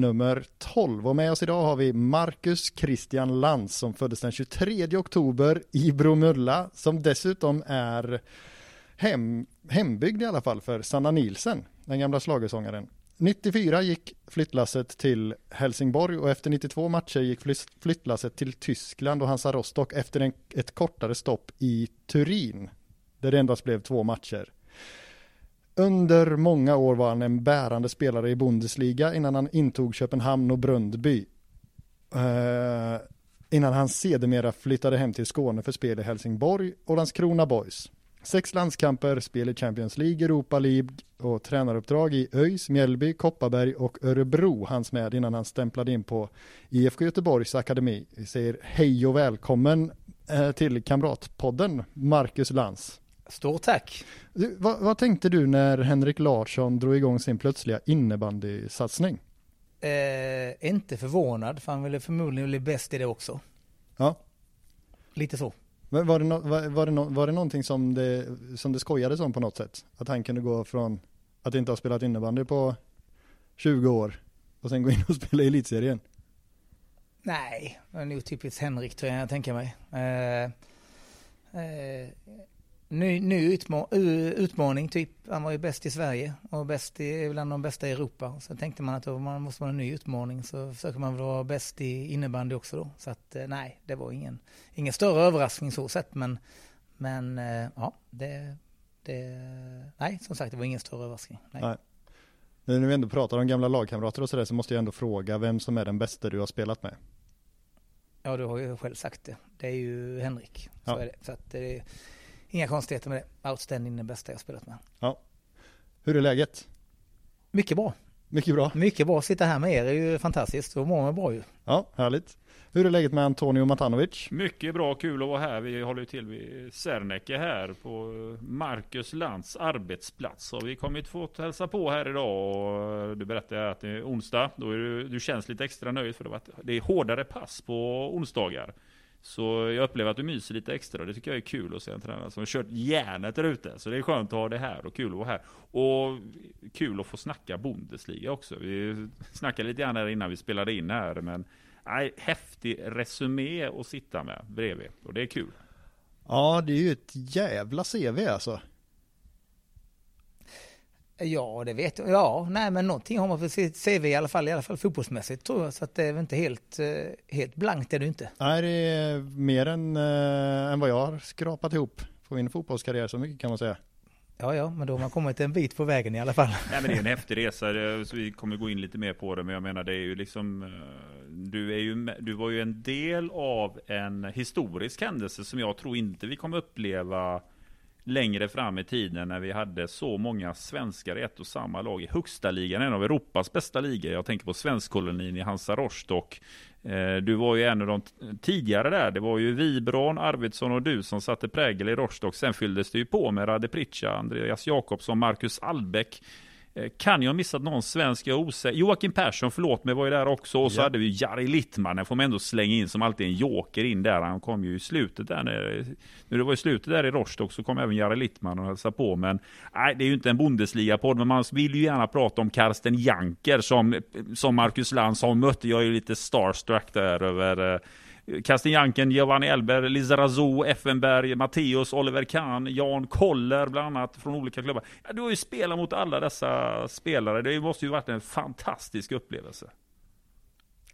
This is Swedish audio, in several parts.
nummer 12. Och med oss idag har vi Marcus Christian Lantz som föddes den 23 oktober i Bromölla som dessutom är hem, hembyggd i alla fall för Sanna Nielsen, den gamla slagersångaren. 94 gick flyttlasset till Helsingborg och efter 92 matcher gick flyttlasset till Tyskland och Hansa Rostock efter en, ett kortare stopp i Turin där det endast blev två matcher. Under många år var han en bärande spelare i Bundesliga innan han intog Köpenhamn och Bröndby. Eh, innan han sedermera flyttade hem till Skåne för spel i Helsingborg och Landskrona Boys. Sex landskamper, spel i Champions League, Europa League och tränaruppdrag i ÖIS, Mjällby, Kopparberg och Örebro hans med innan han stämplade in på IFK Göteborgs akademi. Vi säger hej och välkommen eh, till Kamratpodden, Marcus Lantz. Stort tack. Du, vad, vad, tänkte du när Henrik Larsson drog igång sin plötsliga innebandysatsning? Eh, inte förvånad, för han ville förmodligen bli bäst i det också. Ja. Lite så. Men var det, no, var, var, det no, var det någonting som det, som det skojades om på något sätt? Att han kunde gå från att inte ha spelat innebandy på 20 år och sen gå in och spela i elitserien? Nej, det är nog typiskt Henrik tror jag, jag tänker mig. Eh, eh, ny, ny utma utmaning typ. Han var ju bäst i Sverige och bäst i, bland de bästa i Europa. Så tänkte man att då man måste vara en ny utmaning så försöker man vara bäst i innebandy också då. Så att eh, nej, det var ingen, ingen större överraskning så sett men, men eh, ja, det, det, nej som sagt det var ingen större överraskning. Nej. nej. När vi ändå pratar om gamla lagkamrater och sådär så måste jag ändå fråga vem som är den bästa du har spelat med? Ja, du har ju själv sagt det. Det är ju Henrik. Så ja. är det. Så att det är, Inga konstigheter med det. Outstanding den bästa jag spelat med. Ja. Hur är läget? Mycket bra. Mycket bra. Mycket bra. Sitta här med er är ju fantastiskt. Då mår man bra ju. Ja, härligt. Hur är läget med Antonio Matanovic? Mycket bra, kul att vara här. Vi håller till vid Serneke här på Marcus Lantz arbetsplats. Och vi kommer ju få hälsa på här idag. Och du berättade att det är onsdag. Då är du, du känns lite extra nöjd för det är hårdare pass på onsdagar. Så jag upplever att du myser lite extra. Det tycker jag är kul att se en tränare som har kört järnet där ute. Så det är skönt att ha det här och kul att vara här. Och kul att få snacka Bundesliga också. Vi snackade lite grann här innan vi spelade in här. Men nej, häftig resumé att sitta med bredvid. Och det är kul. Ja, det är ju ett jävla CV alltså. Ja, det vet jag. Ja, nej men någonting har man för sitt CV i alla fall, i alla fall fotbollsmässigt tror jag. Så att det är väl inte helt, eh, helt blankt är det inte. Nej, det är mer än, äh, än vad jag har skrapat ihop på min fotbollskarriär, så mycket kan man säga. Ja, ja, men då har man kommit en bit på vägen i alla fall. Nej, men det är en häftig resa, så vi kommer gå in lite mer på det. Men jag menar, det är ju liksom, eh, du, är ju, du var ju en del av en historisk händelse som jag tror inte vi kommer uppleva längre fram i tiden när vi hade så många svenskar i ett och samma lag i högsta ligan, en av Europas bästa ligor. Jag tänker på svenskkolonin i Hansa Rostock. Eh, du var ju en av de tidigare där. Det var ju Vibron, Arvidsson och du som satte prägel i Rostock. Sen fylldes det ju på med Rade Pritcha, Andreas Jakobsson, Marcus Albeck. Eh, kan jag ha missat någon svensk? Jag osäker. Joakim Persson, förlåt mig, var ju där också. Och så ja. hade vi Jari Littmanen, får man ändå slänga in som alltid en joker in där. Han kom ju i slutet där. När det var i slutet där i Rostock så kom även Jari Littman och hälsade på. Men nej, det är ju inte en Bundesliga-podd, men man vill ju gärna prata om Karsten Janker som, som Marcus Lantz har mött. Jag är ju lite starstruck där över Karsten Janken, Giovanni Elber, Lisa Razou, Effenberg, Matteus, Oliver Kahn, Jan Koller bland annat från olika klubbar. Ja, du har ju spelat mot alla dessa spelare. Det måste ju varit en fantastisk upplevelse.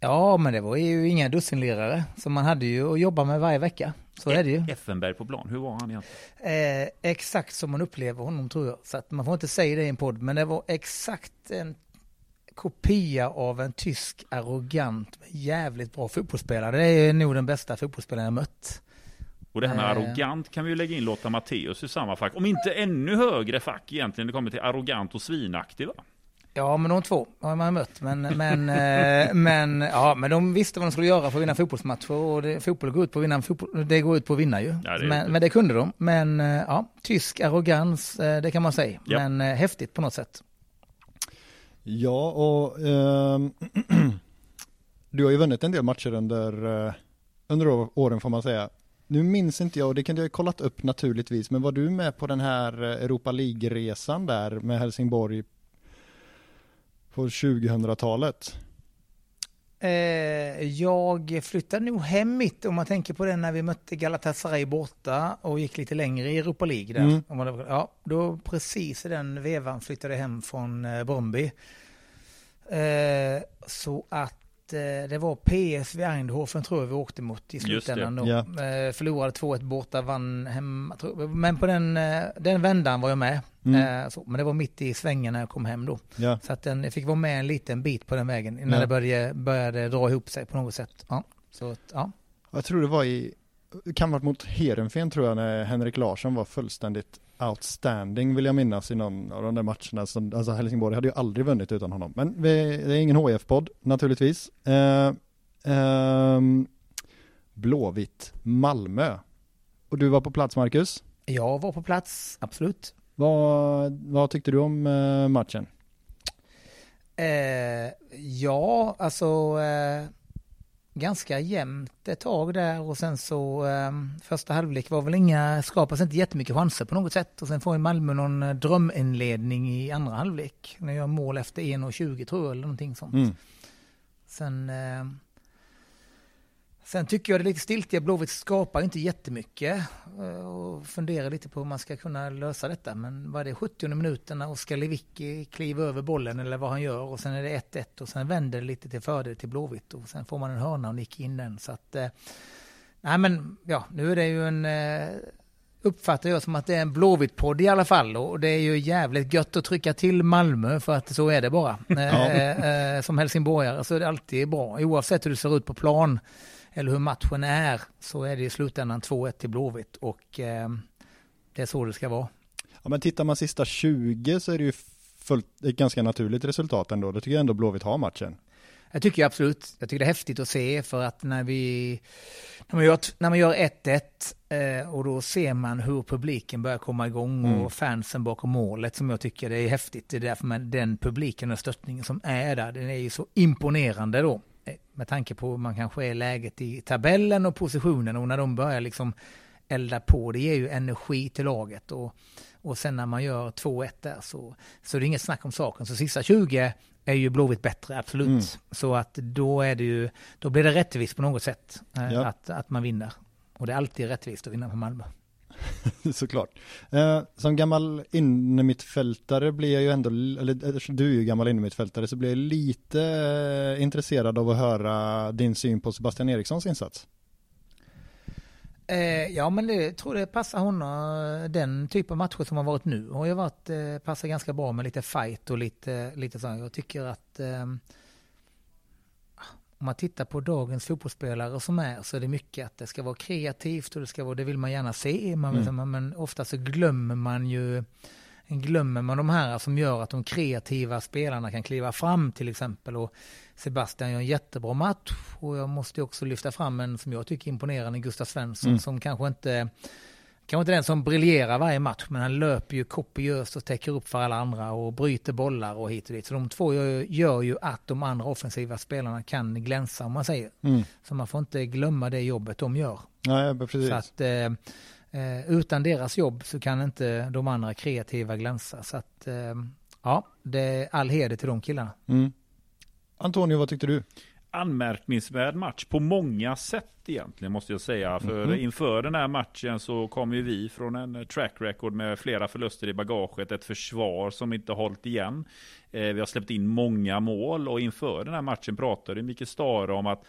Ja, men det var ju inga dussinlirare. Så man hade ju att jobba med varje vecka. Så är det ju. Effenberg på plan, hur var han egentligen? Eh, exakt som man upplever honom tror jag. Så att man får inte säga det i en podd, men det var exakt en kopia av en tysk arrogant, jävligt bra fotbollsspelare. Det är nog den bästa fotbollsspelaren jag mött. Och det här med eh. arrogant kan vi ju lägga in Lotta Matteus i samma fack. Om inte ännu högre fack egentligen det kommer till arrogant och svinaktig va? Ja, men de två har man mött. Men, men, eh, men, ja, men de visste vad de skulle göra för att vinna fotbollsmatcher. Och det, fotboll går ut på att vinna, fotboll, det går ut på att vinna ju. Ja, det men, men, det kunde de. Men eh, ja, tysk arrogans, det kan man säga. Ja. Men häftigt på något sätt. Ja, och eh, du har ju vunnit en del matcher under, under åren får man säga. Nu minns inte jag, och det kan jag ha kollat upp naturligtvis, men var du med på den här Europa League-resan där med Helsingborg på 2000-talet? Eh, jag flyttade nog hem mitt om man tänker på det när vi mötte Galatasaray borta och gick lite längre i Europa League där. Mm. Ja, då precis i den vevan flyttade jag hem från eh, Bromby. Eh, så att det var PSV Eindhoven tror jag vi åkte mot i slutändan då. Ja. Förlorade 2-1 borta, vann hemma. Men på den, den vändan var jag med. Mm. Så, men det var mitt i svängen när jag kom hem då. Ja. Så att den, jag fick vara med en liten bit på den vägen innan ja. det började, började dra ihop sig på något sätt. Ja. Så, ja. Jag tror det var i, kan mot Heerenveen tror jag när Henrik Larsson var fullständigt outstanding vill jag minnas i någon av de där matcherna. Som, alltså Helsingborg hade ju aldrig vunnit utan honom. Men vi, det är ingen HF-podd naturligtvis. Eh, eh, Blåvitt Malmö. Och du var på plats Marcus? Jag var på plats, absolut. Vad, vad tyckte du om eh, matchen? Eh, ja, alltså eh, ganska jämnt ett tag där och sen så eh, första halvlek var väl inga, skapas inte jättemycket chanser på något sätt och sen får ju Malmö någon eh, dröminledning i andra halvlek. När jag mål efter 1.20 tror jag eller någonting sånt. Mm. Sen eh, Sen tycker jag det är lite stiltiga. Blåvitt skapar inte jättemycket eh, och funderar lite på hur man ska kunna lösa detta. Men vad är det 70 minuterna och ska Lewicki kliva över bollen eller vad han gör och sen är det 1-1 och sen vänder det lite till fördel till Blåvitt och sen får man en hörna och nickar in den. Så att, eh, nej men ja, nu är det ju en eh, uppfattar jag som att det är en Blåvitt-podd i alla fall och det är ju jävligt gött att trycka till Malmö för att så är det bara. Ja. som helsingborgare så är det alltid bra oavsett hur det ser ut på plan eller hur matchen är, så är det i slutändan 2-1 till Blåvitt och eh, det är så det ska vara. Ja, men tittar man sista 20 så är det ju fullt, ett ganska naturligt resultat ändå. Då tycker jag ändå Blåvitt har matchen. Jag tycker absolut, jag tycker det är häftigt att se för att när vi, när man gör, när man gör 1-1 eh, och då ser man hur publiken börjar komma igång mm. och fansen bakom målet som jag tycker det är häftigt. Det är därför man, den publiken och stöttningen som är där, den är ju så imponerande då med tanke på hur man kanske är läget i tabellen och positionen och när de börjar liksom elda på, det ger ju energi till laget och, och sen när man gör 2-1 där så, så är det inget snack om saken. Så sista 20 är ju Blåvitt bättre, absolut. Mm. Så att då är det ju, då blir det rättvist på något sätt eh, ja. att, att man vinner. Och det är alltid rättvist att vinna på Malmö. Såklart. Eh, som gammal innermittfältare blir jag ju ändå, eller eh, du är ju gammal innermittfältare, så blir jag lite eh, intresserad av att höra din syn på Sebastian Erikssons insats. Eh, ja, men det tror det passar honom. Eh, den typ av matcher som har varit nu har ju varit, eh, passar ganska bra med lite fight och lite, lite sånt. Jag tycker att eh, om man tittar på dagens fotbollsspelare som är så är det mycket att det ska vara kreativt och det ska vara, det vill man gärna se. Man, mm. Men ofta så glömmer man ju glömmer man de här som gör att de kreativa spelarna kan kliva fram till exempel. Och Sebastian gör en jättebra match och jag måste också lyfta fram en som jag tycker imponerande Gustav Svensson mm. som kanske inte kanske inte den som briljerar varje match, men han löper ju kopiöst och täcker upp för alla andra och bryter bollar och hit och dit. Så de två gör, gör ju att de andra offensiva spelarna kan glänsa om man säger. Mm. Så man får inte glömma det jobbet de gör. Nej, precis. Så att eh, eh, utan deras jobb så kan inte de andra kreativa glänsa. Så att eh, ja, det är all heder till de killarna. Mm. Antonio, vad tyckte du? Anmärkningsvärd match på många sätt egentligen måste jag säga. För mm. inför den här matchen så kom ju vi från en track record med flera förluster i bagaget. Ett försvar som inte hållit igen. Eh, vi har släppt in många mål och inför den här matchen pratade Micke Stare om att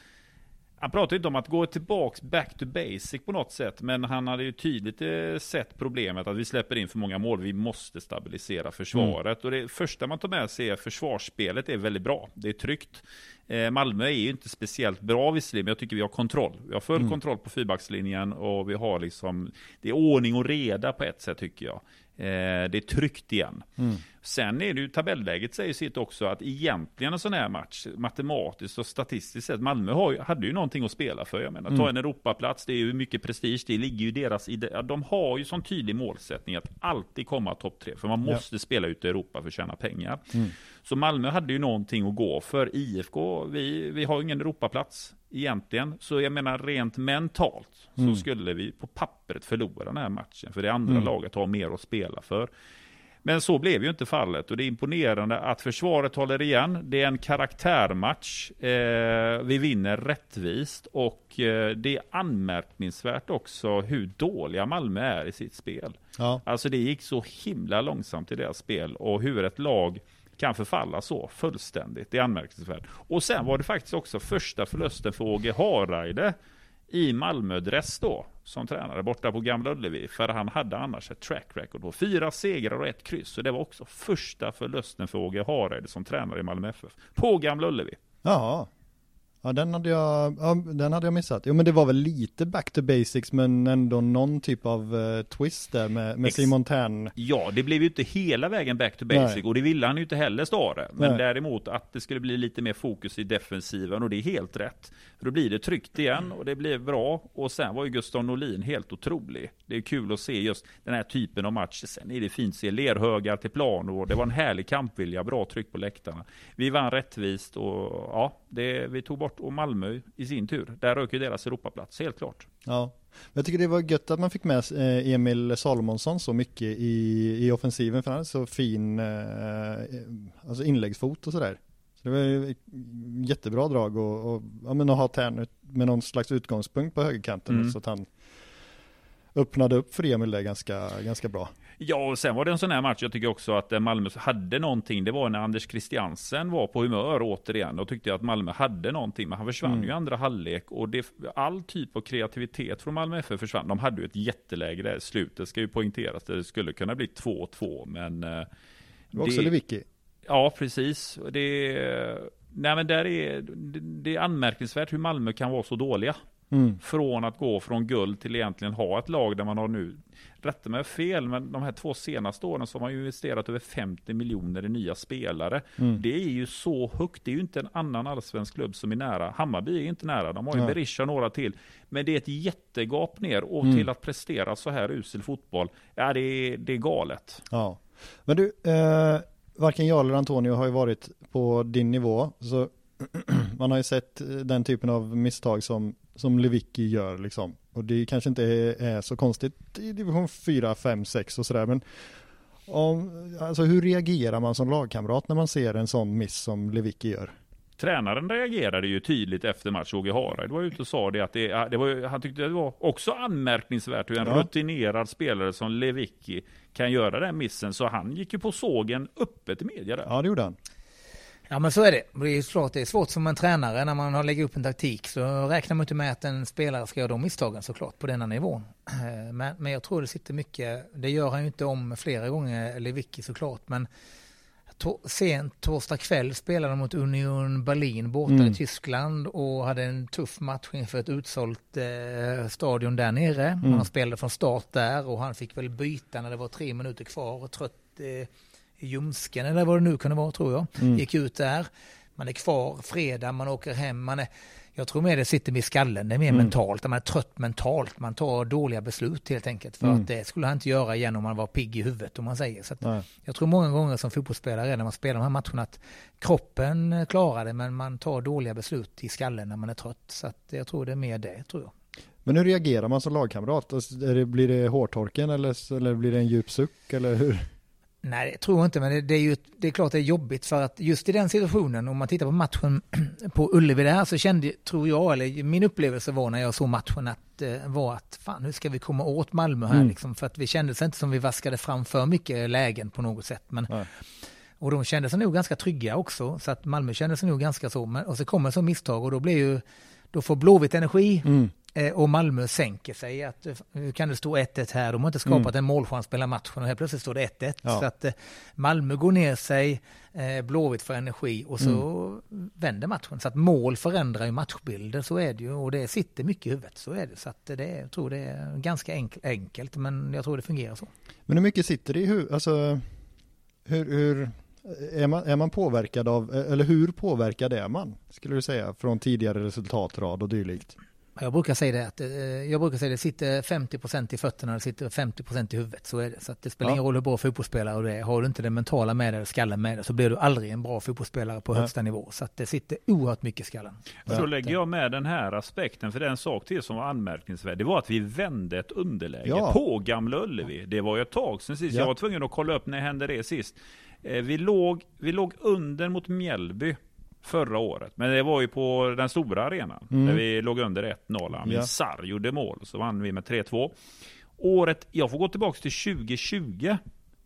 han pratade inte om att gå tillbaks back to basic på något sätt, men han hade ju tydligt eh, sett problemet att vi släpper in för många mål. Vi måste stabilisera försvaret. Mm. Och det första man tar med sig är att försvarsspelet är väldigt bra. Det är tryggt. Eh, Malmö är ju inte speciellt bra visserligen, men jag tycker vi har kontroll. Vi har full mm. kontroll på fyrbackslinjen och vi har liksom, det är ordning och reda på ett sätt tycker jag. Eh, det är tryggt igen. Mm. Sen är det ju tabelläget säger sitt också att egentligen en sån här match matematiskt och statistiskt sett Malmö har, hade ju någonting att spela för. Jag menar ta en Europaplats, det är ju mycket prestige, det ligger ju deras i det, ja, De har ju sån tydlig målsättning att alltid komma topp tre, för man Ja. måste spela ut i Europa för att tjäna pengar. Så Malmö hade ju någonting att gå för. IFK, vi, vi har ingen Europaplats egentligen. Så jag menar rent mentalt så skulle vi på pappret förlora den här matchen. För det andra laget har mer att spela för. Men så blev ju inte fallet och det är imponerande att försvaret håller igen. Det är en karaktärmatch. Eh, vi vinner rättvist och eh, det är anmärkningsvärt också hur dåliga Malmö är i sitt spel. Ja. Alltså det gick så himla långsamt i deras spel och hur ett lag kan förfalla så fullständigt. Det är anmärkningsvärt. Och sen var det faktiskt också första förlusten för Åge Hareide i Malmö-dress då, som tränare borta på Gamla Ullevi. För han hade annars ett track record på fyra segrar och ett kryss. Så det var också första förlusten för Åge Hareide som tränare i Malmö FF. På Gamla Ullevi. Jaha. Ja, den hade jag, ja, den hade jag missat. Jo, men det var väl lite back to basics, men ändå någon typ av eh, twist där med, med Ex- Simon Tern. Ja, det blev ju inte hela vägen back to basic Nej. och det ville han ju inte heller Stare. Men Nej. däremot att det skulle bli lite mer fokus i defensiven och det är helt rätt. För då blir det tryggt igen och det blir bra. Och sen var ju Gustav Norlin helt otrolig. Det är kul att se just den här typen av matcher. Sen är det fint att se lerhögar till plan och det var en härlig kampvilja, bra tryck på läktarna. Vi vann rättvist och ja, det, vi tog bort och Malmö i sin tur. Där rök ju deras Europaplats, helt klart. Ja. Jag tycker det var gött att man fick med eh, Emil Salomonsson så mycket i, i offensiven, för han hade så fin eh, alltså inläggsfot och sådär. Så det var ju jättebra drag och, och ja, men att ha Tern med någon slags utgångspunkt på högerkanten Mm. så att han öppnade upp för Emil där ganska, ganska bra. Ja, och sen var det en sån här match, jag tycker också att eh, Malmö hade någonting, det var när Anders Christiansen var på humör återigen, och tyckte jag att Malmö hade någonting, men han försvann Mm. ju i andra halvlek, och det, all typ av kreativitet från Malmö FF försvann. De hade ju ett jätteläge där i slutet, ska ju poängteras, det skulle kunna bli 2-2, men... eh, Det var också Lewicki. Ja, precis. Det, nej, men där är, det, det är anmärkningsvärt hur Malmö kan vara så dåliga. Mm. Från att gå från guld till egentligen ha ett lag där man har nu, rätta mig fel, men de här två senaste åren så har man ju investerat över 50 miljoner i nya spelare. Mm. Det är ju så högt, det är ju inte en annan allsvensk klubb som är nära. Hammarby är inte nära, de har ju Nej. Berisha några till. Men det är ett jättegap ner och Mm. till att prestera så här usel fotboll, ja det är, det är galet. Ja. Men du, eh, varken jag eller Antonio har ju varit på din nivå, så man har ju sett eh, den typen av misstag som, som Lewicki gör liksom. Och det kanske inte är, är så konstigt i division 4, 5, 6 och sådär, men om, alltså hur reagerar man som lagkamrat när man ser en sån miss som Lewicki gör? Tränaren reagerade ju tydligt efter match, Åge Hareide var ute och sa det att det, det var, han tyckte det var också anmärkningsvärt hur en Ja. rutinerad spelare som Lewicki kan göra den missen, så han gick ju på sågen öppet i media där. Ja, det gjorde han. Ja men så är det. Det är klart det är svårt som en tränare när man har lägger upp en taktik så räknar man inte med att en spelare ska göra de misstagen såklart på denna nivån. Eh, Men, men jag tror det sitter mycket, det gör han ju inte om flera gånger, Lewicki såklart, men to, sent torsdag kväll spelade de mot Union Berlin borta Mm. i Tyskland och hade en tuff match inför ett utsålt eh, stadion där nere. Mm. Han spelade från start där och han fick väl byta när det var tre minuter kvar och trött eh, ljumsken eller vad det nu kunde vara tror jag. Mm. Gick ut där, man är kvar fredag, man åker hem, man är jag tror mer det sitter i skallen, det är mer Mm. mentalt, man är trött mentalt, man tar dåliga beslut helt enkelt. För Mm. att det skulle han inte göra igen om man var pigg i huvudet om man säger. Så jag tror många gånger som fotbollsspelare när man spelar de här matcherna att kroppen klarar det men man tar dåliga beslut i skallen när man är trött. Så jag tror det är mer det tror jag. Men hur reagerar man som lagkamrat? Alltså, det, blir det hårtorken eller, eller blir det en djup suck eller hur? Nej, det tror jag inte, men det, det är ju det är klart det är jobbigt för att just i den situationen, om man tittar på matchen på Ullevi där, så kände, tror jag, eller min upplevelse var när jag såg matchen att eh, var att fan, hur ska vi komma åt Malmö här Mm. liksom? För att vi kände sig inte som vi vaskade fram för mycket lägen på något sätt. Men, Nej. och de kände sig nog ganska trygga också, så att Malmö kände sig nog ganska så. Men, och så kommer så misstag och då blir ju, då får Blåvitt energi Mm. Eh, och Malmö sänker sig. Att, eh, hur kan det stå 1-1 här? De har inte skapat mm. en målchans hela matchen och helt plötsligt står det 1-1. Ja. Så att Malmö går ner sig, Blåvitt får energi och så mm. vänder matchen. Så att mål förändrar ju matchbilder, så är det ju. Och det sitter mycket i huvudet, så är det. Så att det, jag tror det är ganska enkelt, men jag tror det fungerar så. Men hur mycket sitter det i huvudet? Alltså, hur, hur, är man, är man påverkad av, eller hur påverkad är man, skulle du säga, från tidigare resultatrad och dylikt? Jag brukar säga det att eh, jag brukar säga det sitter 50% i fötterna och det sitter 50% i huvudet. Så är det. Så att det spelar ja. ingen roll hur bra fotbollsspelare du är. Har du inte det mentala med dig, skallen med dig, så blir du aldrig en bra fotbollsspelare på ja. högsta nivå. Så att det sitter oerhört mycket i skallen. Så ja. lägger jag med den här aspekten, för det är en sak till som var anmärkningsvärd. Det var att vi vände ett underläge ja. på Gamla Ullevi. Det var ju ett tag sedan sist. Jag var tvungen att kolla upp när hände det sist. Eh, vi låg, vi låg under mot Mjällby förra året. Men det var ju på den stora arenan. Mm. Där vi låg under 1-0. Amin ja. Sarr gjorde mål. Så vann vi med 3-2. Året, jag får gå tillbaka till 2020.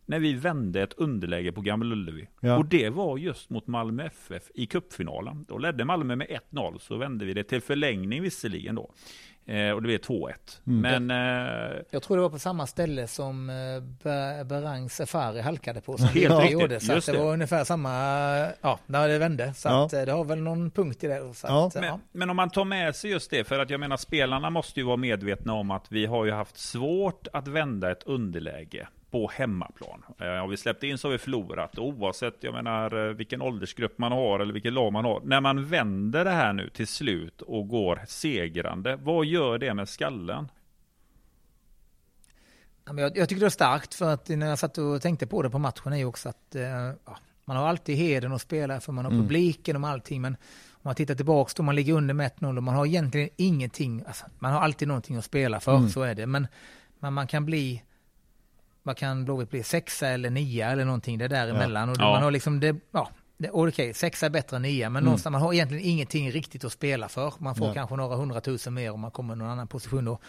När vi vände ett underläge på Gamla Ullevi. Ja. Och det var just mot Malmö FF i cupfinalen. Då ledde Malmö med 1-0. Så vände vi det till förlängning visserligen då. Eh, och det blev 2-1. Mm. Men... Eh, jag tror det var på samma ställe som eh, Berang Safari halkade på. Som helt riktigt. Gjorde, så det, det var ungefär samma, ja, när det vände. Så ja. att, eh, det har väl någon punkt i det. Ja. Att, men, ja. men, om man tar med sig just det, för att jag menar spelarna måste ju vara medvetna om att vi har ju haft svårt att vända ett underläge på hemmaplan. Eh, har vi släppt in så har vi förlorat. Oavsett jag menar, eh, vilken åldersgrupp man har eller vilket lag man har. När man vänder det här nu till slut och går segrande, vad gör det med skallen? Jag, jag tycker det är starkt för att när jag satt och tänkte på det på matchen är ju också att eh, ja, man har alltid heden att spela för man har mm. publiken och allting men om man tittar tillbaks då man ligger under med 1-0 och man har egentligen ingenting, alltså, man har alltid någonting att spela för, mm. så är det. Men, men man kan bli vad kan Blåvitt bli, sexa eller nia eller någonting det däremellan. Ja. Och ja. man har liksom det, ja, det, okej, okay, sexa är bättre än nia, men mm. någonstans man har egentligen ingenting riktigt att spela för. Man får ja. kanske några hundratusen mer om man kommer i någon annan position då.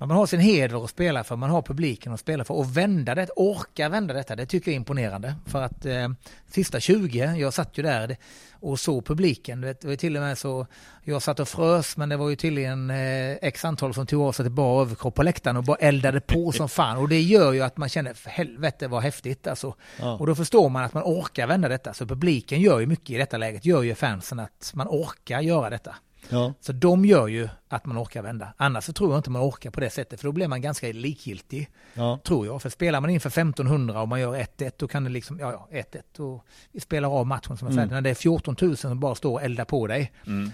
Men man har sin heder att spela för, man har publiken att spela för och vända det, orka vända detta, det tycker jag är imponerande. För att eh, sista 20, jag satt ju där och såg publiken, det var till och med så, jag satt och frös men det var ju tydligen eh, x antal som tog av sig till bara överkropp på läktaren och bara eldade på som fan. Och det gör ju att man känner, för helvete vad häftigt alltså. Ja. Och då förstår man att man orkar vända detta. Så publiken gör ju mycket i detta läget, gör ju fansen att man orkar göra detta. Ja. Så de gör ju att man orkar vända. Annars så tror jag inte man orkar på det sättet, för då blir man ganska likgiltig. Ja. Tror jag. För spelar man inför 1500 och man gör 1-1, då kan det liksom, ja ja, 1-1 och vi spelar av matchen som är färdig. Mm. När det är 14 000 som bara står och eldar på dig, mm.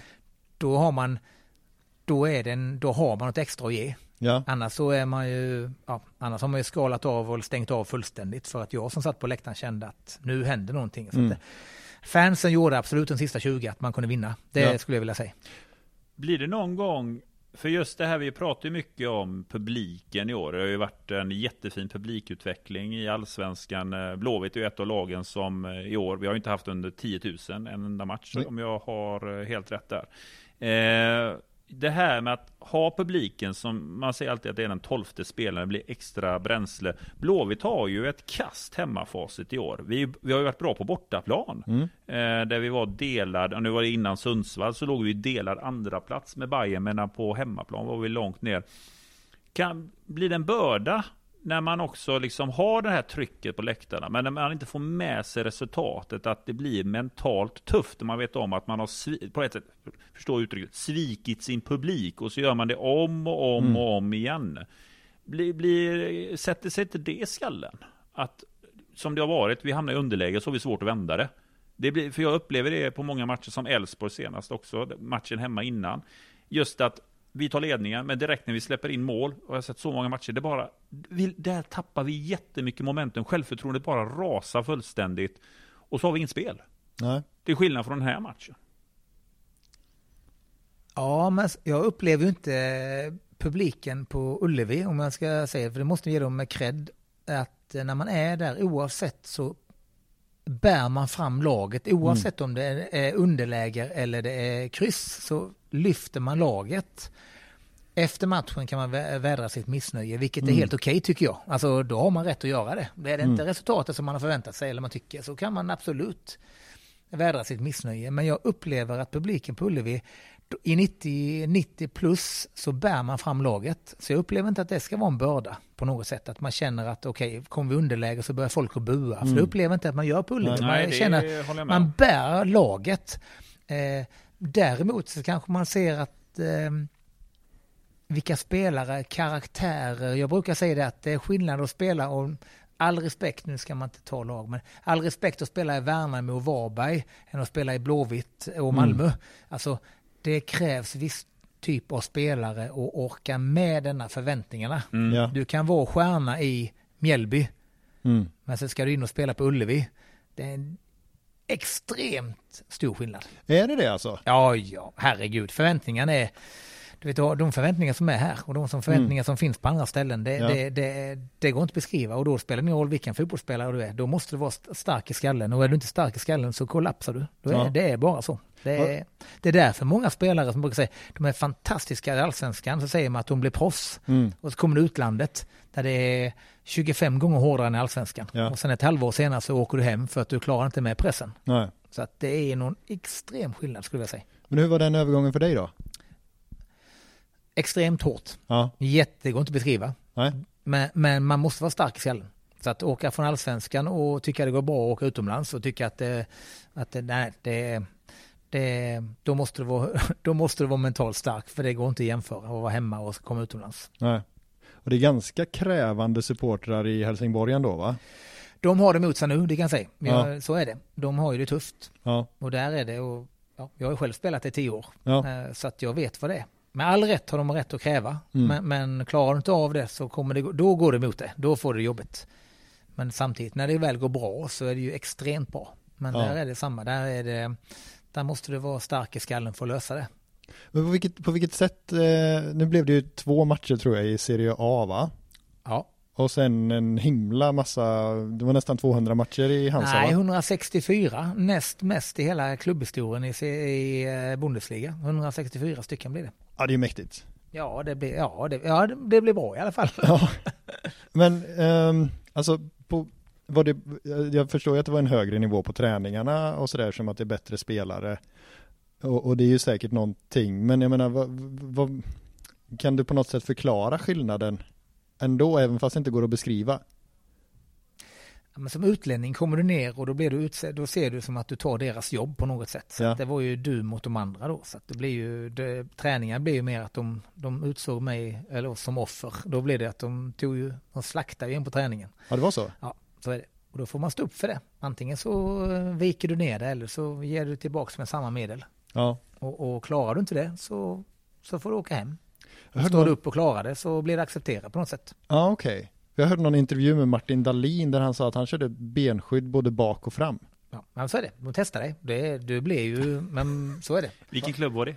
då har man, då är det en, då har man något extra att ge. Ja. Annars så är man ju, ja, annars har man ju skalat av och stängt av fullständigt för att jag som satt på läktaren kände att nu händer någonting. Så mm. att, fansen gjorde absolut den sista 20 att man kunde vinna. Det ja. skulle jag vilja säga. Blir det någon gång, för just det här vi pratar ju mycket om publiken i år. Det har ju varit en jättefin publikutveckling i allsvenskan. Eh, Blåvitt är ju ett av lagen som eh, i år, vi har inte haft under 10 000 en enda match, mm. om jag har eh, helt rätt där. Eh, det här med att ha publiken som man säger alltid att det är den tolfte spelaren, blir extra bränsle. Blåvitt har ju ett kast hemmafacit i år. Vi, vi har ju varit bra på bortaplan. Mm. Eh, där vi var delad, nu var det innan Sundsvall, så låg vi delad andra plats med Bayern men på hemmaplan var vi långt ner. Kan, blir det en börda när man också liksom har det här trycket på läktarna, men när man inte får med sig resultatet, att det blir mentalt tufft, man vet om att man har på ett sätt, förstår uttrycket, svikit sin publik och så gör man det om och om mm. och om igen. Blir, blir, sätter sig inte det i skallen? Att som det har varit, vi hamnar i underläge så har vi svårt att vända det. det blir, för jag upplever det på många matcher som Elfsborg senast också, matchen hemma innan. Just att vi tar ledningen, men direkt när vi släpper in mål, och jag har sett så många matcher, det bara, vi, där tappar vi jättemycket momentum, självförtroendet bara rasar fullständigt, och så har vi inget spel. Nej. Det är skillnad från den här matchen. Ja, men jag upplever ju inte publiken på Ullevi, om jag ska säga, för det måste ge dem med cred, att när man är där, oavsett så bär man fram laget, oavsett mm. om det är underläge eller det är kryss, så lyfter man laget. Efter matchen kan man vädra sitt missnöje, vilket är mm. helt okej okay, tycker jag. Alltså då har man rätt att göra det. Det är det mm. inte resultatet som man har förväntat sig eller man tycker, så kan man absolut vädra sitt missnöje. Men jag upplever att publiken på Ullevi, i 90, 90 plus så bär man fram laget. Så jag upplever inte att det ska vara en börda på något sätt. Att man känner att okej, okay, kommer vi underläge så börjar folk att bua. Mm. För det upplever inte att man gör på Ullevi. Man känner man bär laget. Eh, däremot så kanske man ser att eh, vilka spelare, karaktärer. Jag brukar säga det att det är skillnad att spela och all respekt, nu ska man inte ta lag, men all respekt att spela i Värnamo och Varberg än att spela i Blåvitt och Malmö. Mm. Alltså, det krävs viss typ av spelare och orka med denna förväntningarna. Mm. Ja. Du kan vara stjärna i Mjällby, mm. men sen ska du in och spela på Ullevi. Det extremt stor skillnad. Är det det alltså? Ja, ja, herregud. Förväntningarna är du vet, de förväntningar som är här och de som förväntningar mm. som finns på andra ställen, det, ja. det, det, det, går inte att beskriva och då spelar det ingen roll vilken fotbollsspelare du är. Då måste du vara stark i skallen och är du inte stark i skallen så kollapsar du. Är, ja. Det är bara så. Det är, det är därför många spelare som brukar säga de är fantastiska i allsvenskan, så säger man att de blir proffs. Mm. Och så kommer du utlandet där det är 25 gånger hårdare än allsvenskan. Ja. Och sen ett halvår senare så åker du hem för att du klarar inte med pressen. Nej. Så att det är någon extrem skillnad skulle jag säga. Men hur var den övergången för dig då? extremt hårt. Ja. Jätte, går inte att beskriva. Nej. Men, men man måste vara stark i skallen. Så att åka från allsvenskan och tycka det går bra att åka utomlands och tycka att det, att det, nej, det, det, då, måste du vara, då måste du vara mentalt stark för det går inte att jämföra att vara hemma och komma utomlands. Nej. Och det är ganska krävande supportrar i Helsingborg ändå va? De har det mot sig nu, det kan jag säga. Ja. Så är det. De har ju det tufft. Ja. Och där är det och ja, jag har själv spelat i tio år. Ja. Eh, så att jag vet vad det är. Med all rätt har de rätt att kräva. Mm. Men, men, klarar du inte av det så kommer det, då går det emot det. Då får du jobbet. Men samtidigt när det väl går bra så är det ju extremt bra. Men ja. där är det samma. Där, är det, där måste du vara stark i skallen för att lösa det. Men på vilket, på vilket sätt, eh, nu blev det ju två matcher tror jag i Serie A va? Ja. Och sen en himla massa, det var nästan 200 matcher i Hansa Nej, 164, näst mest i hela klubbhistorien i, i eh, Bundesliga. 164 stycken blir det. Ja, det är mäktigt. Ja, det blir, ja, det, ja, det blir bra i alla fall. Ja. Men um, alltså, på, var det, jag förstår ju att det var en högre nivå på träningarna och sådär som att det är bättre spelare. Och, och, det är ju säkert någonting, men jag menar, vad, vad, kan du på något sätt förklara skillnaden ändå, även fast det inte går att beskriva? men som utlänning kommer du ner och då blir du utsedd, då ser du som att du tar deras jobb på något sätt. Så ja. det var ju du mot de andra då. Så det blir ju, det, träningen blir ju mer att de, de utsåg mig, eller som offer. Då blir det att de tog ju, de slaktade ju in på träningen. Ja, det var så? Ja, så är det. Och då får man stå upp för det. Antingen så viker du ner det eller så ger du tillbaka med samma medel. Ja. Och, och klarar du inte det så, så får du åka hem. Står du upp och klarar det så blir det accepterat på något sätt. Ja, okej. Okay. Jag hörde någon intervju med Martin Dahlin där han sa att han körde benskydd både bak och fram. Ja, men så är det. De testar dig. Det, du blir ju, men så är det. Vilken klubb var det?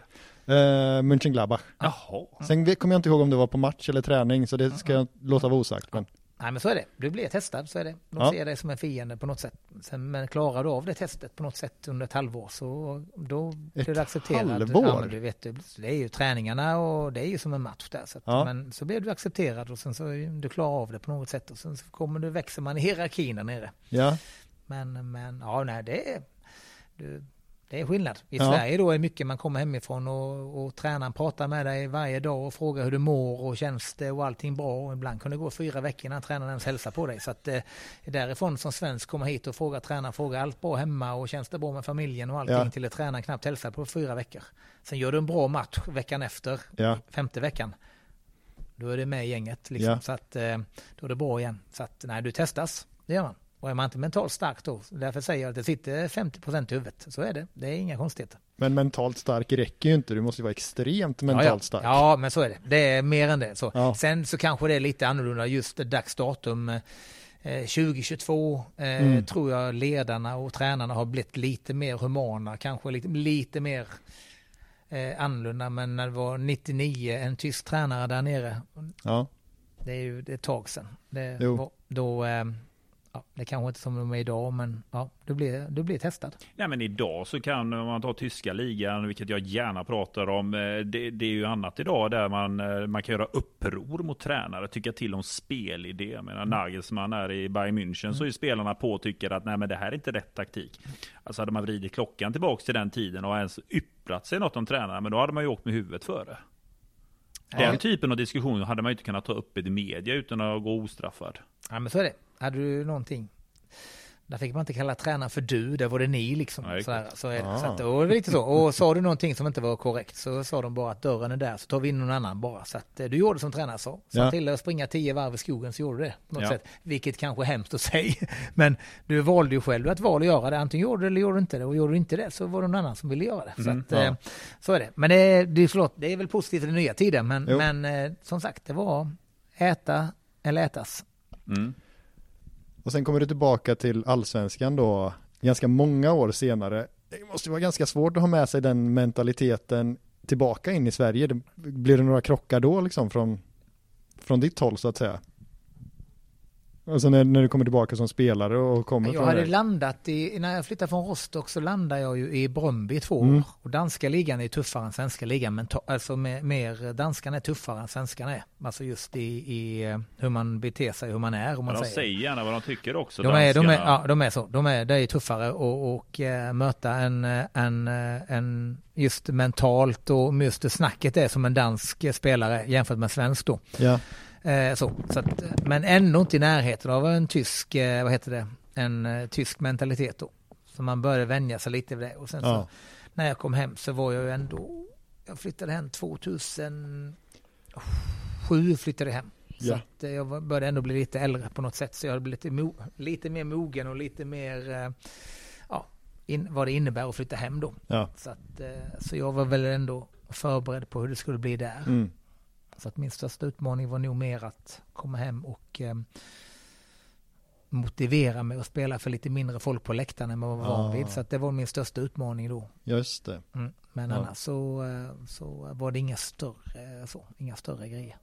Uh, Mönchengladbach. Jaha. Sen kommer jag inte ihåg om det var på match eller träning, så det ska jag låta vara osagt. Men... Nej men så är det. Du blir testad, så är det. De ja. ser dig som en fiende på något sätt. Sen, men klarar du av det testet på något sätt under ett halvår så då blir du accepterad. Ett halvår? Ja, du vet, det är ju träningarna och det är ju som en match där. Så att, ja. Men så blir du accepterad och sen så du klarar av det på något sätt och sen så kommer du, växer man i hierarkin där nere. Ja. Men, men ja, nej det är, du, det är skillnad. I ja. Sverige då är mycket man kommer hemifrån och, och tränaren pratar med dig varje dag och frågar hur du mår och känns det och allting bra. Och ibland kan det gå fyra veckor innan tränaren ens hälsar på dig. Så att eh, därifrån som svensk kommer hit och frågar tränaren, frågar allt bra hemma och känns det bra med familjen och allting ja. till att tränaren knappt hälsar på fyra veckor. Sen gör du en bra match veckan efter, ja. femte veckan. Då är det med i gänget liksom. Så att eh, då är det bra igen. Så att nej, du testas. Det gör man. Och är man inte mentalt stark då, därför säger jag att det sitter 50% i huvudet. Så är det, det är inga konstigheter. Men mentalt stark räcker ju inte, du måste ju vara extremt mentalt ja, ja. stark. Ja, men så är det. Det är mer än det. Så. Ja. Sen så kanske det är lite annorlunda just dagsdatum. Eh, 2022 eh, Mm. tror jag ledarna och tränarna har blivit lite mer humana, kanske lite, lite mer eh, annorlunda. Men när det var 99, en tysk tränare där nere, Ja. det är ju det är ett tag sedan. Det då, eh, ja, det kanske inte som de är idag, men ja, du blir, du blir testad. Nej, men idag så kan om man tar tyska ligan, vilket jag gärna pratar om. eh, Det, det är ju annat idag där man, eh, man kan göra uppror mot tränare, tycka till om spelidé. Jag menar, Nagelsmann är i Bayern München så är spelarna på och tycker att nej, men det här är inte rätt taktik. Alltså hade man vridit klockan tillbaka till den tiden och ens ypprat sig något om tränarna, men då hade man ju åkt med huvudet före. Den typen av diskussion hade man ju inte kunnat ta upp i media utan att gå ostraffad. Ja, men så är det. Hade du någonting där fick man inte kalla tränaren för du, där var det ni liksom. Ja, så, här, så är det. Ah. Så att, lite så. Och sa du någonting som inte var korrekt så sa de bara att dörren är där så tar vi in någon annan bara. Så att eh, du gjorde som tränaren sa. Sa Ja. till att springa tio varv i skogen så gjorde du det. På något Ja. sätt. Vilket kanske är hemskt att säga. Men du valde ju själv ett val att göra det. Antingen gjorde du det eller gjorde du inte det. Och gjorde du inte det så var det någon annan som ville göra det. Så, Mm, att, ja. eh, så är det. Men det är, det förlåt, det är väl positivt i den nya tiden. Men, Jo. men eh, som sagt, det var äta eller ätas. Mm. Och sen kommer du tillbaka till allsvenskan då, ganska många år senare. Det måste vara ganska svårt att ha med sig den mentaliteten tillbaka in i Sverige. Blir det några krockar då liksom från, från ditt håll så att säga? Alltså när, när du kommer tillbaka som spelare och kommer Jag från hade det. landat i, när jag flyttade från Rostock så landade jag ju i Bröndby i två år. Mm. Och danska ligan är tuffare än svenska ligan, men alltså mer, mer, danskan är tuffare än svenskan är. Alltså just i, i eh, hur man beter sig, hur man är, om man Men de säger. säger gärna vad de tycker också. De är, de, är, danskarna. ja, de är så. De är, det är tuffare och, och eh, möta en, eh, en, en just mentalt och just snacket är som en dansk spelare jämfört med en svensk då. Ja, Eh, så, så att, men ändå inte i närheten av en tysk, eh, vad heter det, en eh, tysk mentalitet då. Så man började vänja sig lite vid det. Och sen Ja. så när jag kom hem så var jag ju ändå, jag flyttade hem 2007 flyttade hem. Så Ja. att eh, jag började ändå bli lite äldre på något sätt. Så jag blev lite, mo, lite mer mogen och lite mer, ja, in, vad det innebär att flytta hem då. ja. Så, att, så jag var väl ändå förberedd på hur det skulle bli där. Mm. Så att min största utmaning var nog mer att komma hem och eh, motivera mig att spela för lite mindre folk på läktaren än vad jag var van Ah. vid. Så att det var min största utmaning då. Just det. Mm. Men Ja. annars så, eh, så var det inga större, så, inga större grejer.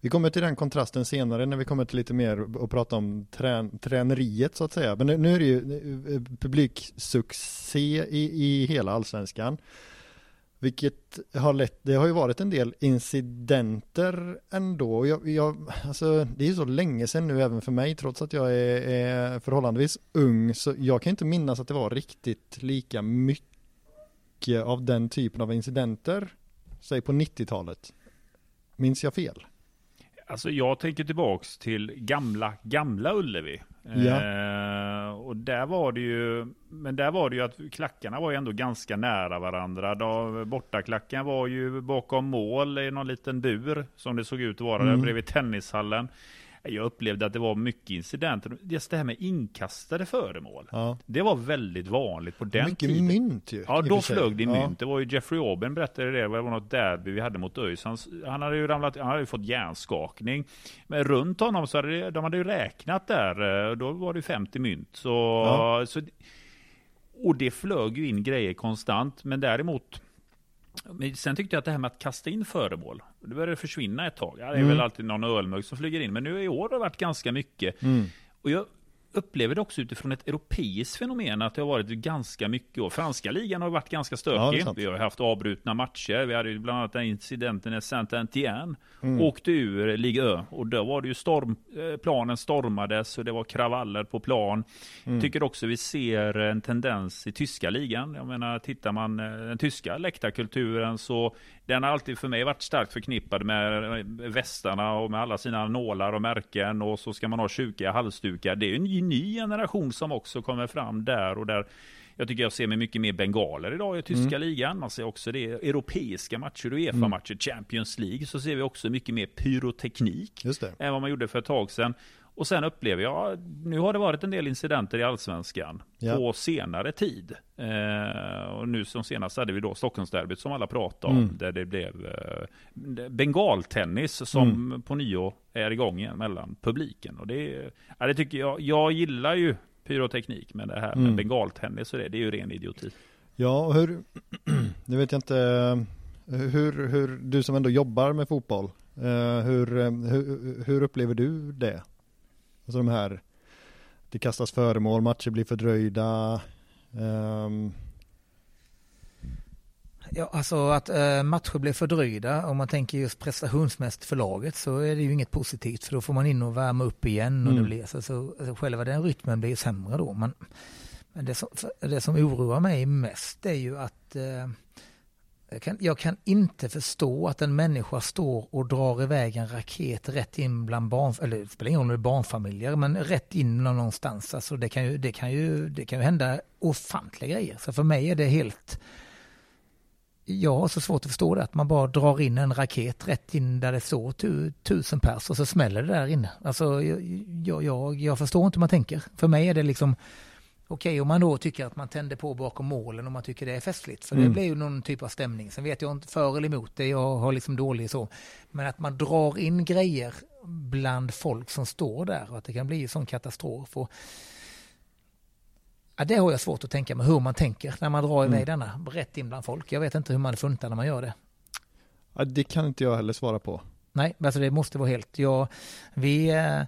Vi kommer till den kontrasten senare när vi kommer till lite mer och prata om trän träneriet så att säga. Men nu, nu är det ju eh, publiksuccé i, i hela allsvenskan. Vilket har lett, det har ju varit en del incidenter ändå. Jag, jag, alltså, det är ju så länge sedan nu även för mig trots att jag är, är förhållandevis ung. Så jag kan inte minnas att det var riktigt lika mycket av den typen av incidenter. Säg på 90-talet. Minns jag fel? Alltså jag tänker tillbaks till gamla, gamla Ullevi. Ja. Eh, och där var det ju, men där var det ju att klackarna var ju ändå ganska nära varandra. Då, bortaklacken var ju bakom mål i någon liten bur som det såg ut att vara Mm. där bredvid tennishallen. Jag upplevde att det var mycket incidenter. Just det här med inkastade föremål. Ja. Det var väldigt vanligt på den Mycket tiden. mynt ju. Ja, då flög det i mynt. Det var ju Jeffrey Aubin berättade det, det var något derby vi hade mot ÖIS. Han, han hade ju ramlat, han hade ju fått hjärnskakning. Men runt honom så hade de hade ju räknat där, eh, då var det 50 mynt. Så, Ja. så, och det flög ju in grejer konstant, men däremot men sen tyckte jag att det här med att kasta in föremål, det började försvinna ett tag. Ja, det är Mm. väl alltid någon ölmugg som flyger in, men nu i år har det varit ganska mycket. Mm. Och jag upplever det också utifrån ett europeiskt fenomen att det har varit ganska mycket. Och franska ligan har varit ganska Ja, stökig. sant. vi har haft avbrutna matcher. Vi hade ju bland annat den incidenten när Saint-Étienne Mm. åkte ur Ligue Ö. Och då var det ju storm, eh, planen stormades och det var kravaller på plan. Mm. Tycker också vi ser en tendens i tyska ligan. Jag menar, tittar man eh, den tyska läktarkulturen så den har alltid för mig varit starkt förknippad med västarna och med alla sina nålar och märken och så ska man ha tjukiga halsdukar. Det är en ny generation som också kommer fram där och där. Jag tycker jag ser mig mycket mer bengaler idag i tyska ligan. Man ser också det europeiska matcher, Uefa-matcher, Champions League. Så ser vi också mycket mer pyroteknik än vad man gjorde för ett tag sedan. Och sen upplever jag, nu har det varit en del incidenter i allsvenskan Ja. på senare tid. Eh, och nu som senast hade vi då Stockholmsderbyt som alla pratar om, Mm. där det blev eh, bengaltennis som Mm. på nyår är igång igen mellan publiken. Och det, ja, det tycker jag, jag gillar ju pyroteknik, men det här med Mm. bengaltennis och det, det är ju ren idioti. Ja, och hur, nu vet jag inte, eh, hur, hur du som ändå jobbar med fotboll, eh, hur, eh, hur, hur upplever du det? Alltså de här, det kastas föremål, matcher blir fördröjda. Um... Ja, alltså att äh, matcher blir fördröjda, om man tänker just prestationsmässigt för laget så är det ju inget positivt för då får man in och värma upp igen och mm. det blir så, så alltså, själva den rytmen blir sämre då. Men, men det, som, det som oroar mig mest är ju att äh, jag kan, jag kan, inte förstå att en människa står och drar iväg en raket rätt in bland barn, eller det spelar ingen roll om det är barnfamiljer, men rätt in någonstans. Alltså det kan ju, det kan ju, det kan ju hända ofantliga grejer. Så för mig är det helt, jag har så svårt att förstå det, att man bara drar in en raket rätt in där det står tu, tusen pers och så smäller det där inne. Alltså jag, jag, jag förstår inte hur man tänker. För mig är det liksom, Okej, om man då tycker att man tänder på bakom målen och man tycker det är festligt, för mm. det blir ju någon typ av stämning. Sen vet jag inte för eller emot det, jag har liksom dålig så. Men att man drar in grejer bland folk som står där och att det kan bli en sån katastrof. Och, ja, det har jag svårt att tänka mig hur man tänker när man drar iväg mm. denna rätt in bland folk. Jag vet inte hur man funtar när man gör det. Ja, det kan inte jag heller svara på. Nej, alltså det måste vara helt, jag, vi eh,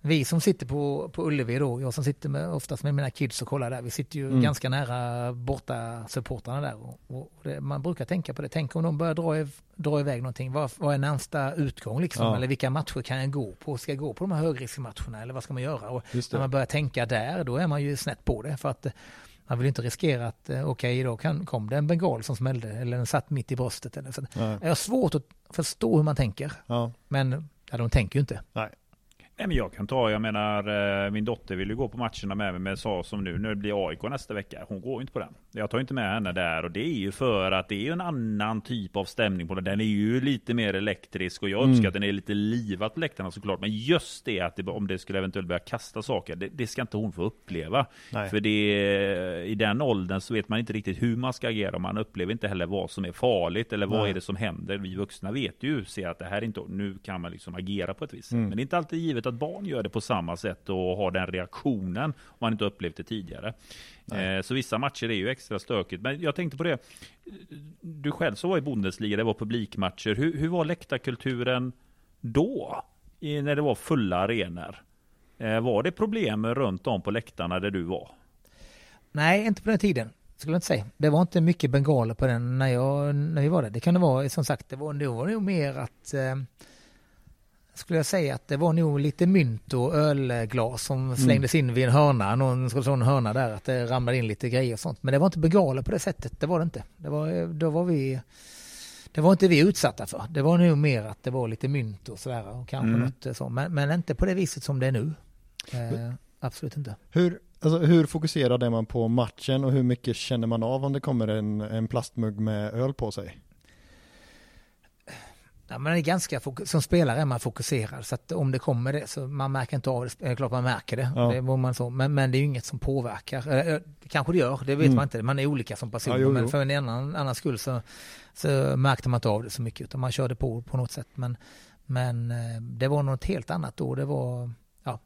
vi som sitter på, på Ullevi då, jag som sitter med, oftast med mina kids och kollar där, vi sitter ju mm. ganska nära borta supportrarna där. Och, och det, man brukar tänka på det, tänk om de börjar dra, dra iväg någonting, vad, vad är närmsta utgång liksom? Ja. Eller vilka matcher kan jag gå på? Ska jag gå på de här högriskmatcherna eller vad ska man göra? Och när man börjar tänka där, då är man ju snett på det. För att man vill inte riskera att, eh, okej, okay, då kan, kom det en bengal som smällde eller den satt mitt i bröstet. Eller så. Jag har svårt att förstå hur man tänker. Ja. Men ja, de tänker ju inte. Nej. Nej, men jag kan ta, jag menar eh, min dotter vill ju gå på matcherna med mig, men sa som nu när det blir AIK nästa vecka. Hon går inte på den. Jag tar inte med henne där och det är ju för att det är en annan typ av stämning på den. Den är ju lite mer elektrisk och jag uppskattar mm. den är lite livat på läktarna såklart. Men just det att det, om det skulle eventuellt börja kasta saker, det, det ska inte hon få uppleva. Nej. För det, i den åldern så vet man inte riktigt hur man ska agera. Man upplever inte heller vad som är farligt eller vad Nej. är det som händer. Vi vuxna vet ju, ser att det här är inte, nu kan man liksom agera på ett visst sätt. Mm. Men det är inte alltid givet att barn gör det på samma sätt och har den reaktionen om man inte upplevt det tidigare. Eh, så vissa matcher är ju extra stökigt. Men jag tänkte på det. Du själv som var i Bundesliga, det var publikmatcher. Hur, hur var läktarkulturen då? I, när det var fulla arenor? Eh, var det problem runt om på läktarna där du var? Nej, inte på den tiden skulle jag inte säga. Det var inte mycket bengaler på den när, jag, när vi var där. Det kan det vara, som sagt, det var, det var nog mer att eh, skulle jag säga att det var nog lite mynt och ölglas som slängdes in vid en hörna, någon sån hörna där, att det ramlade in lite grejer och sånt. Men det var inte begaler på det sättet, det var det inte. Det var, då var vi, det var inte vi utsatta för. Det var nog mer att det var lite mynt och sådär och kanske mm. något så, men, men inte på det viset som det är nu. Eh, absolut inte. Hur, alltså, hur fokuserad är man på matchen och hur mycket känner man av om det kommer en, en plastmugg med öl på sig? Ja, man är ganska som spelare är man fokuserad så att om det kommer det så man märker inte av det. Det är klart man märker det. Ja. det man så, men, men det är ju inget som påverkar. Det kanske det gör, det vet mm. man inte. Man är olika som personer. Ja, jo, jo. Men för en annan, annan skull så, så märkte man inte av det så mycket utan man körde på på något sätt. Men, men eh, det var något helt annat då. Det var, ja,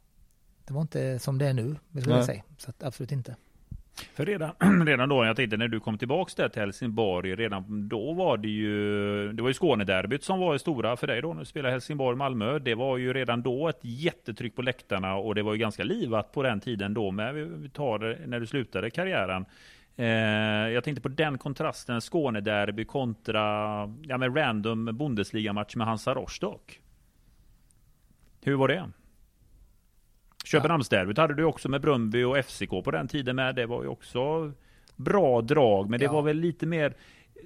det var inte som det är nu, vill jag säga. Så att, absolut inte. För redan, redan då, jag tänkte när du kom tillbaks där till Helsingborg, redan då var det ju, det var ju Skånederbyt som var det stora för dig då, när du spelade Helsingborg-Malmö. Det var ju redan då ett jättetryck på läktarna och det var ju ganska livat på den tiden då med, vi tar när du slutade karriären. Eh, jag tänkte på den kontrasten, Skånederby kontra ja, men random Bundesliga-match med Hansa Rostock. Hur var det? Köpenhamnsderbyt hade du också med Bröndby och FCK på den tiden med. Det var ju också bra drag, men det ja. var väl lite mer eh,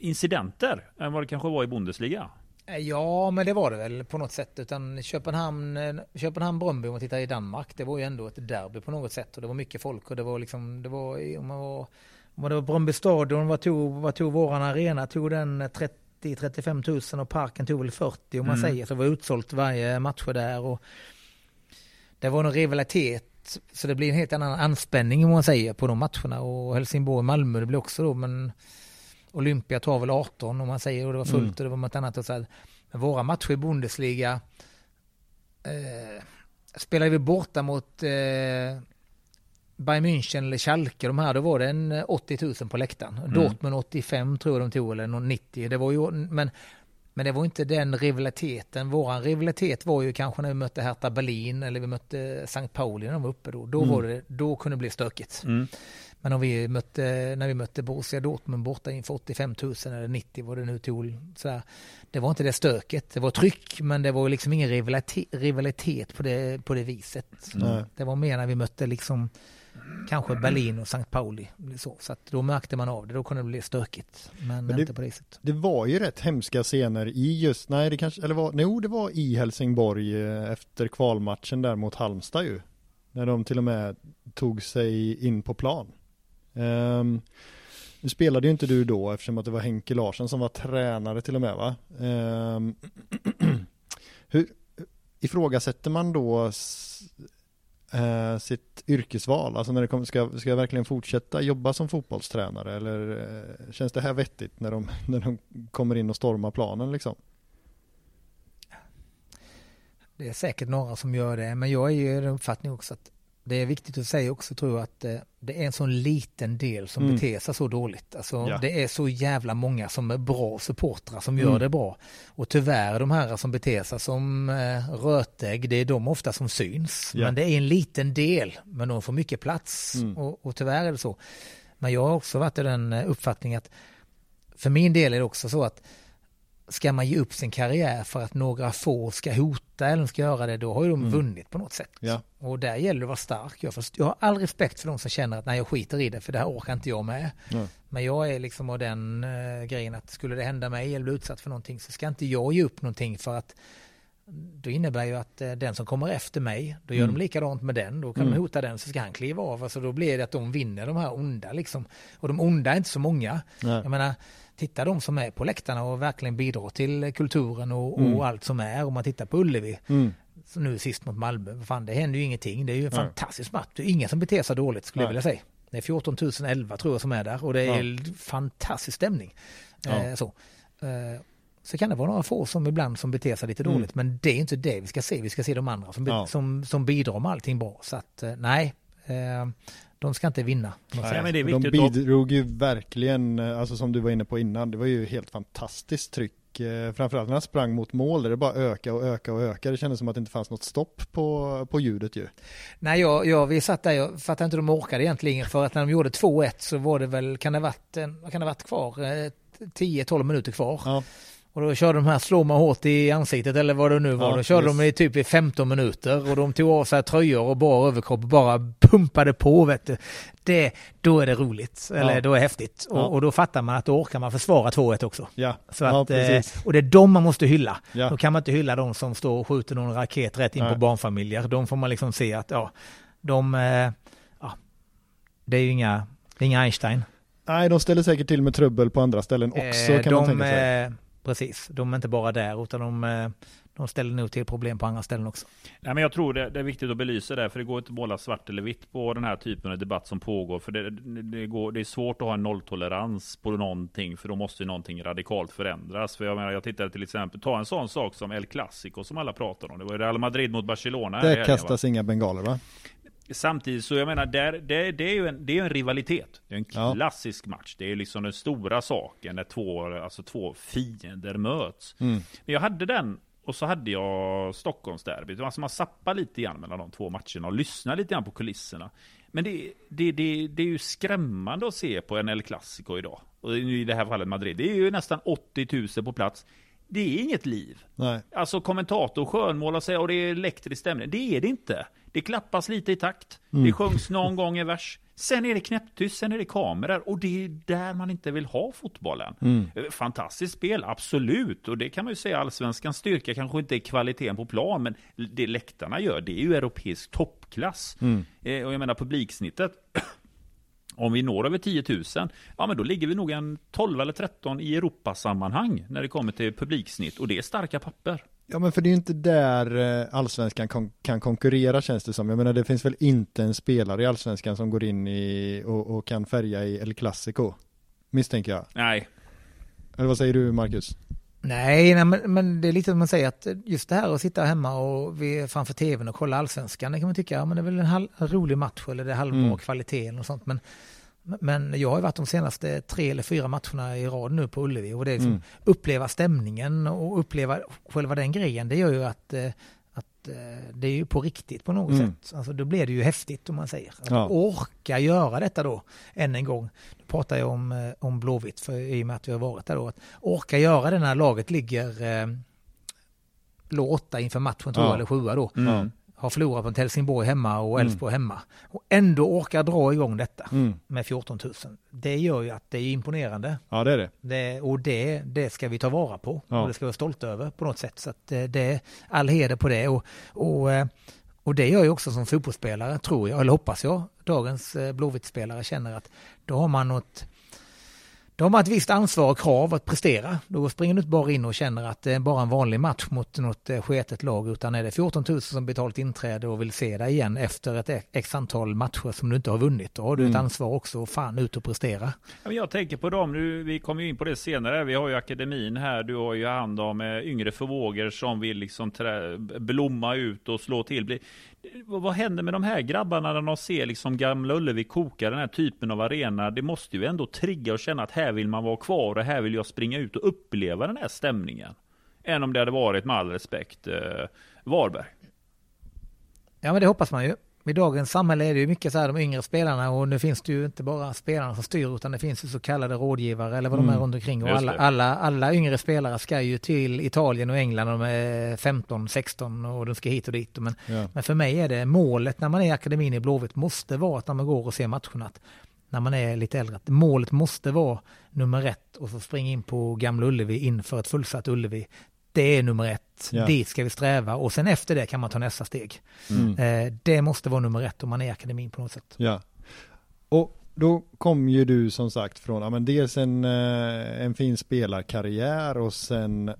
incidenter än vad det kanske var i Bundesliga. Eh, ja, men det var det väl på något sätt. Utan Köpenhamn, eh, Köpenhamn Bröndby om man tittar i Danmark, det var ju ändå ett derby på något sätt. Och det var mycket folk och det var liksom, det var, om man var, om det var Bröndby stadion, vad tog, vad tog våran arena? Tog den 30-35 000 och parken tog väl 40 om man mm. säger. Så det var utsålt varje match där. Och det var en rivalitet så det blir en helt annan anspänning om man säger på de matcherna och Helsingborg-Malmö det blir också då men Olympia tar väl 18 om man säger och det var fullt mm. och det var något annat och så här. Men våra matcher i Bundesliga eh, spelade vi borta mot eh, Bayern München eller Schalke, de här, då var det en 80 000 på läktaren. Mm. Dortmund 85 tror jag de tog, eller 90. Det var ju, men Men det var inte den rivaliteten. Våran rivalitet var ju kanske när vi mötte Hertha Berlin eller vi mötte St. Pauli när de var uppe då. Då, Mm. var det, då kunde det bli stökigt. Mm. Men om vi mötte, när vi mötte Borussia Dortmund borta inför 85 000 eller 90 vad det nu tog. Sådär, det var inte det stöket. Det var tryck men det var liksom ingen rivalitet, rivalitet på, det, på det viset. Nej. Det var mer när vi mötte liksom kanske Berlin och St. Pauli. Så, så då märkte man av det. Då kunde det bli stökigt. Men, Men det- inte på det sättet. Det var ju rätt hemska scener i just, nej det kanske, eller var, jo det var i Helsingborg eh, efter kvalmatchen där mot Halmstad ju. När de till och med tog sig in på plan. Ehm, nu spelade ju inte du då eftersom att det var Henke Larsson som var tränare till och med va? Ehm, hur ifrågasätter man då eh, sitt yrkesval? Alltså när det kommer, ska, ska jag verkligen fortsätta jobba som fotbollstränare eller eh, känns det här vettigt när de, när de kommer in och stormar planen liksom? Det är säkert några som gör det, men jag är ju i den uppfattning också att det är viktigt att säga också tror jag att eh, det är en sån liten del som Mm. beter sig så dåligt. Alltså Ja. det är så jävla många som är bra supportrar som gör Mm. det bra. Och tyvärr de här som beter sig som eh, rötägg, det är de ofta som syns. Ja. Men det är en liten del, men de får mycket plats. Mm. Och, och tyvärr är det så. Men jag har också varit i den eh, uppfattningen att för min del är det också så att ska man ge upp sin karriär för att några få ska hota eller ska göra det, då har ju de Mm. vunnit på något sätt. Ja. Och där gäller det att vara stark. Jag, först, jag har all respekt för de som känner att nej, jag skiter i det, för det här orkar inte jag med. Nej. Men jag är liksom av den eh, grejen att skulle det hända mig eller bli utsatt för någonting så ska inte jag ge upp någonting för att då innebär ju att eh, den som kommer efter mig, då gör Mm. de likadant med den, då kan Mm. de hota den så ska han kliva av. Alltså då blir det att de vinner de här onda liksom. Och de onda är inte så många. Nej. Jag menar, titta de som är på läktarna och verkligen bidrar till kulturen och, Mm. och allt som är. Om man tittar på Ullevi, Mm. nu sist mot Malmö, fan det händer ju ingenting. Det är ju en Nej. fantastisk match. Det är ingen som beter sig dåligt skulle jag Nej. vilja säga. Det är 14 011 tror jag som är där och det är fantastisk stämning. Ja. Eh, så. Eh, så kan det vara några få som ibland som beter sig lite Mm. dåligt, men det är inte det vi ska se. Vi ska se de andra som, Ja. som, som bidrar med allting bra. Så att eh, nej, eh, de ska inte vinna. Nej, men det är De viktigt bidrog ju verkligen, eh, alltså som du var inne på innan, det var ju helt fantastiskt tryck. eh, Framförallt när han sprang mot mål där det bara öka och öka och öka. Det kändes som att det inte fanns något stopp på, på ljudet ju. Nej, jag, jag, vi satt där, jag fattar inte hur de orkade egentligen, för att när de gjorde 2-1 så var det väl, kan det ha varit, kan det varit kvar, Eh, 10-12 minuter kvar. Ja, Och då körde de här slå mig hårt i ansiktet eller vad det nu var. Ja, då körde visst. de i typ i 15 minuter och de tog av sig tröjor och bara överkropp och bara pumpade på vet du. Det, då är det roligt, eller Ja. då är det häftigt. Ja. Och, och då fattar man att då orkar man försvara 2-1 också. ja, Så att, eh, och det är de man måste hylla. Ja. Då kan man inte hylla de som står och skjuter någon raket rätt in Nej. på barnfamiljer. De får man liksom se att, ja, de, eh, ja, det är ju inga, det är inga Einstein. Nej, de ställer säkert till med trubbel på andra ställen också Eh, kan de, man tänka sig. Precis, de är inte bara där utan de, eh, de ställer nog till problem på andra ställen också. Nej, men jag tror det, det är viktigt att belysa det, för det går inte att måla svart eller vitt på den här typen av debatt som pågår. För det, det, går, det är svårt att ha en nolltolerans på någonting, för då måste ju någonting radikalt förändras. För jag menar, jag tittade till exempel, ta en sån sak som El Clasico som alla pratar om. Det var ju Real Madrid mot Barcelona. va? kastas inga bengaler va? Samtidigt så jag menar, där, det, det är ju en, det är en rivalitet. Det är en Ja. klassisk match. Det är liksom den stora saken när två, alltså två fiender möts. Mm. Men jag hade den och så hade jag Stockholmsderbyt. Alltså man zappar lite grann mellan de två matcherna och lyssnar lite grann på kulisserna. Men det, det, det, det är ju skrämmande att se på en El Clasico idag. Och i det här fallet Madrid. Det är ju nästan 80 000 på plats. Det är inget liv. Nej. Alltså kommentator skönmålar sig och det är elektrisk stämning. Det är det inte. Det klappas lite i takt. Mm. Det sjungs någon gång en vers. Sen är det knäpptyst, sen är det kameror och det är där man inte vill ha fotbollen. Mm. Eh, Fantastiskt spel, absolut. Och det kan man ju säga, allsvenskans styrka kanske inte är kvaliteten på plan, men det läktarna gör, det är ju europeisk toppklass. Mm. Eh, Och jag menar publiksnittet, om vi når över 10 000, ja men då ligger vi nog en 12 eller 13 i Europasammanhang när det kommer till publiksnitt. Och det är starka papper. Ja men för det är ju inte där eh, allsvenskan kon- kan konkurrera känns det som. Jag menar det finns väl inte en spelare i allsvenskan som går in i och, och kan färga i El Clasico. Misstänker jag. Nej, Eller vad säger du Marcus? Nej, nej men, men det är lite som man säger att just det här att sitta hemma och vi framför tvn och kolla allsvenskan, det kan man tycka, ja men det är väl en, halv, en rolig match eller det är halvbra Mm. kvalitet eller något sånt. Men Men jag har varit de senaste tre eller fyra matcherna i rad nu på Ullevi och det är liksom Mm. uppleva stämningen och uppleva själva den grejen. Det gör ju att, eh, att eh, det är ju på riktigt på något Mm. sätt. Alltså då blir det ju häftigt om man säger. Att Ja. orka göra detta då än en gång. Nu pratar jag om, eh, om Blåvitt för, i och med att vi har varit där då. Att orka göra det när laget ligger eh, låg åtta inför matchen tror Ja. eller sjua då. Mm. Har förlorat mot Helsingborg hemma och Mm. Elfsborg hemma. Och ändå orkar dra igång detta Mm. med 14 000. Det gör ju att det är imponerande. Ja, det är det. Det, och det, det ska vi ta vara på. Ja. Och det ska vi vara stolta över på något sätt. Så att eh, det är all heder på det. Och, och, eh, och det gör ju också som fotbollsspelare, tror jag, eller hoppas jag, dagens eh, Blåvitt-spelare känner att då har man något då har ett visst ansvar och krav att prestera. Då springer du inte bara in och känner att det är bara en vanlig match mot något eh, sketet lag, utan är det 14 000 som betalt inträde och vill se dig igen efter ett x antal matcher som du inte har vunnit, då har du ett Mm. ansvar också att fan ut och prestera. Jag tänker på dem, nu, vi kommer ju in på det senare, vi har ju akademin här, du har ju hand om eh, yngre förvågor som vill liksom trä, blomma ut och slå till. Vad vad händer med de här grabbarna när de ser liksom Gamla Ullevi koka den här typen av arena? Det måste ju ändå trigga och känna att här vill man vara kvar och här vill jag springa ut och uppleva den här stämningen. Än om det hade varit, med all respekt, eh, Varberg. Ja men det hoppas man ju. I dagens samhälle är det ju mycket så här de yngre spelarna och nu finns det ju inte bara spelarna som styr utan det finns ju så kallade rådgivare eller vad de Mm. är runt omkring och alla, alla, alla yngre spelare ska ju till Italien och England och de är 15, 16 och de ska hit och dit. Men, Ja. men för mig är det målet när man är i akademin i Blåvitt måste vara att när man går och ser matcherna att när man är lite äldre att målet måste vara nummer ett och så springa in på Gamla Ullevi inför ett fullsatt Ullevi. Det är nummer ett. Ja. Dit ska vi sträva och sen efter det kan man ta nästa steg. Mm. Eh, det måste vara nummer ett om man är i akademin på något sätt. Ja. Och då kom ju du som sagt från, ja men dels en, eh, en fin spelarkarriär och sen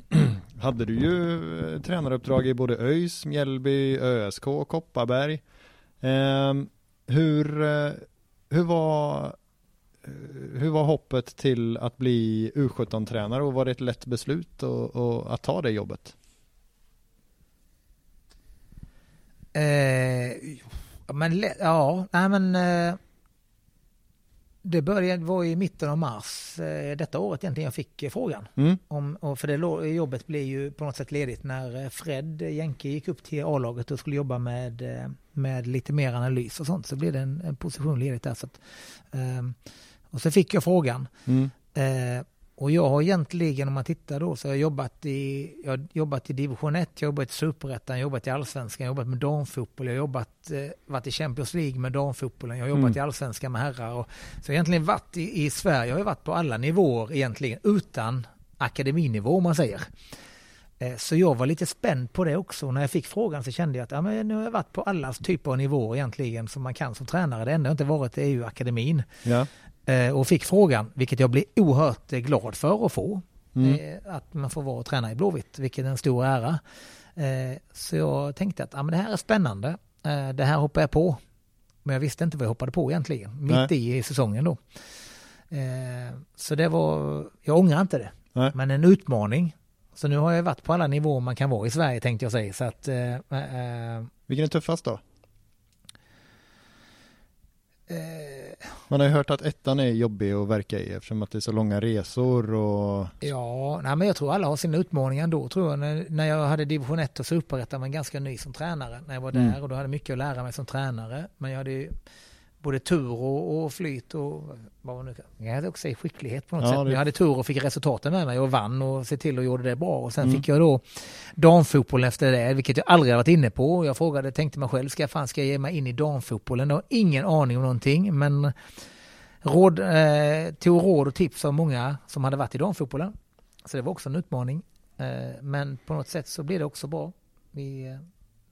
hade du ju eh, tränaruppdrag i både ÖIS, Mjällby, ÖSK, Kopparberg. Ehm, hur, hur var hur var hoppet till att bli U17-tränare och var det ett lätt beslut att, att, att ta det jobbet? Eh, men, ja, nej men eh, det började var i mitten av mars eh, detta året egentligen jag fick eh, frågan. Mm? Om, och för det jobbet blev ju på något sätt ledigt när eh, Fred Jenke gick upp till A-laget och skulle jobba med, eh, med lite mer analys och sånt. Så blev det en, en position ledigt där. Så att, ehm, och så fick jag frågan. Mm. Eh, och jag har egentligen, om man tittar då, så har jag jobbat i, jag har jobbat i division 1, jag har jobbat i superettan, jag har jobbat i allsvenskan, jag har jobbat med damfotboll, jag har jobbat, eh, varit i Champions League med damfotbollen, jag har jobbat Mm. i allsvenskan med herrar. Och, så egentligen varit i, i Sverige, jag har varit på alla nivåer egentligen, utan akademinivå om man säger. Eh, Så jag var lite spänd på det också. Och När jag fick frågan så kände jag att ja, men nu har jag varit på alla typer av nivåer egentligen som man kan som tränare. Det enda jag inte varit är ju akademin. Ja. Eh, och fick frågan, vilket jag blev oerhört eh, glad för att få. Mm. Eh, att man får vara och träna i Blåvitt, vilket är en stor ära. Så jag tänkte att ja, men det här är spännande. Det här hoppar jag på. Men jag visste inte vad jag hoppade på egentligen, Nej. mitt i säsongen då. Så det var, jag ångrar inte det. Nej. Men en utmaning. Så nu har jag varit på alla nivåer man kan vara i Sverige tänkte jag säga. Så att, Vilken är tuffast då? eh, Man har ju hört att ettan är jobbig att verka i eftersom att det är så långa resor och Ja, nej, men jag tror alla har sina utmaningar ändå tror jag. När, när jag hade division 1 och superettan var jag ganska ny som tränare när jag var Mm. där och då hade jag mycket att lära mig som tränare. Men jag hade ju både tur och, och flyt och vad man nu kan. Jag hade också säga skicklighet på något Ja, sätt. det- jag hade tur och fick resultaten med mig och vann och se till och gjorde det bra. Och sen Mm. fick jag då damfotboll efter det, vilket jag aldrig varit inne på. Jag frågade, tänkte mig själv, ska jag fan ska jag ge mig in i damfotbollen? Jag har ingen aning om någonting, men råd, eh, tog råd och tips av många som hade varit i damfotbollen. Så det var också en utmaning. Eh, men på något sätt så blev det också bra. Vi eh,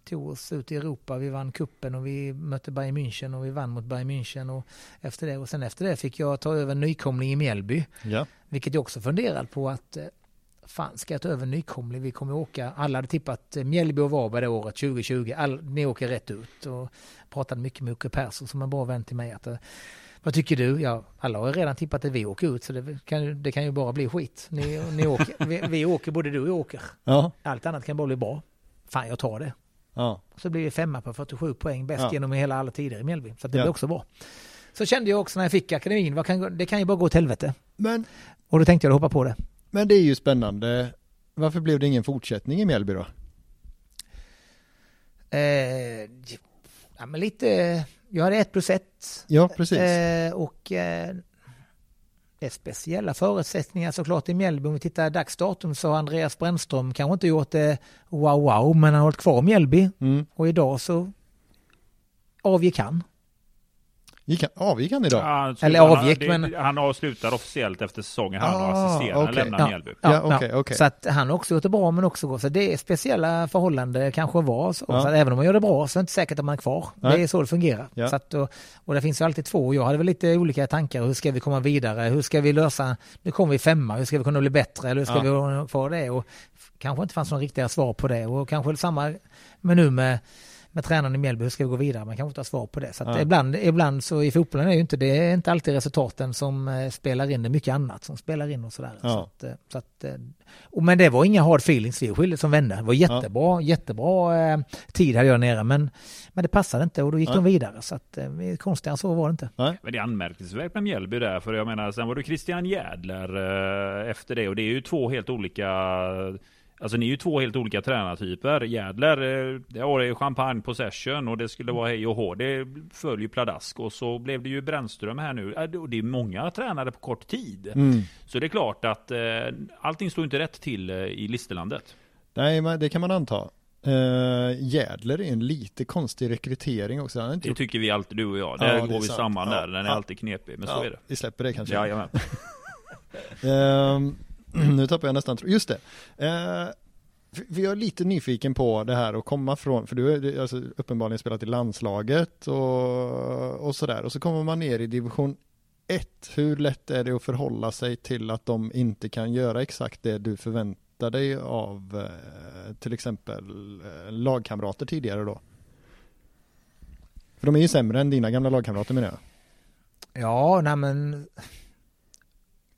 tog oss ut i Europa, vi vann kuppen och vi mötte Bayern München och vi vann mot Bayern München. Och, efter det. och sen efter det fick jag ta över nykomling i Mjällby. ja. Vilket jag också funderade på att eh, fan ska jag ta över nykomling? Vi kommer åka, alla hade tippat eh, Mjällby och Varberg det året 2020. All, ni åker rätt ut och pratade mycket med Åke Persson som en bra vän till mig. Att, eh, vad tycker du? Ja, alla har redan tippat att vi åker ut så det kan, ju- det kan ju bara bli skit. Ni, ni åker, vi, vi åker, både du och jag åker. Ja. Allt annat kan bara bli bra. Fan, jag tar det. Ja. Så blir vi femma på 47 poäng, bäst Ja. genom hela alla tider i Mjällby. Så det Ja. blir också bra. så kände jag också när jag fick akademin, kan, det kan ju bara gå åt helvete. Men, Och då tänkte jag hoppa på det. men det är ju spännande. Varför blev det ingen fortsättning i Mjällby då? Eh, ja, men lite, jag hade ett plus ett. Ja, precis. Eh, och eh, det är speciella förutsättningar såklart i Mjällby. Om vi tittar dagsdatum så har Andreas Brännström kanske inte gjort det wow wow, men han har hållit kvar Mjällby. Mm. Och idag så avgick han. Gick han, avgick han idag? Ja, han Eller avgick, det, men- Han avslutar officiellt efter säsongen. Han Ah, och assisterande okej. lämnar Ja. Mjällby. Ja, okej, okej. Så att han har också gjort det bra men också gått. Så det är speciella förhållanden kanske var så. Ja. så att även om man gör det bra så är det inte säkert att man är kvar. Nej. Det är så det fungerar. Ja. Så att, och, och det finns ju alltid två. Jag hade väl lite olika tankar. Hur ska vi komma vidare? Hur ska vi lösa? Nu kommer vi femma. Hur ska vi kunna bli bättre? Eller hur ska Ja. vi kvar det? Och kanske inte fanns några riktiga svar på det. Och kanske samma men nu med med tränaren i Mjällby, hur ska vi gå vidare? Man kanske inte har svar på det. Så att Ja. ibland, ibland så i fotbollen är ju inte det är inte alltid resultaten som eh, spelar in, det är mycket annat som spelar in och sådär. Ja. Så att, eh, så att, eh, och, men det var inga hard feelings, vi skilde som vänner. Det var jättebra, jättebra eh, tid hade jag nere men, men det passade inte och då gick Ja. de vidare. Så att, eh, konstigare än så var det inte. Nej. Men det är anmärkningsvärt med Mjällby där, för jag menar, sen var det Christian Jädler eh, efter det och det är ju två helt olika Alltså ni är ju två helt olika tränartyper. Jädler, eh, det var champagne possession och det skulle vara hej och hå. Det föll ju pladask och så blev det ju Brännström här nu. Eh, Och det är många tränare på kort tid. Mm. Så det är klart att eh, allting står inte rätt till eh, i Listerlandet. Nej, det kan man anta. Uh, Jädler är en lite konstig rekrytering också. Han inte Det gjort... tycker vi alltid du och jag. Ja, Där är går vi sant. samman Ja. där. Den är Ja. alltid knepig. Men så ja, är det. Vi släpper det kanske. Jajamän. Ehm, nu tappar jag nästan tro- Just det. För jag är lite nyfiken på det här att komma från, för du har alltså, uppenbarligen spelat i landslaget och, och sådär. Och så kommer man ner i division 1. Hur lätt är det att förhålla sig till att de inte kan göra exakt det du förväntar dig av eh, till exempel eh, lagkamrater tidigare då? För de är ju sämre än dina gamla lagkamrater menar jag. Ja, nej men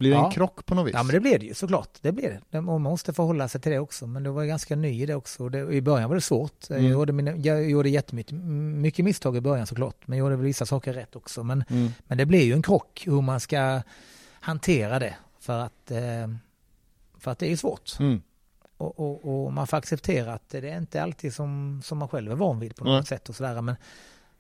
Blir det en Ja. krock på något vis? Ja men det blir det ju såklart. Det blir det. Man måste förhålla sig till det också. Men det var ganska ny i det också. Det, I början var det svårt. Mm. Jag, gjorde mina, jag gjorde jättemycket mycket misstag i början såklart. Men jag gjorde vissa saker rätt också. Men, Mm. men det blir ju en krock hur man ska hantera det. För att, eh, för att det är svårt. Mm. Och, och, och man får acceptera att det är inte alltid som, som man själv är van vid på något sätt och sådär. Men,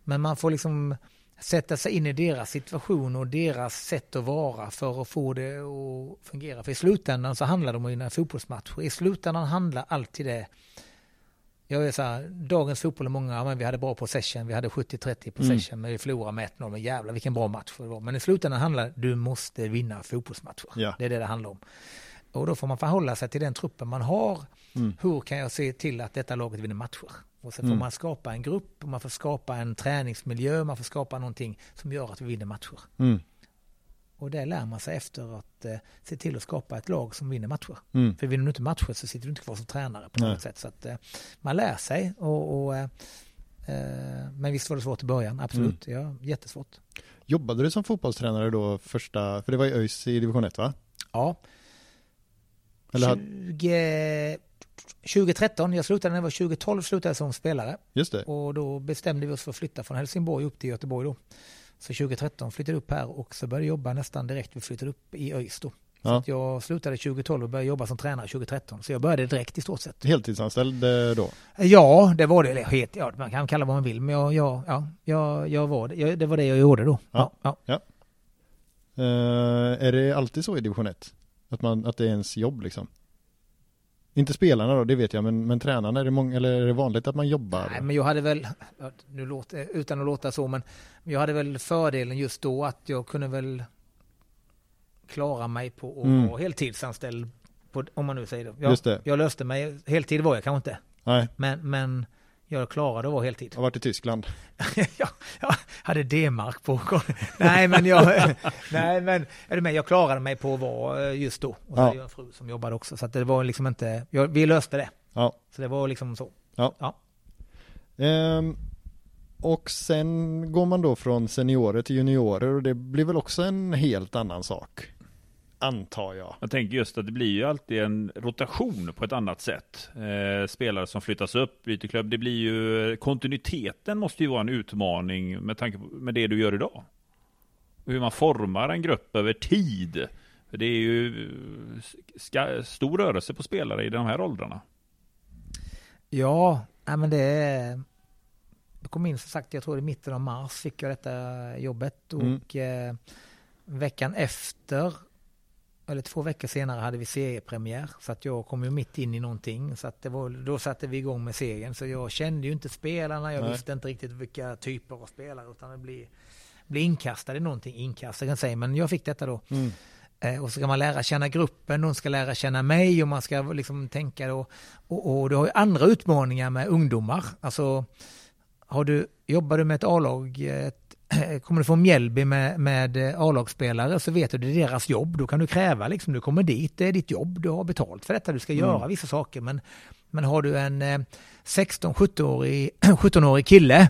men man får liksom sätta sig in i deras situation och deras sätt att vara för att få det att fungera. För i slutändan så handlar det om att vinna fotbollsmatcher. I slutändan handlar alltid det jag är så här, dagens fotboll är många, ja, men vi hade bra possession, vi hade 70-30 possession, men vi förlorade med 1-0, men jävlar vilken bra match det var. Men i slutändan handlar det, du måste vinna fotbollsmatcher. Ja. Det är det det handlar om. Och då får man förhålla sig till den truppen man har. Mm. Hur kan jag se till att detta laget vinner matcher? Och sen får Mm. man skapa en grupp, man får skapa en träningsmiljö, man får skapa någonting som gör att vi vinner matcher. Mm. Och det lär man sig efter att eh, se till att skapa ett lag som vinner matcher. Mm. För vinner du inte matcher så sitter du inte kvar som tränare på Nej. något sätt. Så att eh, man lär sig. Och, och, eh, eh, men visst var det svårt i början, absolut. Mm. Ja, jättesvårt. Jobbade du som fotbollstränare då första, för det var ju ÖIS i division 1 va? Ja. Eller hade- 20, 2013, jag slutade när jag var 2012 slutade som spelare. Just det. Och då bestämde vi oss för att flytta från Helsingborg upp till Göteborg då. Så 2013 flyttade jag upp här och så började jag jobba nästan direkt vi flyttade upp i ÖIS då. Så Ja. att jag slutade 2012 och började jobba som tränare 2013. Så jag började direkt i stort sett. Heltidsanställd eh, då? Ja, det var det. Het, ja, man kan kalla vad man vill, men jag, jag, ja, jag, jag var det. Jag, det var det jag gjorde då. Ja. Ja, ja. Eh, är det alltid så i division 1? Att, man, att det är ens jobb liksom? Inte spelarna då, det vet jag, men, men tränarna, är det, många, eller är det vanligt att man jobbar? Nej, men jag hade väl, nu låter, utan att låta så, men jag hade väl fördelen just då att jag kunde väl klara mig på att Mm. vara heltidsanställd, på, om man nu säger det. Jag, Just det. jag löste mig, heltid var jag kanske inte, Nej, men, men jag klarade att vara heltid. har varit i Tyskland. jag, jag hade D-mark på Nej men jag, nej men, är du med, jag klarade mig på att vara eh, just då. Och så Ja. hade jag en fru som jobbade också, så det var liksom inte, jag, vi löste det. Ja. Så det var liksom så. Ehm, och sen går man då från seniorer till juniorer och det blir väl också en helt annan sak? Antar jag. Jag tänker just att det blir ju alltid en rotation på ett annat sätt. Eh, spelare som flyttas upp, byter klubb. Det blir ju, kontinuiteten måste ju vara en utmaning med tanke på med det du gör idag. hur man formar en grupp över tid. För det är ju ska, stor rörelse på spelare i de här åldrarna. Ja, men det är... Jag kom in som sagt, jag tror i mitten av mars fick jag detta jobbet mm. och mm. eh, veckan efter eller två veckor senare hade vi seriepremiär. Så att jag kom ju mitt in i någonting. Så att det var, då satte vi igång med serien. Så jag kände ju inte spelarna. Jag Nej. visste inte riktigt vilka typer av spelare. Utan det blir, blir inkastad i någonting. Inkastad kan jag säga. Men jag fick detta då. Mm. Eh, och så ska man lära känna gruppen, de ska lära känna mig och man ska liksom tänka då. Och, och du har ju andra utmaningar med ungdomar. Alltså, har du, jobbar du med ett A-lag, kommer du få Mjällby med, med A-lagsspelare så vet du det är deras jobb. Då kan du kräva liksom, du kommer dit, det är ditt jobb, du har betalt för detta, du ska mm. göra vissa saker. Men, men har du en 16-17-årig 17 kille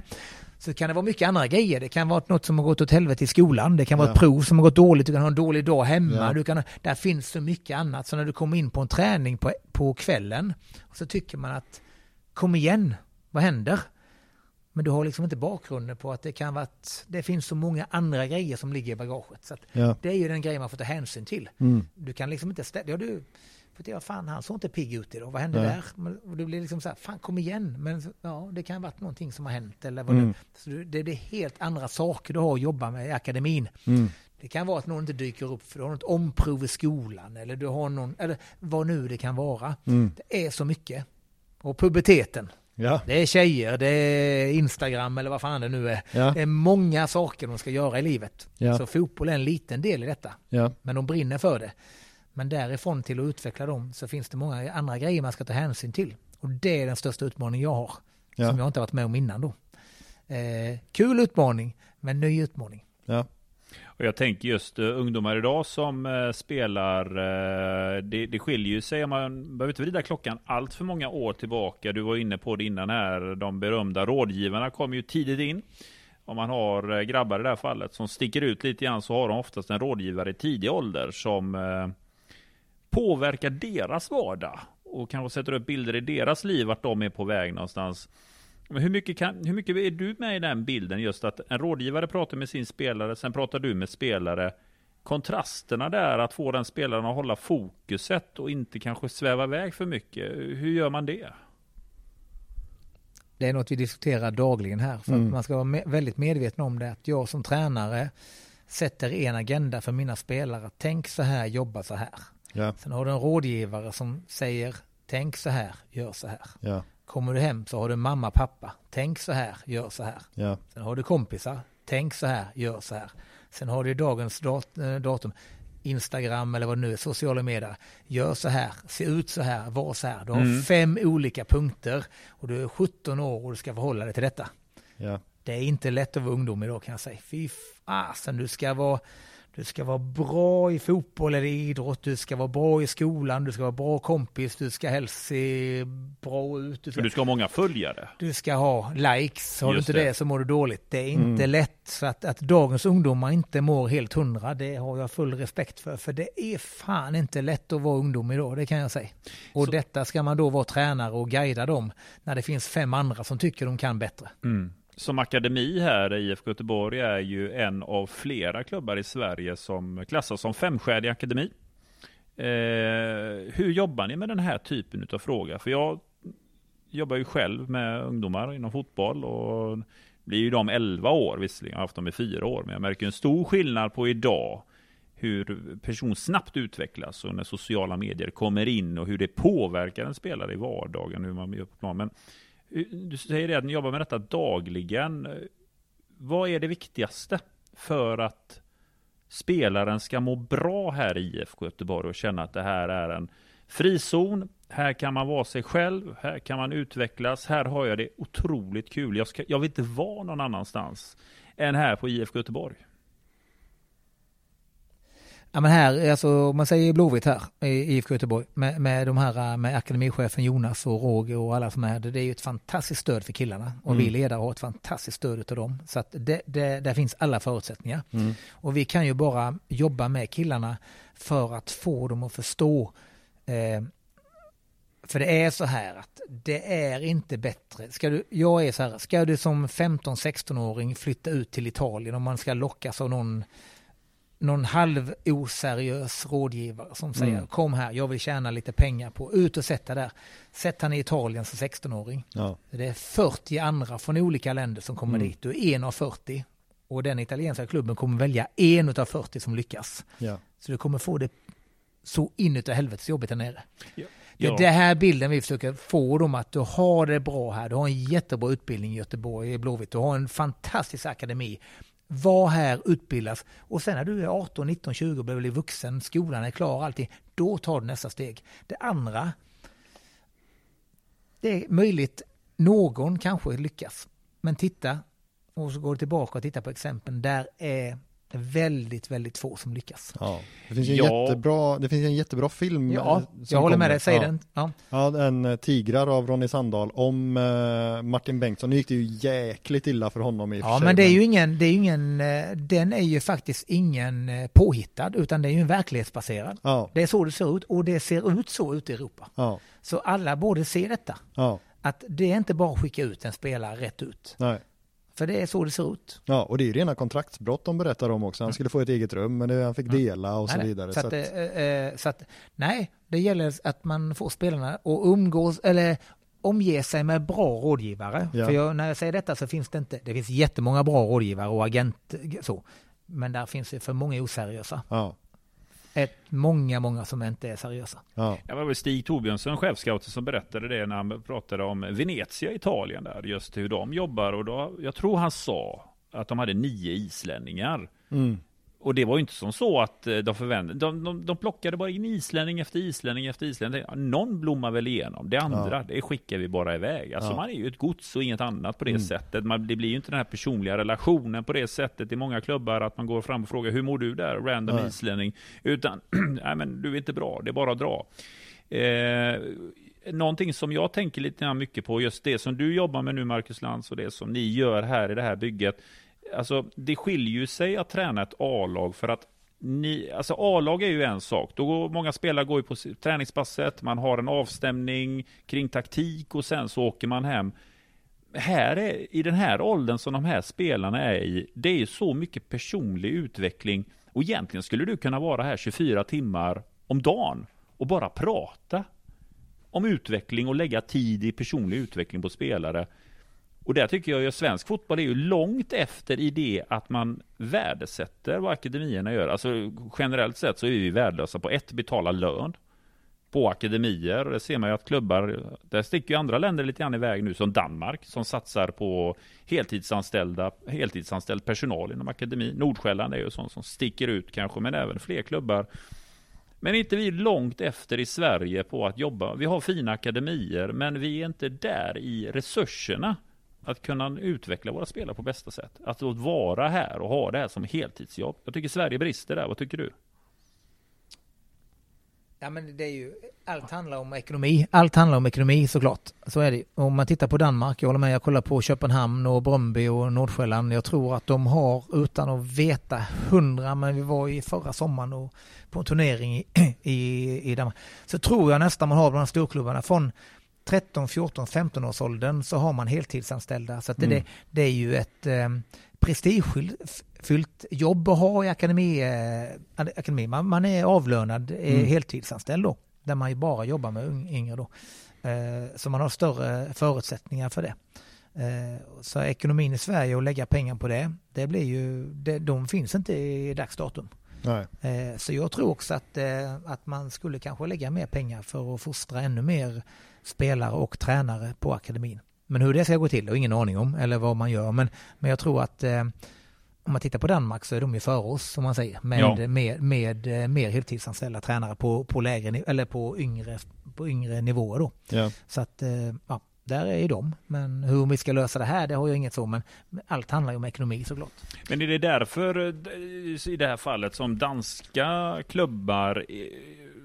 så kan det vara mycket andra grejer. Det kan vara något som har gått åt helvete i skolan. Det kan vara ja. ett prov som har gått dåligt. Du kan ha en dålig dag hemma. Ja. Du kan, där finns så mycket annat. Så när du kommer in på en träning på, på kvällen så tycker man att kom igen, vad händer? Men du har liksom inte bakgrunden på att det kan vara att det finns så många andra grejer som ligger i bagaget. Så ja. Det är ju den grejen man får ta hänsyn till. Mm. Du kan liksom inte ställa, ja, du, för fan han såg inte pigg ut idag, vad hände ja. där? Du blir liksom så här, fan kom igen, men ja, det kan ha varit någonting som har hänt eller vad mm. det, det är helt andra saker du har att jobba med i akademin. Mm. Det kan vara att någon inte dyker upp för du har något omprov i skolan eller du har någon, eller vad nu det kan vara. Mm. Det är så mycket. Och puberteten. Ja. Det är tjejer, det är Instagram eller vad fan det nu är. Ja. Det är många saker de ska göra i livet. Ja. Så fotboll är en liten del i detta. Men de brinner för det. Men därifrån till att utveckla dem så finns det många andra grejer man ska ta hänsyn till. Och det är den största utmaningen jag har. Som jag inte varit med om innan då. Eh, kul utmaning, men ny utmaning. Och jag tänker just uh, ungdomar idag som uh, spelar, uh, det, det skiljer ju sig, man behöver inte vrida klockan allt för många år tillbaka. Du var inne på det innan här, de berömda rådgivarna kom ju tidigt in. Om man har grabbar i det här fallet som sticker ut lite grann så har de oftast en rådgivare i tidig ålder som påverkar deras vardag och kanske sätter upp bilder i deras liv vart de är på väg någonstans. Men hur mycket, kan, hur mycket är du med i den bilden? Just att en rådgivare pratar med sin spelare, sen pratar du med spelare. Kontrasterna där, att få den spelaren att hålla fokuset och inte kanske sväva iväg för mycket. Hur gör man det? Det är något vi diskuterar dagligen här. För mm. att man ska vara med, väldigt medveten om det. Att jag som tränare sätter en agenda för mina spelare. Tänk så här, jobba så här. Ja. Sen har du en rådgivare som säger tänk så här, gör så här. Ja. Kommer du hem så har du mamma, pappa. Tänk så här, gör så här. Ja. Sen har du kompisar. Tänk så här, gör så här. Sen har du dagens dat eh, datum. Instagram eller vad det nu är, sociala medier. Gör så här, se ut så här, var så här. Du har mm. fem olika punkter och du är 17 år och du ska förhålla dig till detta. Ja. Det är inte lätt att vara ungdom idag kan jag säga. Fy fasen, du ska vara du ska vara bra i fotboll eller idrott, du ska vara bra i skolan, du ska vara bra kompis, du ska helst se bra ut. Du ska, du ska ha många följare. Du ska ha likes, har Just du inte det. det så mår du dåligt. Det är inte mm. lätt, så att, att dagens ungdomar inte mår helt hundra, det har jag full respekt för. För det är fan inte lätt att vara ungdom idag, det kan jag säga. Och så. detta ska man då vara tränare och guida dem när det finns fem andra som tycker de kan bättre. Mm som akademi här, i IFK Göteborg, är ju en av flera klubbar i Sverige som klassas som femstjärnig akademi. Eh, hur jobbar ni med den här typen av fråga? För jag jobbar ju själv med ungdomar inom fotboll och blir ju de 11 år visserligen, jag har haft dem i fyra år, men jag märker en stor skillnad på idag hur person snabbt utvecklas och när sociala medier kommer in och hur det påverkar en spelare i vardagen, hur man gör på plan. Men du säger det att ni jobbar med detta dagligen. Vad är det viktigaste för att spelaren ska må bra här i IFK Göteborg och känna att det här är en frizon. Här kan man vara sig själv, här kan man utvecklas, här har jag det otroligt kul. Jag, ska, jag vill inte vara någon annanstans än här på IFK Göteborg. Ja men här, alltså man säger Blåvitt här i IFK Göteborg med, med de här med akademichefen Jonas och Roger och alla som är det, det är ju ett fantastiskt stöd för killarna och mm. vi ledare har ett fantastiskt stöd av dem. Så att det, det, där finns alla förutsättningar. Mm. Och vi kan ju bara jobba med killarna för att få dem att förstå eh, för det är så här att det är inte bättre. Ska du, jag är så här, ska du som 15-16-åring flytta ut till Italien om man ska lockas av någon någon halv oseriös rådgivare som säger Mm. kom här, jag vill tjäna lite pengar på, ut och sätta där. Sätt han i Italien som 16-åring. Ja. Det är 40 andra från olika länder som kommer Mm. dit. Du är en av 40. Och den italienska klubben kommer välja en av 40 som lyckas. Ja. Så du kommer få det så inuti helvetes jobbigt där nere. Ja. Det är den här bilden vi försöker få dem att du har det bra här. Du har en jättebra utbildning i Göteborg, i Blåvitt. Du har en fantastisk akademi. Var här, utbildas. Och sen när du är 18, 19, 20 och blir vuxen, skolan är klar, allting. Då tar du nästa steg. Det andra, det är möjligt någon kanske lyckas. Men titta, och så går du tillbaka och tittar på exemplen. Där är det väldigt, väldigt få som lyckas. Ja. Det finns en Ja. jättebra, det finns en jättebra film. Ja, eh, jag håller med dig. Säg ja. den. Ja. Ja, en eh, Tigrar av Ronny Sandahl om eh, Martin Bengtsson. Nu gick det ju jäkligt illa för honom i och för Ja, sig, men det är ju ingen, det är ju ingen, den är ju faktiskt ingen påhittad, utan det är ju en verklighetsbaserad. Ja, Det är så det ser ut och det ser ut så ute i Europa. ja, Så alla borde se detta. ja, Att det är inte bara att skicka ut en spelare rätt ut. nej. För det är så det ser ut. Ja, och det är ju rena kontraktsbrott de berättar om också. Han skulle få ett eget rum, men det, han fick dela och så Nej, nej. vidare. Så Så att, att, eh, eh, så att, nej, det gäller att man får spelarna att umgås, eller omge sig med bra rådgivare. Ja. För jag, när jag säger detta så finns det inte, det finns jättemånga bra rådgivare och agent så. Men där finns det för många oseriösa. ja, Ett, många, många som inte är seriösa. ja, Det var väl Stig Torbjörnsson, chefscouten, som berättade det när han pratade om Venezia, Italien där, just hur de jobbar. Och då, jag tror han sa att de hade nio islänningar. mm, Och det var ju inte som så att eh, de förväntade, de, de, de plockade bara in islänning efter islänning efter islänning. Någon blommar väl igenom, det andra, Ja. det skickar vi bara iväg. Alltså Ja. man är ju ett gods och inget annat på det Mm. sättet. Man, det blir ju inte den här personliga relationen på det sättet i många klubbar, att man går fram och frågar hur mår du där, random Nej. islänning. Utan, nej men du är inte bra, det är bara att dra. Eh, någonting som jag tänker lite mycket på, just det som du jobbar med nu Marcus Lantz och det som ni gör här i det här bygget. Alltså det skiljer ju sig att träna ett A-lag för att ni, alltså A-lag är ju en sak. Då går, många spelare går ju på träningspasset, man har en avstämning kring taktik och sen så åker man hem. Här är, I den här åldern som de här spelarna är i, det är ju så mycket personlig utveckling. Och egentligen skulle du kunna vara här 24 timmar om dagen och bara prata om utveckling och lägga tid i personlig utveckling på spelare. Och där tycker jag ju att svensk fotboll är ju långt efter i det att man värdesätter vad akademierna gör. Alltså generellt sett så är vi värdelösa på ett, betala lön på akademier. Det ser man ju att klubbar, där sticker ju andra länder lite grann iväg nu som Danmark som satsar på heltidsanställda, heltidsanställd personal inom akademin. Nordsjälland är ju sånt som sticker ut kanske, men även fler klubbar. Men inte vi långt efter i Sverige på att jobba. Vi har fina akademier, men vi är inte där i resurserna att kunna utveckla våra spelare på bästa sätt. Att vara här och ha det här som heltidsjobb. Jag tycker Sverige brister där. Vad tycker du? Ja, men det är ju, allt handlar om ekonomi. Allt handlar om ekonomi såklart. Så är det. Om man tittar på Danmark, jag håller med, jag kollar på Köpenhamn och Bröndby och Nordsjälland. Jag tror att de har, utan att veta hundra, men vi var i förra sommaren och på en turnering i, i, i Danmark. Så tror jag nästan man har bland storklubbarna från 13, 14, 15 års åldern så har man heltidsanställda. Så det, Mm. det, är ju ett eh, prestigefyllt jobb att ha i akademi. Eh, akademi. Man, man är avlönad, eh, Mm. heltidsanställd då. Där man ju bara jobbar med yngre då. Eh, så man har större förutsättningar för det. Eh, så ekonomin i Sverige och lägga pengar på det, det blir ju, det, de finns inte i dagsdatum. nej, Eh, Så jag tror också att, eh, att man skulle kanske lägga mer pengar för att fostra ännu mer spelare och tränare på akademin. Men hur det ska gå till, har ingen aning om, eller vad man gör. Men, men jag tror att eh, om man tittar på Danmark så är de ju före oss, som man säger, med, Ja. med, med, eh, mer heltidsanställda tränare på, på lägre, eller på yngre, på yngre nivåer då. ja, Så att, eh, ja, där är ju de. Men hur vi ska lösa det här, det har jag inget så, men allt handlar ju om ekonomi såklart. Men är det därför eh, i det här fallet som danska klubbar eh,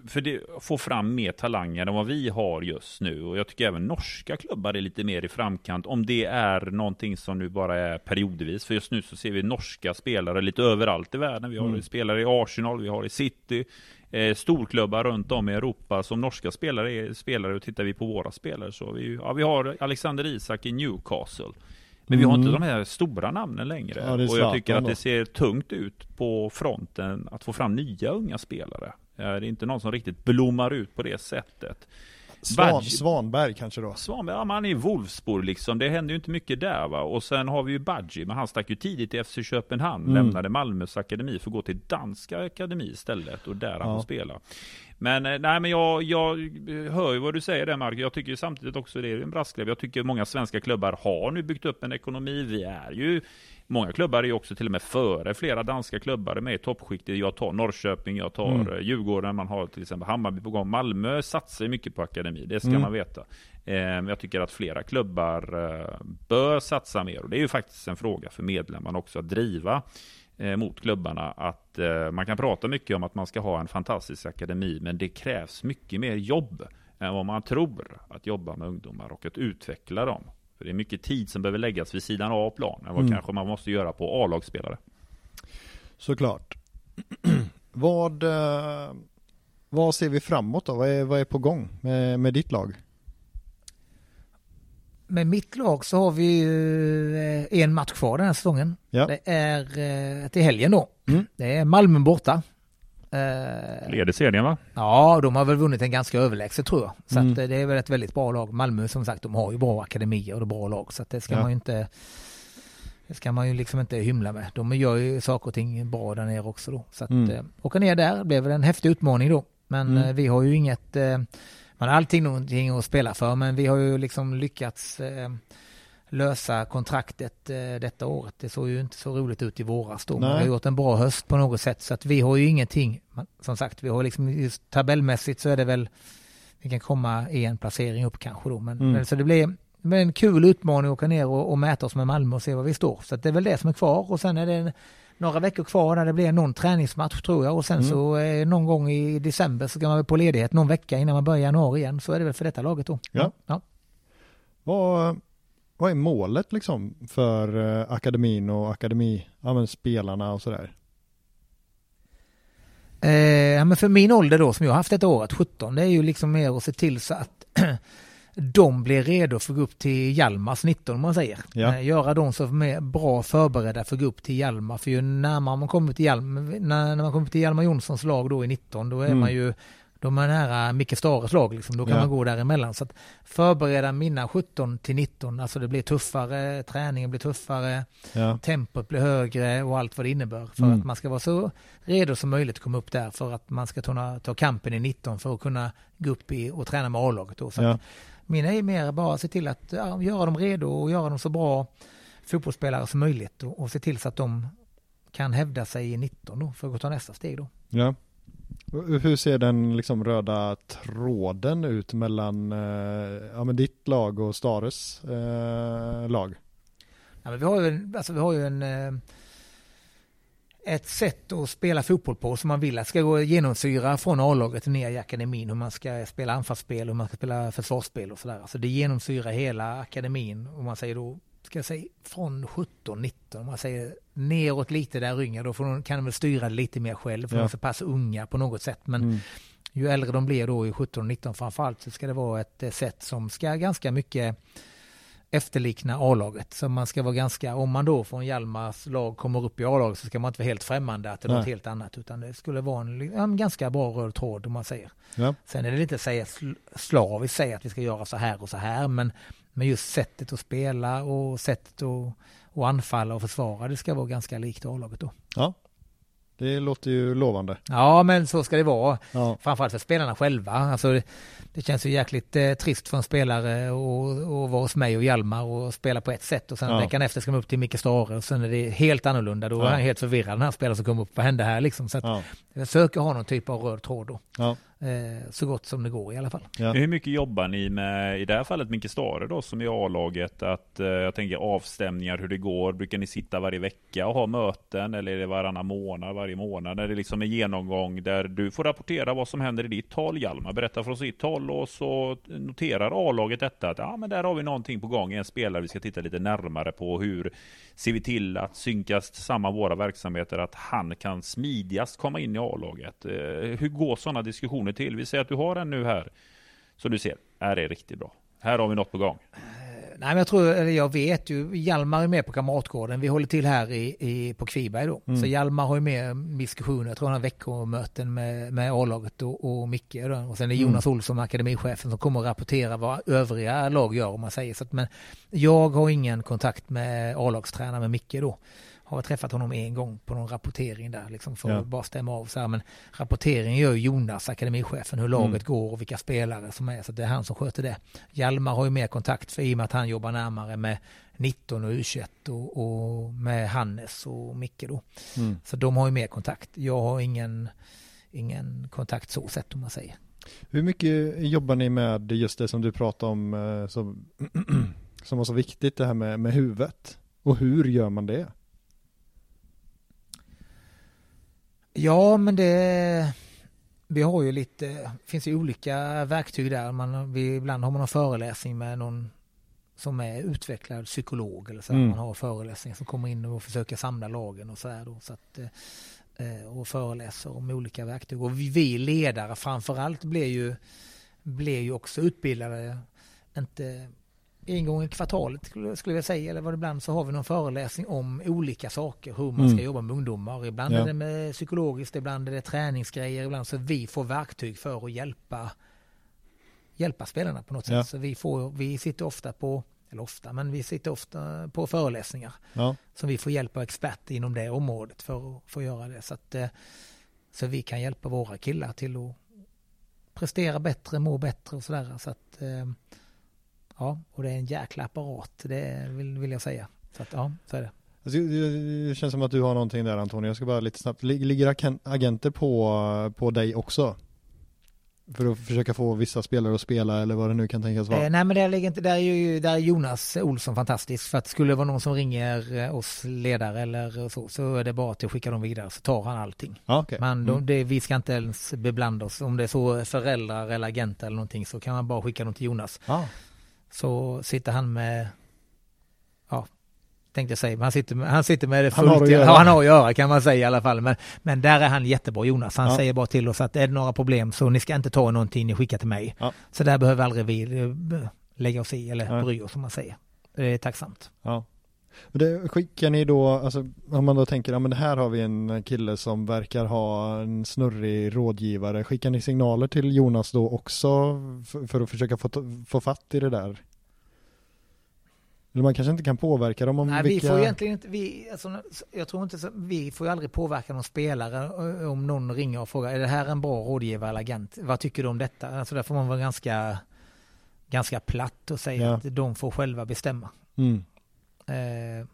för det, får fram mer talanger än vad vi har just nu? Och jag tycker även norska klubbar är lite mer i framkant. Om det är någonting som nu bara är periodvis. För just nu så ser vi norska spelare lite överallt i världen. Vi har Mm. spelare i Arsenal, vi har i City. Eh, storklubbar runt om i Europa som norska spelare är spelare och tittar vi på våra spelare så vi, ja, vi har Alexander Isak i Newcastle. Men vi har Mm. inte de här stora namnen längre. Ja, och jag tycker att det ser tungt ut på fronten att få fram nya unga spelare. Eh, Det är inte någon som riktigt blommar ut på det sättet. Svan, Svanberg kanske då? Svanberg, ja, men han är i Wolfsburg liksom. Det händer ju inte mycket där va. Och sen har vi ju Badji, men han stack ju tidigt i FC Köpenhamn. Mm. Lämnade Malmös akademi för att gå till danska akademi istället. Och där han Ja. får spela. Men eh, nej men jag, jag hör ju vad du säger där Mark. Jag tycker samtidigt också det är en brasklapp. Jag tycker många svenska klubbar har nu byggt upp en ekonomi. Vi är ju Många klubbar är ju också till och med före flera danska klubbar är med i toppskiktet. Jag tar Norrköping, jag tar Mm. mm. Djurgården, man har till exempel Hammarby på gång. Malmö satsar mycket på akademi, det ska Mm. man veta. Eh, men jag tycker att flera klubbar eh, bör satsa mer. Och det är ju faktiskt en fråga för medlemmarna också att driva eh, mot klubbarna. Att eh, man kan prata mycket om att man ska ha en fantastisk akademi, men det krävs mycket mer jobb än vad man tror att jobba med ungdomar och att utveckla dem. För det är mycket tid som behöver läggas vid sidan av plan än vad Mm. kanske man måste göra på A-lagsspelare. Såklart. vad, eh, vad ser vi framåt då? Vad är, vad är på gång med, med ditt lag? Med mitt lag så har vi eh, en match kvar den här säsongen. Ja. Det är eh, till helgen då. Mm. Det är Malmö borta. Eh, Leder serien va? Ja, de har väl vunnit en ganska överlägset tror jag. Så Mm. att eh, det är väl ett väldigt bra lag. Malmö som sagt, de har ju bra akademier och bra lag. Så att det ska Ja. man ju inte det ska man ju liksom inte hymla med. De gör ju saker och ting bra där nere också då. Så att Mm. eh, åka ner där blev väl en häftig utmaning då. Men Mm. eh, vi har ju inget, eh, man har alltid någonting att spela för, men vi har ju liksom lyckats eh, lösa kontraktet eh, detta året. Det såg ju inte så roligt ut i våras då. Man har gjort en bra höst på något sätt, så att vi har ju ingenting. Som sagt, vi har liksom just tabellmässigt så är det väl, vi kan komma i en placering upp kanske då. Men, Mm. så det blir en kul utmaning att åka ner och, och mäta oss med Malmö och se var vi står. Så att det är väl det som är kvar och sen är det några veckor kvar där det blir någon träningsmatch tror jag och sen Mm. så eh, någon gång i december så ska man väl på ledighet någon vecka innan man börjar januari igen. Så är det väl för detta laget då. Ja. ja. Vad, vad är målet liksom för eh, akademin och akademi, ja men spelarna och sådär? Eh, men för min ålder då som jag haft detta året, 17, det är ju liksom mer att se till så att de blir redo för att gå upp till Hjalmars 19 om man säger. Ja. Eh, göra dem så mer bra förberedda för att gå upp till Hjalmar. För ju närmare man kommer till Hjalmar, när, när man kommer till Hjalmar Jonssons lag då i 19, då är Mm. man ju de är nära Micke Stares lag liksom, då kan Ja. man gå däremellan. Så att förbereda mina 17 till 19, alltså det blir tuffare, träningen blir tuffare, Ja. tempot blir högre och allt vad det innebär. För Mm. att man ska vara så redo som möjligt att komma upp där för att man ska kunna ta kampen i 19 för att kunna gå upp i och träna med A-laget. Så Ja. mina är mer bara att se till att ja, göra dem redo och göra dem så bra fotbollsspelare som möjligt och, och se till så att de kan hävda sig i 19 då för att ta nästa steg då. ja. Hur ser den liksom röda tråden ut mellan eh, ja, men ditt lag och Stares eh, lag? Ja, men vi har ju en, alltså vi har ju en eh, ett sätt att spela fotboll på som man vill att ska gå genomsyra från A-laget ner i akademin hur man ska spela anfallsspel, hur man ska spela försvarsspel och sådär. Alltså det genomsyrar hela akademin om man säger då, ska jag säga från 17, 19, om man säger neråt lite där yngre, då de, kan de väl styra det lite mer själv, för Ja. de är så pass unga på något sätt. Men Mm. ju äldre de blir då i 17 och 19 framförallt så ska det vara ett sätt som ska ganska mycket efterlikna A-laget. Så man ska vara ganska, om man då från Hjalmars lag kommer upp i A-laget så ska man inte vara helt främmande att det är något helt annat utan det skulle vara en, en ganska bra röd tråd om man säger. Ja. Sen är det inte att säga slaviskt säga att vi ska göra så här och så här men, men just sättet att spela och sättet att, att anfalla och försvara det ska vara ganska likt A-laget då. ja, det låter ju lovande. Ja men så ska det vara. Ja, Framförallt för spelarna själva. Alltså det, det känns ju jäkligt eh, trist för en spelare och vara hos mig och Hjalmar och spela på ett sätt och sen Ja. veckan efter ska man upp till Micke Stare och sen är det helt annorlunda. Då Ja. är han helt förvirrad den här spelaren som kommer upp. Vad hände här liksom? Så att ja, jag försöker ha någon typ av röd tråd då. ja, så gott som det går i alla fall. ja. Hur mycket jobbar ni med, i det här fallet Micke Stare då, som är A-laget, att eh, jag tänker avstämningar, hur det går, brukar ni sitta varje vecka och ha möten, eller är det varannan månad, varje månad, när det liksom är genomgång där du får rapportera vad som händer i ditt håll, Hjalmar berättar från sitt håll och så noterar A-laget detta, att ja men där har vi någonting på gång, en spelare vi ska titta lite närmare på, hur ser vi till att synkas samman våra verksamheter, att han kan smidigast komma in i A-laget. Eh, hur går sådana diskussioner till? Vi säger att du har en nu här, så du ser, här är riktigt bra. Här har vi något på gång. nej men jag tror, eller jag vet ju, Hjalmar är med på Kamratgården. Vi håller till här i, i, på Kviberg då. Mm. Så Hjalmar har ju med diskussioner, jag tror han har veckomöten med, med A-laget och, och Micke. Då. Och sen är Mm. Jonas Olsson, akademichefen, som kommer att rapportera vad övriga lag gör om man säger så. Att, men jag har ingen kontakt med A-lagstränaren med Micke då. Har träffat honom en gång på någon rapportering där liksom för Ja. att bara stämma av så här. Men rapporteringen gör Jonas, akademichefen, hur laget Mm. går och vilka spelare som är. Så det är han som sköter det. Hjalmar har ju mer kontakt för i och med att han jobbar närmare med 19 och U21 och, och med Hannes och Micke då. Mm. Så de har ju mer kontakt. Jag har ingen, ingen kontakt så sett om man säger. Hur mycket jobbar ni med just det som du pratade om eh, som, som var så viktigt, det här med, med huvudet? Och hur gör man det? Ja, men det... Vi har ju lite, finns ju olika verktyg där. Man, vi, ibland har man en föreläsning med någon som är utvecklad psykolog eller så. Mm. Man har föreläsningar som kommer in och försöker samla lagen och så här då. Så att, eh, och föreläser om olika verktyg. Och vi, vi ledare framförallt blir ju, blir ju också utbildade, inte en gång i kvartalet skulle skulle jag säga, eller vad det ibland så har vi någon föreläsning om olika saker, hur man ska Mm. jobba med ungdomar. Ibland Ja. är det med psykologiskt, ibland är det träningsgrejer, ibland så vi får verktyg för att hjälpa, hjälpa spelarna på något sätt. Ja. Så vi, får, vi sitter ofta på, eller ofta, men vi sitter ofta på föreläsningar Ja, som vi får hjälp av experter inom det området för att få göra det. Så, att, eh, så vi kan hjälpa våra killar till att prestera bättre, må bättre och sådär. Så att, eh, ja, och det är en jäkla apparat, det vill, vill jag säga. Så att, ja, så är det. alltså, det, det känns som att du har någonting där Antonija. Jag ska bara lite snabbt, Lig- ligger agen- agenter på, på dig också? För att försöka få vissa spelare att spela eller vad det nu kan tänkas vara? Eh, nej men där, ligger inte, där, är ju, där är Jonas Olsson fantastisk. För att skulle det vara någon som ringer eh, oss ledare eller så, så är det bara att skicka dem vidare så tar han allting. Ja, okej. Men de, Mm. det, vi ska inte ens beblanda oss. Om det är så föräldrar eller agenter eller någonting så kan man bara skicka dem till Jonas. Ja, Så sitter han med, ja, tänkte jag säga, men han sitter med, han sitter med det Han har fullt. att göra. Ja, han har att göra kan man säga i alla fall. Men, men där är han jättebra Jonas. Han Ja. säger bara till oss att är det några problem så ni ska inte ta någonting ni skickar till mig. Ja. Så där behöver aldrig vi eh, lägga oss i eller bry oss som man säger. Det är tacksamt. ja. Men det, skickar ni då, alltså om man då tänker, ja men här har vi en kille som verkar ha en snurrig rådgivare. Skickar ni signaler till Jonas då också för, för att försöka få, få fatt i det där? Eller man kanske inte kan påverka dem om Nej, vilka... vi får egentligen inte, vi, alltså, jag tror inte så, vi får ju aldrig påverka någon spelare eh, om någon ringer och frågar är det här en bra rådgivare eller agent? Vad tycker du om detta? Alltså där får man vara ganska, ganska platt och säga Ja. att de får själva bestämma. Mm. Eh,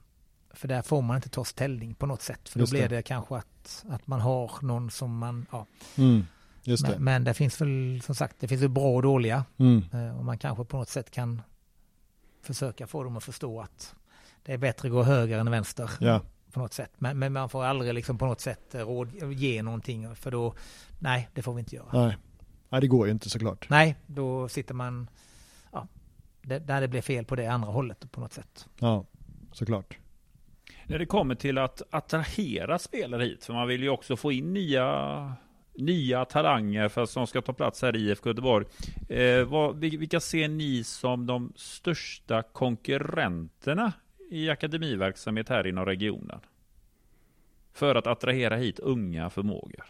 för där får man inte ta ställning på något sätt. För då Just blir det. det kanske att, att man har någon som man, ja. Mm. Just det. Men, men det finns väl som sagt, det finns ju bra och dåliga. Mm. Eh, och man kanske på något sätt kan försöka få dem att förstå att det är bättre att gå höger än vänster Ja, på något sätt. Men, men man får aldrig liksom på något sätt eh, råd, ge någonting för då, nej, det får vi inte göra. nej. Nej, det går ju inte såklart. Nej, då sitter man, ja, det, där det blir fel på det andra hållet på något sätt. Ja, såklart. När det kommer till att attrahera spelare hit, för man vill ju också få in nya, nya talanger för att som ska ta plats här i IFK Göteborg. Eh, vad, vil- vilka ser ni som de största konkurrenterna i akademiverksamhet här inom regionen? För att attrahera hit unga förmågor.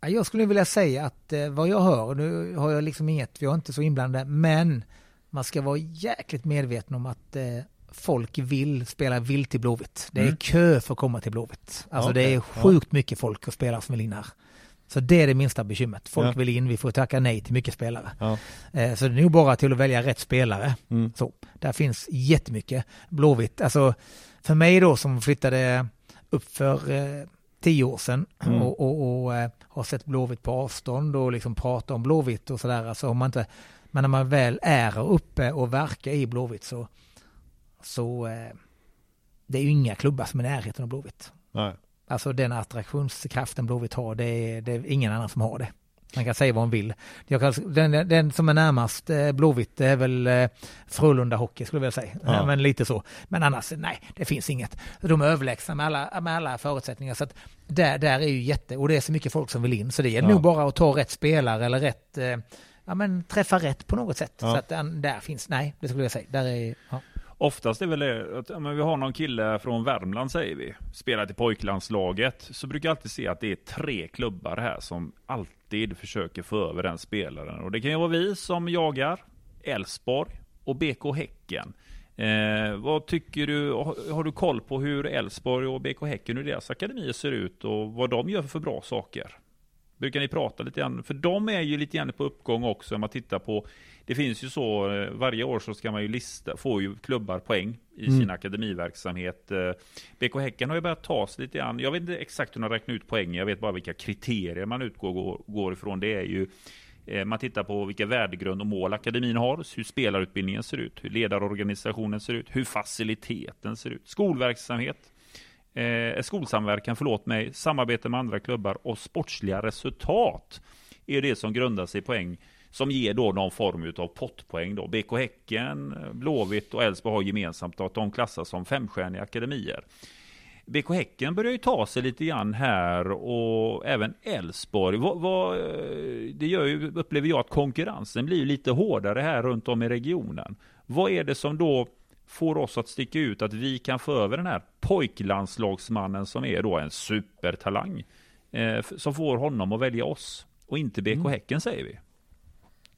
Ja, Jag skulle vilja säga att eh, vad jag hör, nu har jag liksom inget, jag är inte så inblandad, men man ska vara jäkligt medveten om att eh, folk vill spela vilt till Blåvitt. Det är Mm. kö för att komma till Blåvitt. Alltså det Okej, är sjukt mycket folk och spelare som vill in här. Så det är det minsta bekymret. Folk Ja. vill in, vi får tacka nej till mycket spelare. Ja. Eh, så det är nog bara till att välja rätt spelare. Mm. Så, där finns jättemycket. Blåvitt, alltså för mig då som flyttade upp för eh, tio år sedan Mm. och, och, och eh, har sett Blåvitt på avstånd och liksom pratar om Blåvitt och sådär. Alltså om man inte, men när man väl är uppe och verkar i Blåvitt så, så eh, det är ju inga klubbar som är i närheten av Blåvitt. Nej. Alltså den attraktionskraften Blåvitt har, det är, det är ingen annan som har det. Man kan säga vad man vill. Jag kan, den, den som är närmast eh, Blåvitt är väl eh, Frölunda Hockey skulle jag vilja säga. Ja. Men lite så. Men annars, nej, det finns inget. De är överlägsna med alla, med alla förutsättningar. Så att där, där är ju jätte, och det är så mycket folk som vill in. Så det gäller Ja. nog bara att ta rätt spelare eller rätt, ja, men träffa rätt på något sätt. Ja. Så att den, där finns, nej, det skulle jag säga. Där är, ja. Oftast är väl det att ja, men vi har någon kille från Värmland säger vi, spelar i pojklandslaget, så brukar jag alltid se att det är tre klubbar här som alltid försöker få över den spelaren. Och det kan ju vara vi som jagar, Elfsborg och BK Häcken. Eh, vad tycker du, har, har du koll på hur Elfsborg och BK Häcken, hur deras akademier ser ut och vad de gör för bra saker? Brukar ni prata lite grann? För de är ju lite grann på uppgång också om man tittar på Det finns ju så eh, varje år så ska man ju lista, får ju klubbar poäng i Mm. sin akademiverksamhet. Eh, BK Häcken har ju börjat ta sig lite grann. Jag vet inte exakt hur de räknar ut poängen. Jag vet bara vilka kriterier man utgår går, går ifrån. Det är ju eh, man tittar på vilka värdegrund och mål akademin har, hur spelarutbildningen ser ut, hur ledarorganisationen ser ut, hur faciliteten ser ut, skolverksamhet, eh, skolsamverkan, förlåt mig, samarbete med andra klubbar och sportsliga resultat är det som grundar sig i poäng som ger då någon form av pottpoäng. Då. BK Häcken, Blåvitt och Elfsborg har gemensamt att de klassas som femstjärniga akademier. BK Häcken börjar ju ta sig lite grann här och även Elfsborg. Eh, det gör ju, upplever jag att konkurrensen blir lite hårdare här runt om i regionen. Vad är det som då får oss att sticka ut att vi kan få över den här pojklandslagsmannen som är då en supertalang eh, som får honom att välja oss och inte BK Häcken säger vi.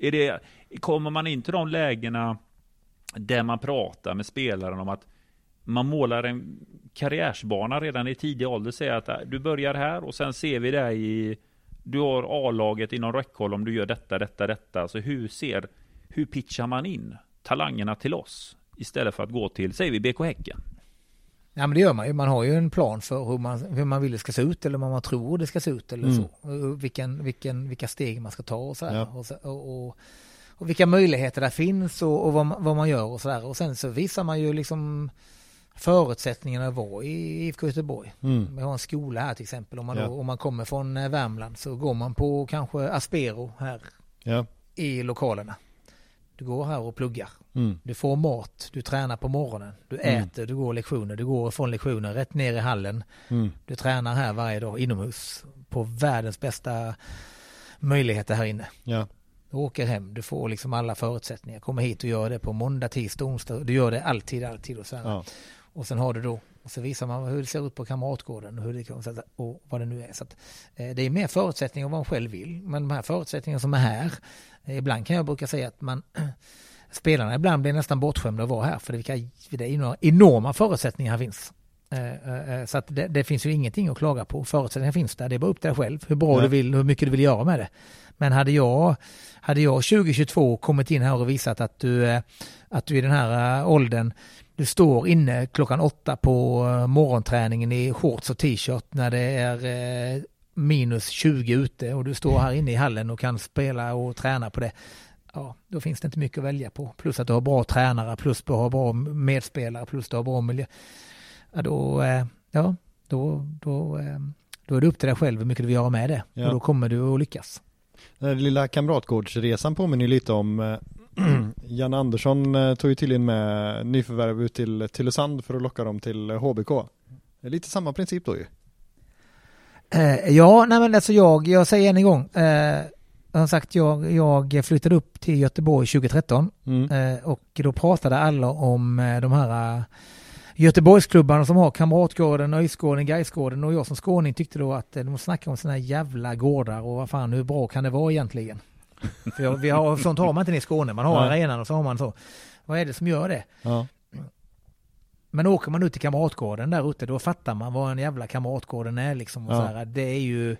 Är det, kommer man in till de lägena där man pratar med spelaren om att man målar en karriärsbana redan i tidig ålder, säger att äh, du börjar här och sen ser vi dig i du har A-laget inom räckhåll om du gör detta, detta, detta. Så hur ser, hur pitchar man in talangerna till oss istället för att gå till, säger vi BK Häcken? Ja men det gör man ju. Man har ju en plan för hur man, hur man vill det ska se ut eller vad man tror det ska se ut eller Mm. så. Vilken, vilken, vilka steg man ska ta och sådär. Ja. Och, så, och, och, och vilka möjligheter där finns och, och vad, man, vad man gör och sådär. Och sen så visar man ju liksom förutsättningarna att vara i IFK Göteborg. Mm. Vi har en skola här till exempel. Om man, då, Ja. om man kommer från eh, Värmland så går man på kanske Aspero här Ja. i lokalerna. Du går här och pluggar. Mm. Du får mat, du tränar på morgonen, du Mm. äter, du går lektioner, du går från lektioner rätt ner i hallen. Mm. Du tränar här varje dag inomhus på världens bästa möjligheter här inne. Ja. Du åker hem, du får liksom alla förutsättningar. Kommer hit och gör det på måndag, tisdag, onsdag. Du gör det alltid, alltid och så. Ja. Och sen har du då, och så visar man hur det ser ut på Kamratgården och, hur det, och vad det nu är. Så att, eh, det är mer förutsättningar vad man själv vill. Men de här förutsättningarna som är här, eh, ibland kan jag brukar säga att man spelarna ibland blir nästan bortskämda att vara här för det, vilka, det är enorma, enorma förutsättningar här finns. Eh, eh, Så att det, det finns ju ingenting att klaga på. Förutsättningar finns där. Det är bara upp till dig själv hur bra Ja. du vill, hur mycket du vill göra med det. Men hade jag, hade jag 2022 kommit in här och visat att du, eh, att du i den här eh, åldern du står inne klockan åtta på eh, morgonträningen i shorts och t-shirt när det är eh, minus 20 ute och du står här inne i hallen och kan spela och träna på det. Ja, då finns det inte mycket att välja på. Plus att du har bra tränare, plus du har bra medspelare, plus du har bra miljö. Ja, då, eh, ja, då, då, eh, då är det upp till dig själv hur mycket du vill göra med det. Ja. Och då kommer du att lyckas. Den här lilla kamratgårdsresan påminner lite om eh, Jan Andersson tog ju tydligen med nyförvärv ut till Tylösand för att locka dem till HBK. Det är lite samma princip då ju. Eh, ja, nej men alltså jag, jag säger än en gång. Eh, har sagt, jag, jag flyttade upp till Göteborg 2013 Mm. eh, och då pratade alla om eh, de här eh, Göteborgsklubbarna som har Kamratgården, Nöjesgården, Gaisgården och jag som skåning tyckte då att de snackar om här jävla gårdar och vad fan hur bra kan det vara egentligen? För vi har, sånt har man inte i Skåne, man har Nej. arenan och så har man så. Vad är det som gör det? Ja. Men åker man ut till Kamratgården där ute då fattar man vad en jävla Kamratgården är liksom. Och Ja. så här, det är ju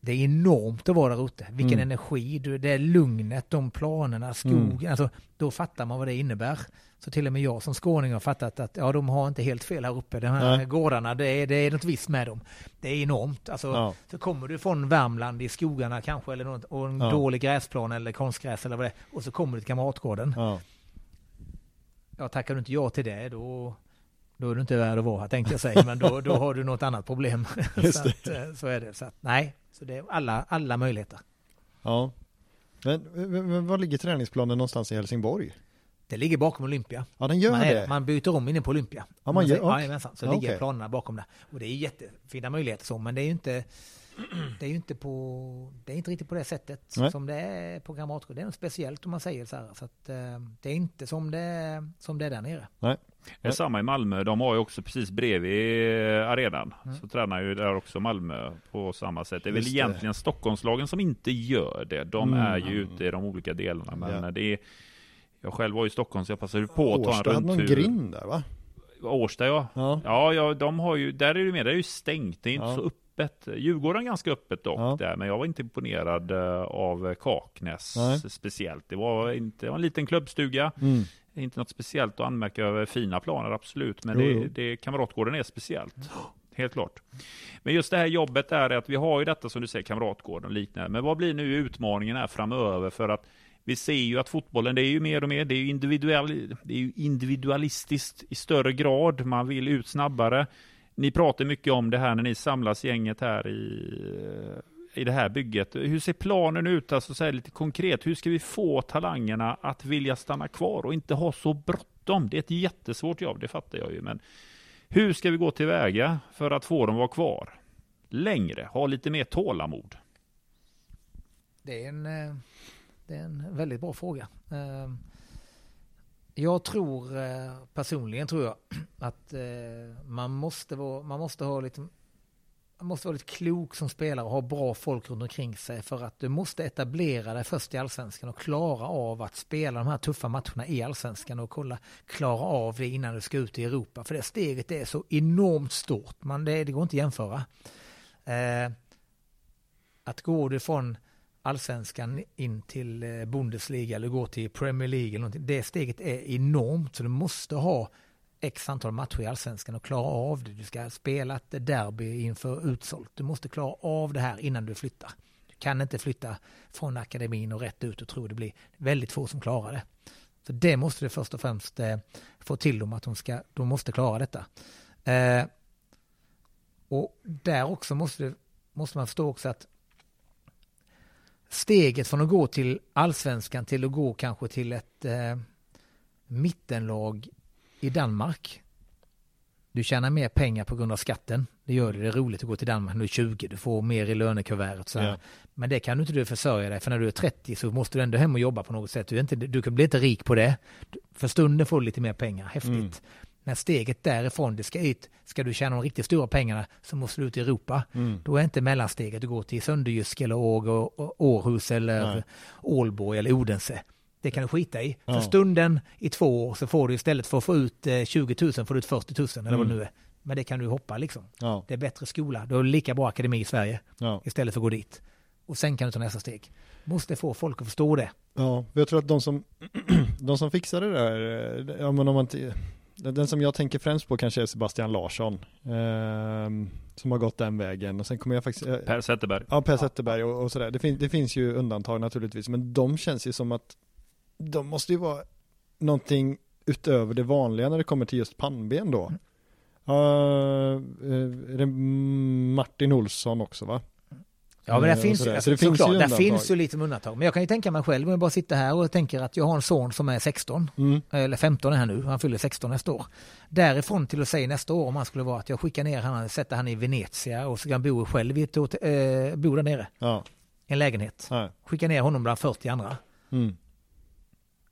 det är enormt att vara där ute. Vilken Mm. energi, det är lugnet, de planerna, skogen. Alltså, då fattar man vad det innebär. Så till och med jag som skåning har fattat att ja, de har inte helt fel här uppe. De här Nej. gårdarna, det är, det är något visst med dem. Det är enormt. Alltså, Ja. så kommer du från Värmland i skogarna kanske eller något, och en Ja. dålig gräsplan eller konstgräs eller vad det är. Och så kommer du till Kamratgården. Ja. Ja, tackar du inte ja till det då, då är du inte värd att vara här tänkte jag säga. Men då, då har du något annat problem. Så, att, eh, så är det. Så att, nej, så det är alla, alla möjligheter. ja. Men, men, var ligger träningsplanen någonstans i Helsingborg? Det ligger bakom Olympia. Ja den gör man, det. man byter om inne på Olympia. Ja, man gör- säger- okej. Jajamensan, så Ja, ligger okej. planerna bakom det. Och det är jättefina möjligheter så, men det är ju inte det är inte på, det är inte riktigt på det sättet Nej. som det är på Kamratgården. Det är något speciellt om man säger så här. Så att, eh, det är inte som det, som det är där nere. Det är samma i Malmö. De har ju också precis bredvid eh, arenan. Mm. Så tränar ju där också Malmö på samma sätt. Det är väl Just det. egentligen Stockholmslagen som inte gör det. De Mm. är ju ute i de olika delarna. Men Ja. det är, jag själv var i Stockholm så jag passade på att ta Årsta en hade någon rundtur. grind där va? Årsta ja. Ja. Ja, ja, de har ju, där är det mer, det är ju stängt. Det är inte Ja. så öppet. Djurgården är ganska öppet dock Ja. där, men jag var inte imponerad eh, av Kaknäs Nej. speciellt. Det var inte, det var en liten klubbstuga. Mm. Inte något speciellt att anmärka över fina planer, absolut. Men Jo, det, det, Kamratgården är speciellt. Helt klart. Men just det här jobbet är att vi har ju detta som du säger, Kamratgården och liknande. Men vad blir nu utmaningen här framöver? För att vi ser ju att fotbollen, det är ju mer och mer, det är ju, individuell, det är ju individualistiskt i större grad. Man vill ut snabbare. Ni pratar mycket om det här när ni samlas gänget här i, i det här bygget. Hur ser planen ut, alltså så här lite konkret? Hur ska vi få talangerna att vilja stanna kvar och inte ha så bråttom? Det är ett jättesvårt jobb, det fattar jag ju. Men hur ska vi gå tillväga för att få dem att vara kvar? Längre, ha lite mer tålamod. Det är en, eh, det är en väldigt bra fråga. Ehm, jag tror eh, personligen tror jag att eh, man måste vara, man måste ha lite man måste vara lite klok som spelare och ha bra folk runt omkring sig för att du måste etablera dig först i allsvenskan och klara av att spela de här tuffa matcherna i allsvenskan och kolla, klara av det innan du ska ut i Europa. För det steget är så enormt stort, man, det, det går inte att jämföra. Eh, att gå du från allsvenskan in till eh, Bundesliga eller gå till Premier League eller någonting, det steget är enormt så du måste ha x antal matcher i allsvenskan och klara av det. Du ska spela ett derby inför utsålt. Du måste klara av det här innan du flyttar. Du kan inte flytta från akademin och rätt ut och tro det blir väldigt få som klarar det. Så det måste du först och främst eh, få till dem att de, ska, de måste klara detta. Eh, och där också måste, du- måste man förstå också att steget från att gå till allsvenskan till att gå kanske till ett eh, mittenlag i Danmark. Du tjänar mer pengar på grund av skatten. Det gör det. Det är roligt att gå till Danmark när du är 20. Du får mer i lönekuvertet. Så. Ja. Men det kan du inte du försörja dig. För när du är 30 så måste du ändå hem och jobba på något sätt. Du, är inte, du kan bli inte rik på det. För stunden får du lite mer pengar. Häftigt. Mm. När steget därifrån, det ska ut, ska du tjäna de riktigt stora pengarna så måste du ut i Europa. Mm. Då är inte mellansteget att gå till Sönderjysk eller Åg och- och Århus eller Nej. Ålborg eller Odense. Det kan du skita i. Ja. För stunden i två år så får du istället för att få ut eh, 20 000 får du ut 40 000 eller vad det Mm. nu är. Men det kan du hoppa liksom. Ja, Det är bättre skola. Du har lika bra akademi i Sverige ja. istället för att gå dit. Och sen kan du ta nästa steg. Måste få folk att förstå det. Ja, jag tror att de som, de som fixar det där, eh, ja, men om man, den som jag tänker främst på kanske är Sebastian Larsson, ehm, som har gått den vägen. Och sen kommer jag faktiskt, eh, Per Zetterberg. ja Per Zetterberg och, och sådär. Det, fin, det finns ju undantag naturligtvis, men de känns ju som att de måste ju vara någonting utöver det vanliga när det kommer till just pannben då. Eh, är det Martin Olsson också va? Ja, men Eh, det och finns, sådär. ju, Så det finns såklart, ju undantag. finns ju lite undantag. Men jag kan ju tänka mig själv om jag bara sitter här och tänker att jag har en son som är 16, Mm. eller 15 är han nu, han fyller 16 nästa år. Därifrån till att säga nästa år om han skulle vara att jag skickar ner han, sätter han i Venezia och så kan han bo själv i ett eh, bo där nere, Ja, en lägenhet. ja. Skicka ner honom bland 40 andra. Mm.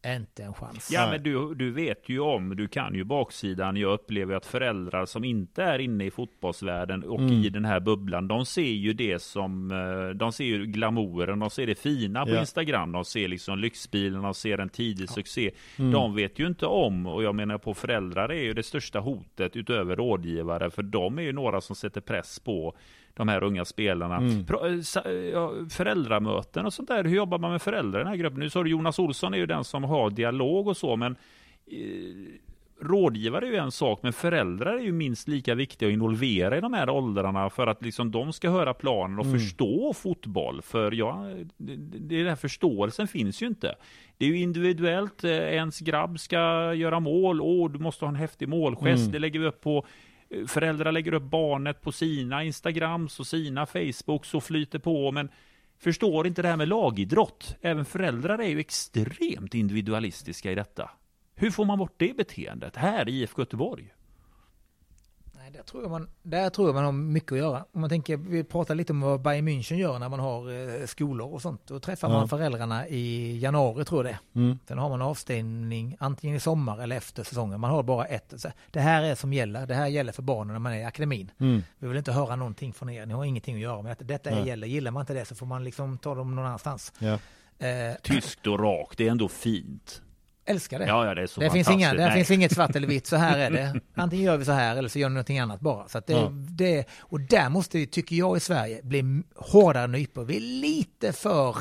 Inte en chans. Ja, men du, du vet ju om, du kan ju baksidan. Jag upplever att föräldrar som inte är inne i fotbollsvärlden och Mm. i den här bubblan, de ser ju det som, eh, de ser ju glamouren, de ser det fina på Ja. Instagram, de ser liksom lyxbilen, de ser en tidig succé. Mm. De vet ju inte om, och jag menar på föräldrar är ju det största hotet utöver rådgivare, för de är ju några som sätter press på de här unga spelarna. Mm. Eh, ja, föräldramöten och sånt där, hur jobbar man med föräldrar i den här gruppen? Nu sa du Jonas Olsson är ju den som har dialog och så, men eh, rådgivare är ju en sak, men föräldrar är ju minst lika viktiga att involvera i de här åldrarna för att liksom de ska höra planen och Mm. förstå fotboll. För ja, det, det den här förståelsen finns ju inte. Det är ju individuellt, eh, ens grabb ska göra mål, åh du måste ha en häftig målgest, Mm. det lägger vi upp på eh, Föräldrar lägger upp barnet på sina Instagrams och sina Facebooks och flyter på, men förstår inte det här med lagidrott. Även föräldrar är ju extremt individualistiska i detta. Hur får man bort det beteendet här i IFK Göteborg? Nej, där tror, jag man, där tror jag man har mycket att göra. Om man tänker, vi pratar lite om vad Bayern München gör när man har eh, skolor och sånt. Då träffar Ja. man föräldrarna i januari tror jag det är. Mm. Sen har man avstängning antingen i sommar eller efter säsongen. Man har bara ett. Så det här är som gäller. Det här gäller för barnen när man är i akademin. Mm. Vi vill inte höra någonting från er. Ni har ingenting att göra med detta. Detta Nej. gäller. Gillar man inte det så får man liksom ta dem någon annanstans. Ja. Eh, Tyskt och rakt, det är ändå fint. Älskar det. Ja, ja, det är så det finns, inga, det finns inget svart eller vitt, så här är det. Antingen gör vi så här eller så gör vi någonting annat bara. Så det, Ja. det, och där måste vi, tycker jag i Sverige, bli hårdare nypor. Vi är lite för...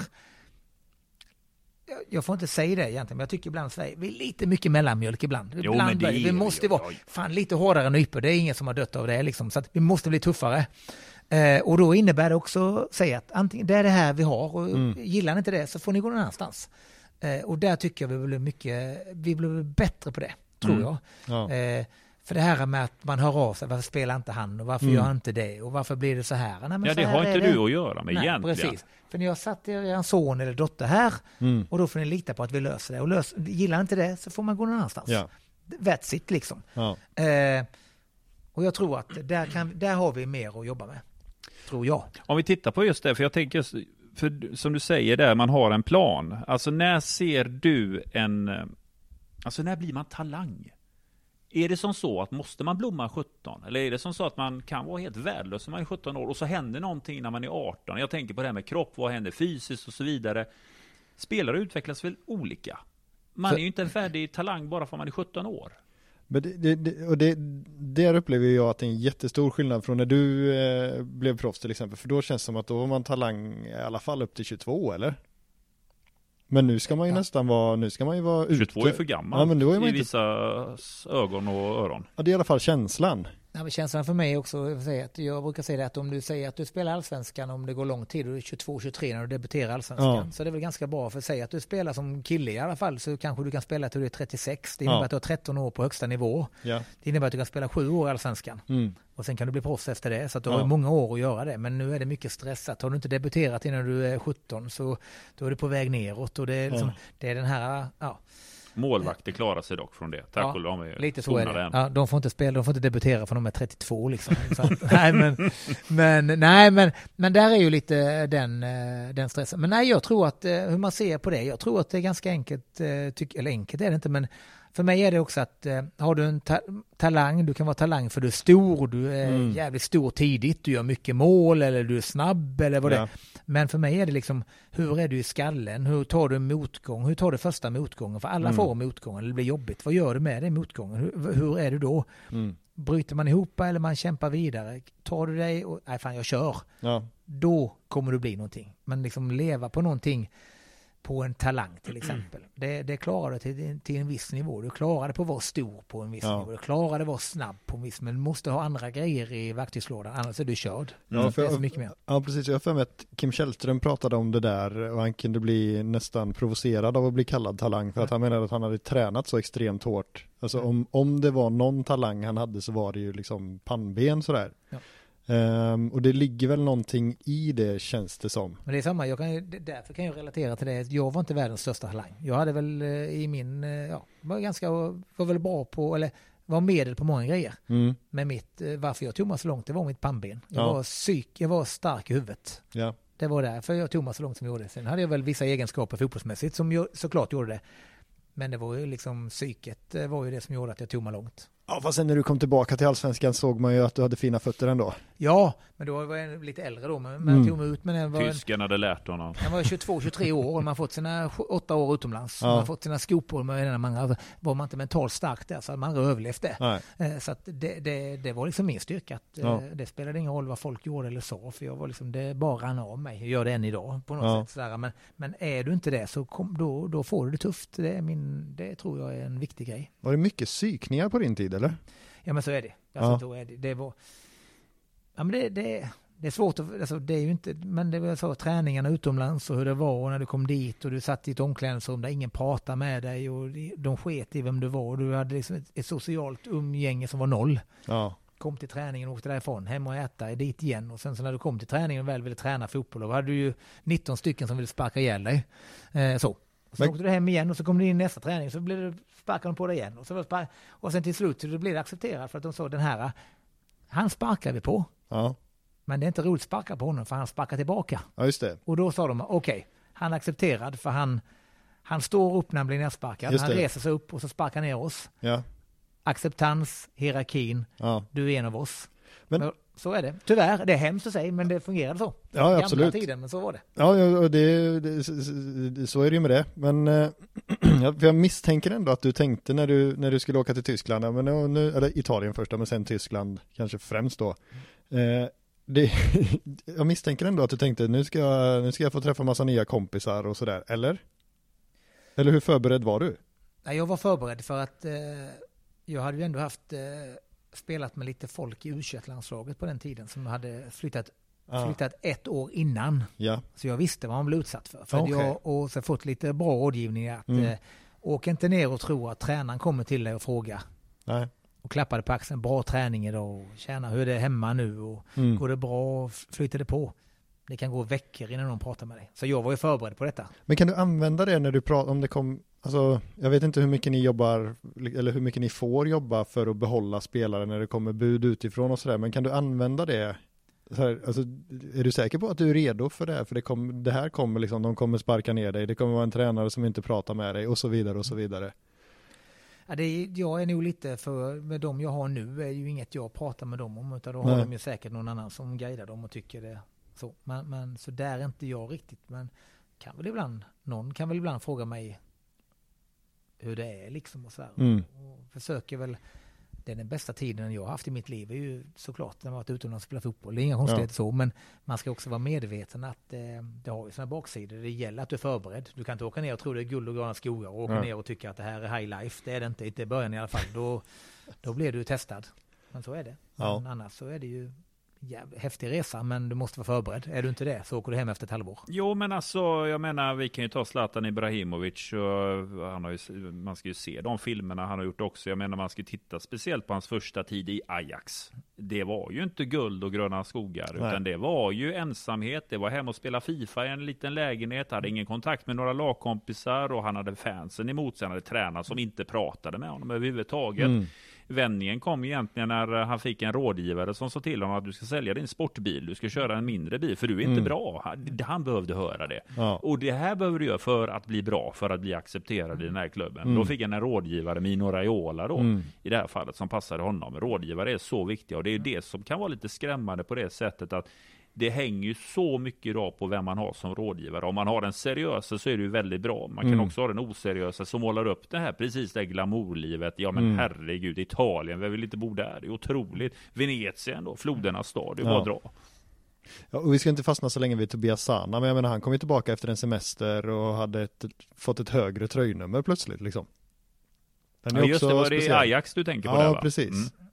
jag- får inte säga det egentligen, men jag tycker ibland Sverige, vi är lite mycket mellanmjölk ibland. Jo, ibland det vi måste vara fan lite hårdare nypor. Det är ingen som har dött av det liksom. Så vi måste bli tuffare. Eh, och då innebär det också, säga att antingen det är det här vi har och Mm. gillar ni inte det så får ni gå någon annanstans. Eh, och där tycker jag vi blir mycket, vi blir bättre på det, tror Mm. jag. Ja. Eh, för det här med att man hör av sig, varför spelar inte han och varför Mm. gör han inte det och varför blir det så här? Nej, men Ja, så det har inte det. du att göra med Nej, egentligen. precis. För ni har satt er son eller dotter här Mm. och då får ni lita på att vi löser det. Och lös, gillar inte det så får man gå någon annanstans. Ja. That's it liksom. Ja. Eh, och jag tror att där, kan, där har vi mer att jobba med. Tror jag. Om vi tittar på just det, för jag tänker, för som du säger där, man har en plan. Alltså när ser du en, eh, alltså när blir man talang? Är det som så att måste man blomma 17? Eller är det som så att man kan vara helt värdelös när man är 17 år och så händer någonting när man är 18? Jag tänker på det här med kropp, vad händer fysiskt och så vidare. Spelare utvecklas väl olika? Man är ju inte en färdig talang bara för att man är 17 år. Men det, det, det, och det, där upplever jag att det är en jättestor skillnad från när du eh, blev proffs till exempel. För då känns det som att då var man talang i alla fall upp till 22 eller? Men nu ska man ju Ja. nästan vara, nu ska man ju vara 22 ute. är för gammal Ja, men då är man i inte- vissa ögon och öron. Ja, det är i alla fall känslan. Nej, men känslan för mig också, jag, brukar säga det att om du säger att du spelar allsvenskan om det går lång tid, och du är 22-23 när du debuterar allsvenskan, Ja. så det är väl ganska bra för att säga att du spelar som kille i alla fall, så kanske du kan spela till du är 36. Det innebär Ja. att du har 13 år på högsta nivå. Ja. Det innebär att du kan spela sju år i allsvenskan. Mm. Och sen kan du bli proffs efter det, så att du har många år att göra det. Men nu är det mycket stressat. Har du inte debuterat innan du är 17 så då är du på väg neråt. Och det är, liksom, det är den här, ja, Målvakter klarar sig dock från det. Tack Ja, och lov, lite så är det. än. Ja, de får inte spela, de får inte debutera för de är 32 liksom. Att, nej, men, men, nej, men, men där är ju lite den, eh, den stressen. Men nej, jag tror att, eh, hur man ser på det, jag tror att det är ganska enkelt, eh, tyck, eller enkelt är det inte, men för mig är det också att eh, har du en ta talang, du kan vara talang för du är stor, du är Mm. jävligt stor tidigt, du gör mycket mål eller du är snabb eller vad det Ja. är. Men för mig är det liksom, hur är du i skallen? Hur tar du motgång? Hur tar du första motgången? För alla Mm. får motgången, det blir jobbigt. Vad gör du med den motgången? Hur, hur är du då? Mm. Bryter man ihop eller man kämpar vidare? Tar du dig och, nej fan jag kör. Ja. Då kommer du bli någonting. Men liksom leva på någonting på en talang till exempel. Det, det klarar du till, till en viss nivå. Du klarar det på att vara stor på en viss Ja. nivå. Du klarar det att vara snabb på en viss, men du måste ha andra grejer i verktygslådan, annars är du körd. Ja, för jag- mycket mer. Ja, precis. Jag har för mig att Kim Källström pratade om det där och han kunde bli nästan provocerad av att bli kallad talang för att han menade att han hade tränat så extremt hårt. Alltså om, om det var någon talang han hade så var det ju liksom pannben sådär. Ja. Ehm, och det ligger väl någonting i det känns det som. Men det är samma, jag kan, ju- därför kan jag relatera till det. Jag var inte världens största talang. Jag hade väl eh, i min, eh, ja, var ganska, var väl bra på, eller var medel på många grejer. Mm. Men mitt, eh, varför jag tog mig så långt, det var mitt pannben. Jag Ja. var psyk, jag var stark i huvudet. Ja. Det var därför jag tog mig så långt som jag gjorde. Sen hade jag väl vissa egenskaper fotbollsmässigt som jag, såklart gjorde det. Men det var ju liksom psyket var ju det som gjorde att jag tog mig långt. Ja, fast sen när du kom tillbaka till allsvenskan såg man ju att du hade fina fötter ändå. Ja, men då var jag lite äldre då. Men, Mm. tog mig ut med den var en, Tysken hade lärt honom. Han var 22-23 år och man har fått sina åtta år utomlands. Ja. Man har fått sina skopor med den man Var man inte mentalt stark där så hade man aldrig överlevt det. Nej. Eh, Så att det, det, det var liksom min styrka. Att, eh, Ja. Det spelade ingen roll vad folk gjorde eller sa. För jag var liksom, det bara rann av mig. Jag gör det än idag på något Ja. sätt. Sådär. Men, men är du inte det så kom, då, då får du det tufft. Det, är min, det tror jag är en viktig grej. Var det mycket psykningar på din tid eller? Ja men så är det. Alltså, Ja. är det, det var... Ja men det, det, det är svårt att, alltså det är ju inte, men det var så träningarna utomlands och hur det var och när du kom dit och du satt i ett omklädningsrum där ingen pratade med dig och de sket i vem du var och du hade liksom ett, ett socialt umgänge som var noll. Ja. Kom till träningen och åkte därifrån, hem och äta, dit igen och sen så när du kom till träningen och väl ville träna fotboll då hade du ju 19 stycken som ville sparka ihjäl dig. Eh, så. Och så Men- åkte du hem igen och så kom du in nästa träning så blev det sparkade de på dig igen. Och, så spark, och sen till slut så blev det accepterat för att de sa den här Han sparkar vi på. Ja, Men det är inte roligt att sparka på honom för han sparkar tillbaka. ja just det. Och då sa de, okej, han är accepterad för han, han står upp när han blir nersparkad. Han reser sig upp och så sparkar ner oss. Ja, Acceptans, hierarkin, ja. du är en av oss. Men, så är det. Tyvärr, det är hemskt att säga, men det fungerade så. Ja, Gamla absolut. tiden, men så var det. Ja, och det, det, så är det ju med det. Men eh, jag- misstänker ändå att du tänkte när du, när du skulle åka till Tyskland, men nu, eller Italien först, men sen Tyskland kanske främst då. Eh, det, jag misstänker ändå att du tänkte nu ska, jag, nu ska jag få träffa massa nya kompisar och sådär, eller? Eller hur förberedd var du? Nej, jag var förberedd för att eh, jag hade ju ändå haft eh, spelat med lite folk i u landslaget på den tiden som hade flyttat, flyttat ett år innan. Ja, Så jag visste vad man blev utsatt för. för Okej. jag, och så fått lite bra rådgivning att Mm. eh, åk inte ner och tro att tränaren kommer till dig och frågar nej. och klappade på axeln. Bra träning idag och tjäna, hur är det hemma nu och Mm. går det bra flyter det på? Det kan gå veckor innan någon pratar med dig. Så jag var ju förberedd på detta. Men kan du använda det när du pratar, om det kom, alltså jag vet inte hur mycket ni jobbar, eller hur mycket ni får jobba för att behålla spelare när det kommer bud utifrån och sådär, men kan du använda det? Här, alltså, är du säker på att du är redo för det här? För det, kom, det här kommer liksom, de kommer sparka ner dig, det kommer vara en tränare som inte pratar med dig och så vidare och så vidare. Ja, det är, jag är nog lite för, med de jag har nu är ju inget jag pratar med dem om utan då har Nej. de ju säkert någon annan som guidar dem och tycker det så. Men, men så där är inte jag riktigt men kan väl ibland, någon kan väl ibland fråga mig hur det är liksom och sådär. Mm. Och försöker väl, det är den bästa tiden jag har haft i mitt liv är ju såklart när jag varit utomlands och spelat fotboll. Det är inga konstigheter så men man ska också vara medveten att eh, det har ju sina baksidor. Det gäller att du är förberedd. Du kan inte åka ner och tro det är guld och gröna skogar och åka Nej. ner och tycka att det här är high life. Det är det inte, inte i början i alla fall. Då, då blir du testad. Men så är det. Ja. Men annars så är det ju jävligt häftig resa men du måste vara förberedd. Är du inte det så åker du hem efter ett halvår. Jo, men alltså, jag menar, vi kan ju ta Zlatan Ibrahimovic. Och han har ju, man ska ju se de filmerna han har gjort också. Jag menar, man ska ju titta speciellt på hans första tid i Ajax. Det var ju inte guld och gröna skogar, Nej. utan det var ju ensamhet. Det var hem och spela Fifa i en liten lägenhet, hade ingen kontakt med några lagkompisar och han hade fansen emot sig. Han hade tränare som inte pratade med honom överhuvudtaget. Mm. Vändningen kom egentligen när han fick en rådgivare som sa till honom att du ska sälja din sportbil, du ska köra en mindre bil, för du är inte Mm. bra. Han, han behövde höra det. Ja. Och det här behöver du göra för att bli bra, för att bli accepterad i den här klubben. Mm. Då fick han en rådgivare, Mino Raiola då, Mm. i det här fallet, som passade honom. Rådgivare är så viktiga och det är det som kan vara lite skrämmande på det sättet att det hänger ju så mycket idag på vem man har som rådgivare. Om man har den seriösa så är det ju väldigt bra. Man kan Mm. också ha den oseriösa som målar upp det här precis det glamourlivet. Ja men Mm. herregud, Italien, vem vill inte bo där? Det är otroligt. Venetien då, flodernas stad, det är bara Ja. att dra. Ja, och vi ska inte fastna så länge vid Tobias Sana, men jag menar han kom ju tillbaka efter en semester och hade ett, fått ett högre tröjnummer plötsligt liksom. Den Ja, just det, var det speciell. Ajax du tänker på Ja, där va? precis. Mm.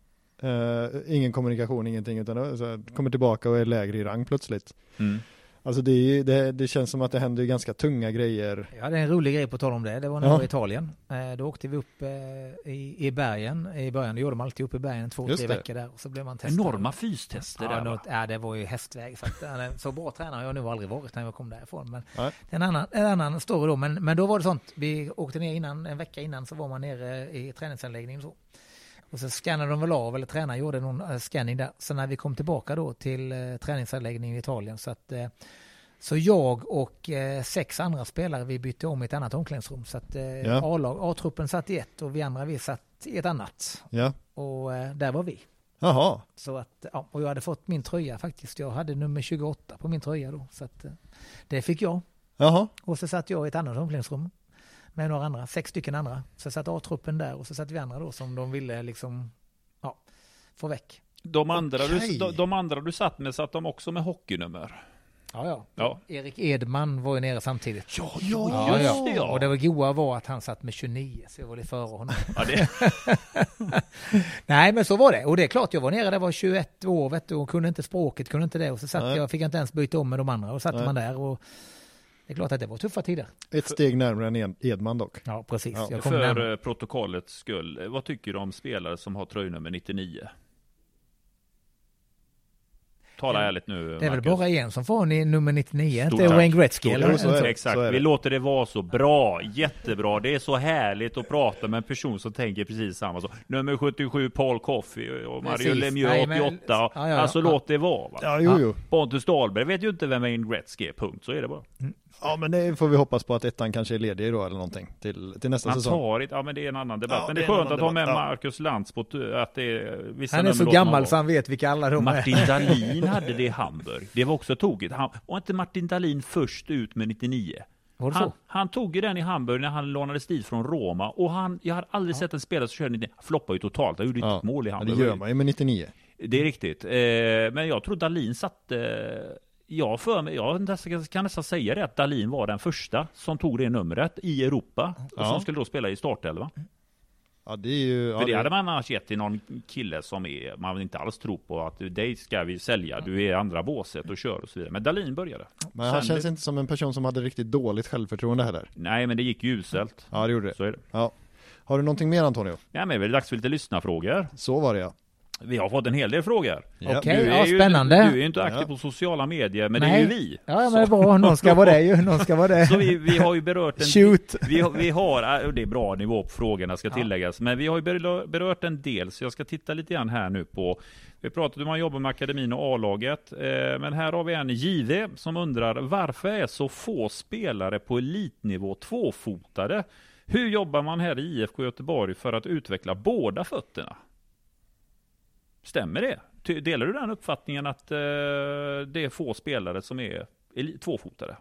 Eh, ingen kommunikation, ingenting, utan det- här, kommer tillbaka och är lägre i rang plötsligt. Mm. Alltså det, är det, det känns som att det händer ganska tunga grejer. Jag hade en rolig grej på tal om det. Det var när Ja. jag var i Italien. Eh, då åkte vi upp eh, i, i bergen i början. Det gjorde de alltid upp i bergen två, Just tre det. veckor där. Och så blev man testad. Enorma fystester Ja, där något, ja, det var ju hästväg. Så, att, eh, så bra tränare har jag nog aldrig varit när jag kom därifrån. Men Nej. det är en annan, en annan story då. Men, men då var det sånt. Vi åkte ner innan, en vecka innan så var man nere i träningsanläggningen. Så. Och så scannade de väl av, eller tränaren gjorde någon eh, scanning där. Så när vi kom tillbaka då till eh, träningsanläggningen i Italien så att eh, så jag och eh, sex andra spelare, vi bytte om i ett annat omklädningsrum. Så att eh, Ja. A-truppen satt i ett och vi andra vi satt i ett annat. Ja, Och eh, där var vi. jaha, Så att, ja, och jag hade fått min tröja faktiskt. Jag hade nummer 28 på min tröja då. Så att, eh, det fick jag. jaha, Och så satt jag i ett annat omklädningsrum med några andra, sex stycken andra. Så satt A-truppen där och så satt vi andra då som de ville liksom, ja, få väck. De andra, Okej. du, de, de andra du satt med, satt de också med hockeynummer? Ja, ja. Ja. Erik Edman var ju nere samtidigt. Ja, ja, just det ja. Och det var goa var att han satt med 29, så jag var lite före honom. ja det, Nej, men så var det. Och det är klart, jag var nere där var 21 år vet du, och kunde inte språket, kunde inte det. Och så satt Nej. jag, fick jag inte ens byta om med de andra. Och satt Nej. man där och det är klart att det var tuffa tider. ett steg närmare än Ed- Edman dock. Ja, precis. Ja, jag kom för närmare. protokollets skull, vad tycker du om spelare som har tröjnummer 99? Tala Det- ärligt nu. Det är väl Marcus. bara en som får ni nummer 99, Stort det är tack. Wayne Gretzky Stort eller? tack. så. Exakt, så vi låter det vara så bra, jättebra. Det är så härligt att prata med en person som tänker precis samma sak. Nummer 77 Paul Coffey och Mario Precis. Lemieux Nej, men- 88. Ja, ja, ja. Alltså Ja. låt det vara. Va? Ja, jo, jo. Pontus Dahlberg vet ju inte vem Wayne Gretzky är, punkt. Så är det bara. Ja, men det får vi hoppas på att ettan kanske är ledig då eller någonting till, till nästa Han säsong. tar inte, ja men det är en annan debatt. Ja, men det det är skönt att ha med ja. Marcus Lantz på t- att det är vissa Han är så gammal så han vet vilka alla de är. Martin Dahlin hade det i Hamburg. Det var också tokigt. Han, var inte Martin Dahlin först ut med 99? Var det Han, han tog ju den i Hamburg när han lånades dit från Roma och han, jag har aldrig sett en spelare som körde 99. Han floppade ju totalt. Han gjorde ju inte ett mål i Ja, Hamburg. det gör man ju med 99. Det är riktigt. Eh, men jag tror Dahlin satte... Jag, för mig, jag kan nästan säga det att Dahlin var den första som tog det numret i Europa och Ja. som skulle då spela i startelva. Ja, det är ju... Ja, För det hade man annars gett till någon kille som är, man inte alls tror på att dig ska vi sälja, du är andra båset och kör och så vidare. Men Dahlin började. Men han Sen känns det- inte som en person som hade riktigt dåligt självförtroende heller. Nej, men det gick ju uselt. Ja, det gjorde det. Så är det. Ja. Har du någonting mer Antonio? Ja, men det är väl dags för lite lyssnarfrågor. Så var det ja. Vi har fått en hel del frågor. Ja. Okej. Du är ja, ju, spännande. Du är ju inte aktiv Ja. på sociala medier, men det är Nej. ju vi. Ja, men det är bra. Någon ska vara det ju. Någon ska vara det. Så vi, vi har ju berört en Shoot. Vi har, vi har, det är bra nivå på frågorna ska Ja. tilläggas, men vi har ju berö- berört en del, så jag ska titta lite grann här nu på, vi pratade om man jobbar med akademin och A-laget, eh, men här har vi en JV som undrar, varför är så få spelare på elitnivå tvåfotade? Hur jobbar man här i IFK Göteborg för att utveckla båda fötterna? Stämmer det? Delar du den uppfattningen att eh, det är få spelare som är tvåfotade?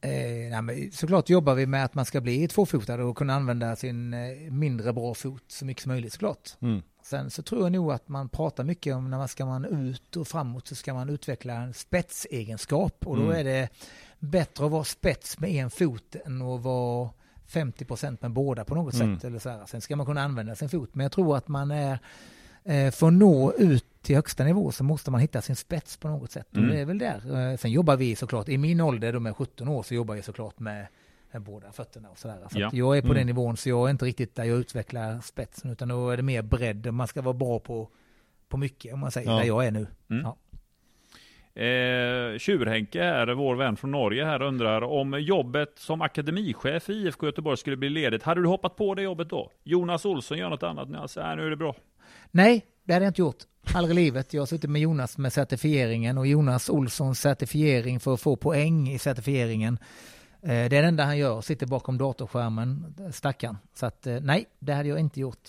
Eh, nej, men såklart jobbar vi med att man ska bli tvåfotad och kunna använda sin eh, mindre bra fot så mycket som möjligt såklart. Mm. Sen så tror jag nog att man pratar mycket om när man ska man ut och framåt så ska man utveckla en spetsegenskap och då Mm. är det bättre att vara spets med en fot än att vara 50% med båda på något Mm. sätt. Eller så här. Sen ska man kunna använda sin fot men jag tror att man är för att nå ut till högsta nivå så måste man hitta sin spets på något sätt. Mm. Och det är väl där. Eh, Sen jobbar vi såklart, i min ålder, de är 17 år, så jobbar jag såklart med, båda fötterna och sådär. Så Ja. jag är på Mm. den nivån så jag är inte riktigt där jag utvecklar spetsen utan då är det mer bredd. Man ska vara bra på, på mycket om man säger, Ja. där jag är nu. Mm. Ja. Eh, Tjurhenke här, vår vän från Norge här undrar om jobbet som akademichef i IFK Göteborg skulle bli ledigt. Hade du hoppat på det jobbet då? Jonas Olsson gör något annat nu. Alltså, äh, nu är det bra. Nej, det hade jag inte gjort. Aldrig i livet. Jag har suttit med Jonas med certifieringen och Jonas Olssons certifiering för att få poäng i certifieringen. Eh, Det är det enda han gör, sitter bakom datorskärmen, stackaren. Så att eh, nej, det hade jag inte gjort.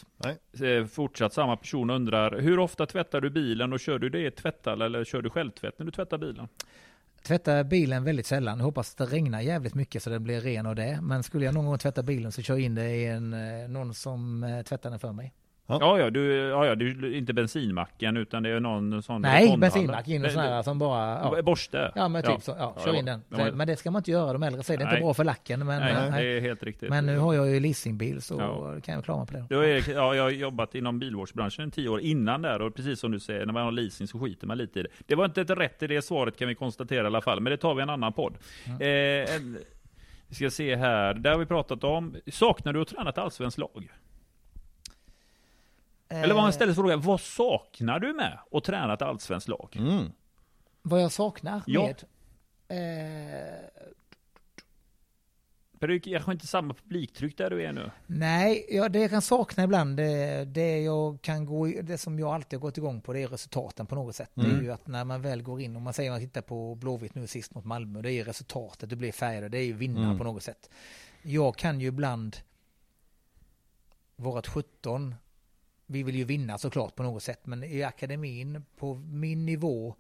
Eh, fortsatt samma person undrar hur ofta tvättar du bilen och kör du det i tvättare eller kör du självtvätt när du tvättar bilen? Tvättar bilen väldigt sällan. Jag hoppas att det regnar jävligt mycket så det blir ren av det. Men skulle jag någon gång tvätta bilen så kör jag in det i en, någon som tvättar den för mig. Ja. Ja, du, ja, ja, du inte bensinmacken utan det är någon sån Nej, betonghalv. bensinmack in och Nej, här som bara... Ja. Borste? Ja men typ Ja. så, ja, kör in den. Så, men- det ska man inte göra, de äldre säger det är inte Nej. bra för lacken. Men, Nej, eh, det är helt riktigt. men nu har jag ju leasingbil så kan jag klara mig på det. Då är, ja, jag har jobbat inom bilvårdsbranschen i tio år innan där och precis som du säger, när man har leasing så skiter man lite i det. Det var inte ett rätt i det svaret kan vi konstatera i alla fall, men det tar vi en annan podd. Eh, en, vi ska se här, där har vi pratat om, saknar du att träna ett allsvenskt lag? Eller vad man ställer sig frågan, vad saknar du med att träna ett allsvenskt lag? Mm. Vad jag saknar Ja. med... Eh, För det är kanske inte samma publiktryck där du är nu. nej, ja, det jag kan sakna ibland, det, det jag kan gå det som jag alltid har gått igång på, det är resultaten på något sätt. Det Mm. är ju att när man väl går in, om man säger att man tittar på Blåvitt nu sist mot Malmö, det är ju resultatet, du blir färgad, det är ju vinna Mm. på något sätt. Jag kan ju ibland, vårat 17, vi vill ju vinna såklart på något sätt, men i akademin, på min nivå,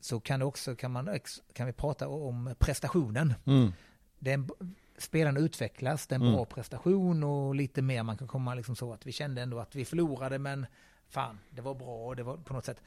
så kan också, kan, man, kan vi prata om prestationen. Mm. Det är en, spelaren utvecklas, det är en Mm. bra prestation och lite mer man kan komma liksom så att vi kände ändå att vi förlorade men fan, det var bra, det var på något sätt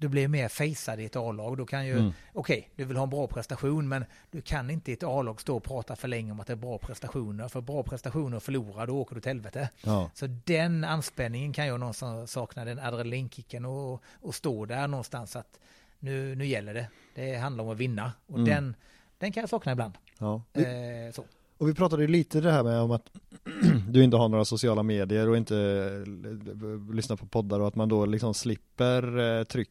du blir mer fejsad i ett A-lag. Då kan ju, Mm. okej, du vill ha en bra prestation, men du kan inte i ett A-lag stå och prata för länge om att det är bra prestationer. För bra prestationer och förlora, då åker du till helvete. Ja. Så den anspänningen kan jag någonstans sakna, den adrenalinkicken och, och stå där någonstans att nu, nu gäller det. Det handlar om att vinna. Och Mm. den, den kan jag sakna ibland. ja. Eh, så. Och vi pratade ju lite det här med om att du inte har några sociala medier och inte lyssnar på poddar och att man då liksom slipper eh, tryck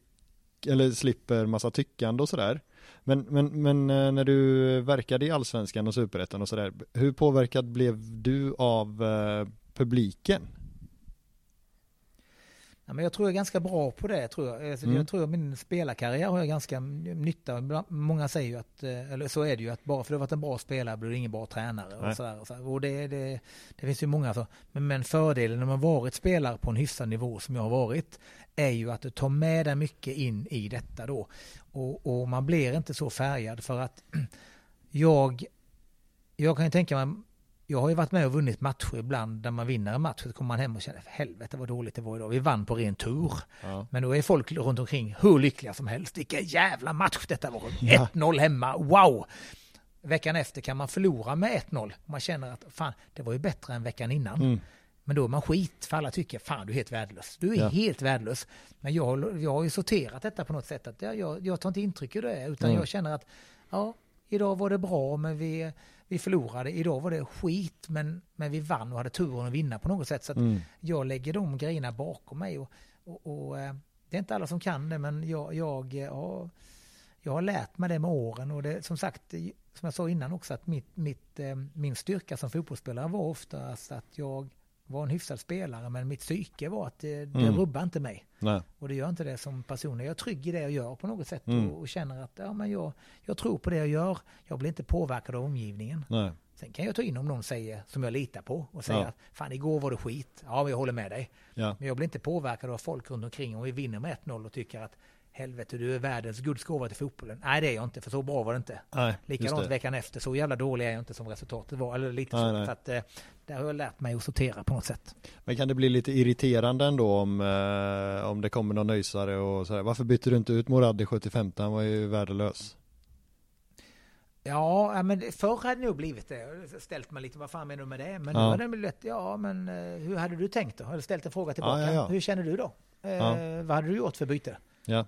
eller slipper massa tyckande och sådär. Men, men, men eh, när du verkade i allsvenskan och superettan och sådär, hur påverkad blev du av eh, publiken? Ja, men jag tror jag är ganska bra på det. Tror jag. Alltså, Mm. jag tror att min spelarkarriär har jag ganska nytta Många säger ju att, eh, eller så är det ju, att bara för att du varit en bra spelare blir du ingen bra tränare. Nej. Och så där, och så här. och det, det, det finns ju många så. Men, men fördelen när man varit spelare på en hyfsad nivå som jag har varit är ju att du tar med dig mycket in i detta då. Och, och man blir inte så färgad för att jag, jag kan ju tänka mig jag har ju varit med och vunnit matcher ibland där man vinner en match så kommer man hem och känner helvete vad dåligt det var idag. Vi vann på ren tur. Ja. Men då är folk runt omkring hur lyckliga som helst. Vilken jävla match detta var. Ja. 1-0 hemma, wow! Veckan efter kan man förlora med 1-0. Man känner att fan, det var ju bättre än veckan innan. Mm. Men då är man skit, för alla tycker fan du är helt värdelös. Du är Ja. helt värdelös. Men jag, jag har ju sorterat detta på något sätt. Att jag, jag, jag tar inte intryck av det, utan Mm. jag känner att ja, idag var det bra, men vi, vi förlorade. Idag var det skit, men, men vi vann och hade turen att vinna på något sätt. Så Mm. jag lägger de grejerna bakom mig. Och, och, och, eh, det är inte alla som kan det, men jag, jag, eh, har, jag har lärt mig det med åren. Och det, som sagt, som jag sa innan också, att mitt, mitt, eh, min styrka som fotbollsspelare var oftast att jag var en hyfsad spelare, men mitt psyke var att det, det Mm. rubbar inte mig. Nej. Och det gör inte det som person. Jag är trygg i det jag gör på något sätt Mm. och, och känner att ja, men jag, jag tror på det jag gör. Jag blir inte påverkad av omgivningen. Nej. Sen kan jag ta in om någon säger, som jag litar på, och säger Ja. att fan igår var det skit. Ja, men jag håller med dig. Ja. Men jag blir inte påverkad av folk runt omkring om vi vinner med 1-0 och tycker att helvete, du är världens Guds gåva till fotbollen. Nej, det är jag inte, för så bra var det inte. Nej, Likadant det. veckan efter, så jävla dålig är jag inte som resultatet var. Eller lite Nej, så. nej. så att, eh, där har jag lärt mig att sortera på något sätt. Men kan det bli lite irriterande ändå om, eh, om det kommer någon nöjsare och sådär. Varför bytte du inte ut Morad i 75? Han var ju värdelös. Ja, men förr hade det nog blivit det. Jag Ställt mig lite, vad fan menar du med det? Men nu Ja. har det blivit, ja men eh, hur hade du tänkt då? Du ställt en fråga tillbaka? Ja, ja, ja. Hur känner du då? Eh. Vad hade du gjort för byte? Ja.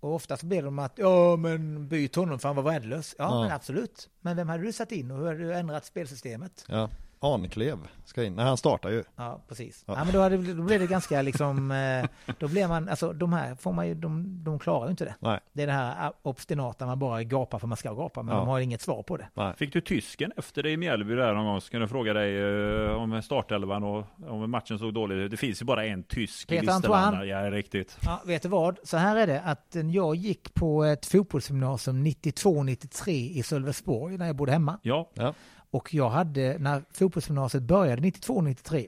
Och oftast blir de att, ja men byt honom för han var värdelös. Ja, Ja. men absolut. Men vem hade du satt in och hur hade du ändrat spelsystemet? Ja. Anklev ska in. Nej, han startar ju. Ja, precis. Ja. Ja. men då, hade, då blir det ganska liksom, eh, då blir man, alltså de här får man ju, de, de klarar ju inte det. Nej. Det är det här obstinata, man bara gapar för man ska gapa, men Ja. de har inget svar på det. Nej. Fick du tysken efter dig i Mjällby där någon gång? Så jag fråga dig eh, om startelvan och om matchen såg dålig ut. Det finns ju bara en tysk Peter i. Antoine. Ja, riktigt. Ja, vet du vad? Så här är det att eh, jag gick på ett fotbollsgymnasium 92-93 i Sölvesborg när jag bodde hemma. Ja, Och jag hade, när fotbollsgymnasiet började 92-93,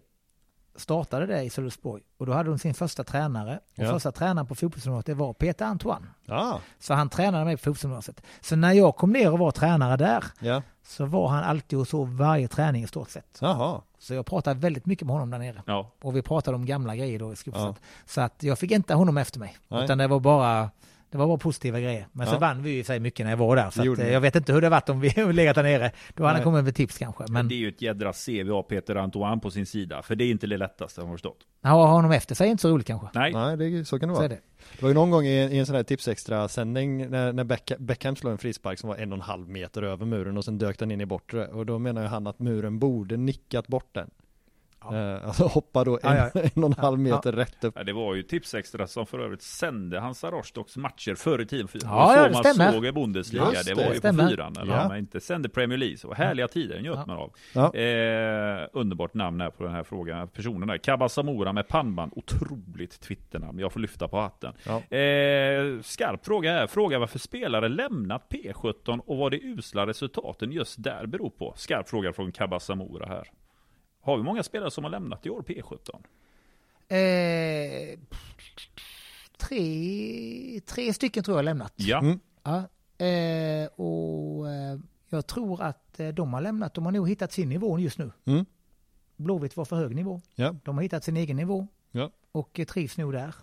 startade det i Sölvesborg. Och då hade de sin första tränare. Och Ja. första tränaren på fotbollsgymnasiet var Peter Antoine. Ja. Så han tränade mig på fotbollsgymnasiet. Så när jag kom ner och var tränare där Ja. så var han alltid och så varje träning i stort sett. Jaha. Så jag pratade väldigt mycket med honom där nere. ja. Och vi pratade om gamla grejer då i. Ja. Så att jag fick inte honom efter mig. Nej. Utan det var bara det var bara positiva grejer. Men så Ja. vann vi ju sig mycket när jag var där. Så att, eh, jag vet inte hur det varit om vi legat där nere. Då hade han kommit med tips kanske. Men Det är ju ett jädra CV av Peter Antoine på sin sida. För det är inte det lättaste har jag förstått. att ha honom efter sig är inte så roligt kanske. Nej. Nej, det, så kan det Så vara. det. Det var ju någon gång i, i en sån här tipsextra sändning när, när Beck, Beckham slog en frispark som var en och en halv meter över muren och sen dök den in i bortre och då menar ju han att muren borde nickat bort den. Ja. Eh, alltså hoppa då en, Ja, ja. en och en halv meter rätt upp. Ja, det var ju Tipsextra som för övrigt sände Hansa Rostocks matcher förr i tiden. Ja, var ja, så det man stämmer. såg i Bundesliga. Just det det. var ju Stämmer. på fyran. Eller Ja. man inte sände Premier League. Så härliga tider njöt Ja. man av. Ja. Eh, underbart namn här på den här frågan. Personen där. Kabba Samora med pannband. Otroligt Twitternamn. Jag får lyfta på hatten. Ja. Eh, skarp fråga här. Fråga varför spelare lämnat P17 och vad de usla resultaten just där beror på. Skarp fråga från Kabba Samora här. Har vi många spelare som har lämnat i år P17? Eh, tre, tre stycken tror jag har lämnat. Ja. Mm. Ja, eh, och eh, jag tror att eh, de har lämnat, de har nog hittat sin nivå just nu. Mm. Blåvitt var för hög nivå. Ja. De har hittat sin egen nivå. Ja. Och eh, trivs nog där.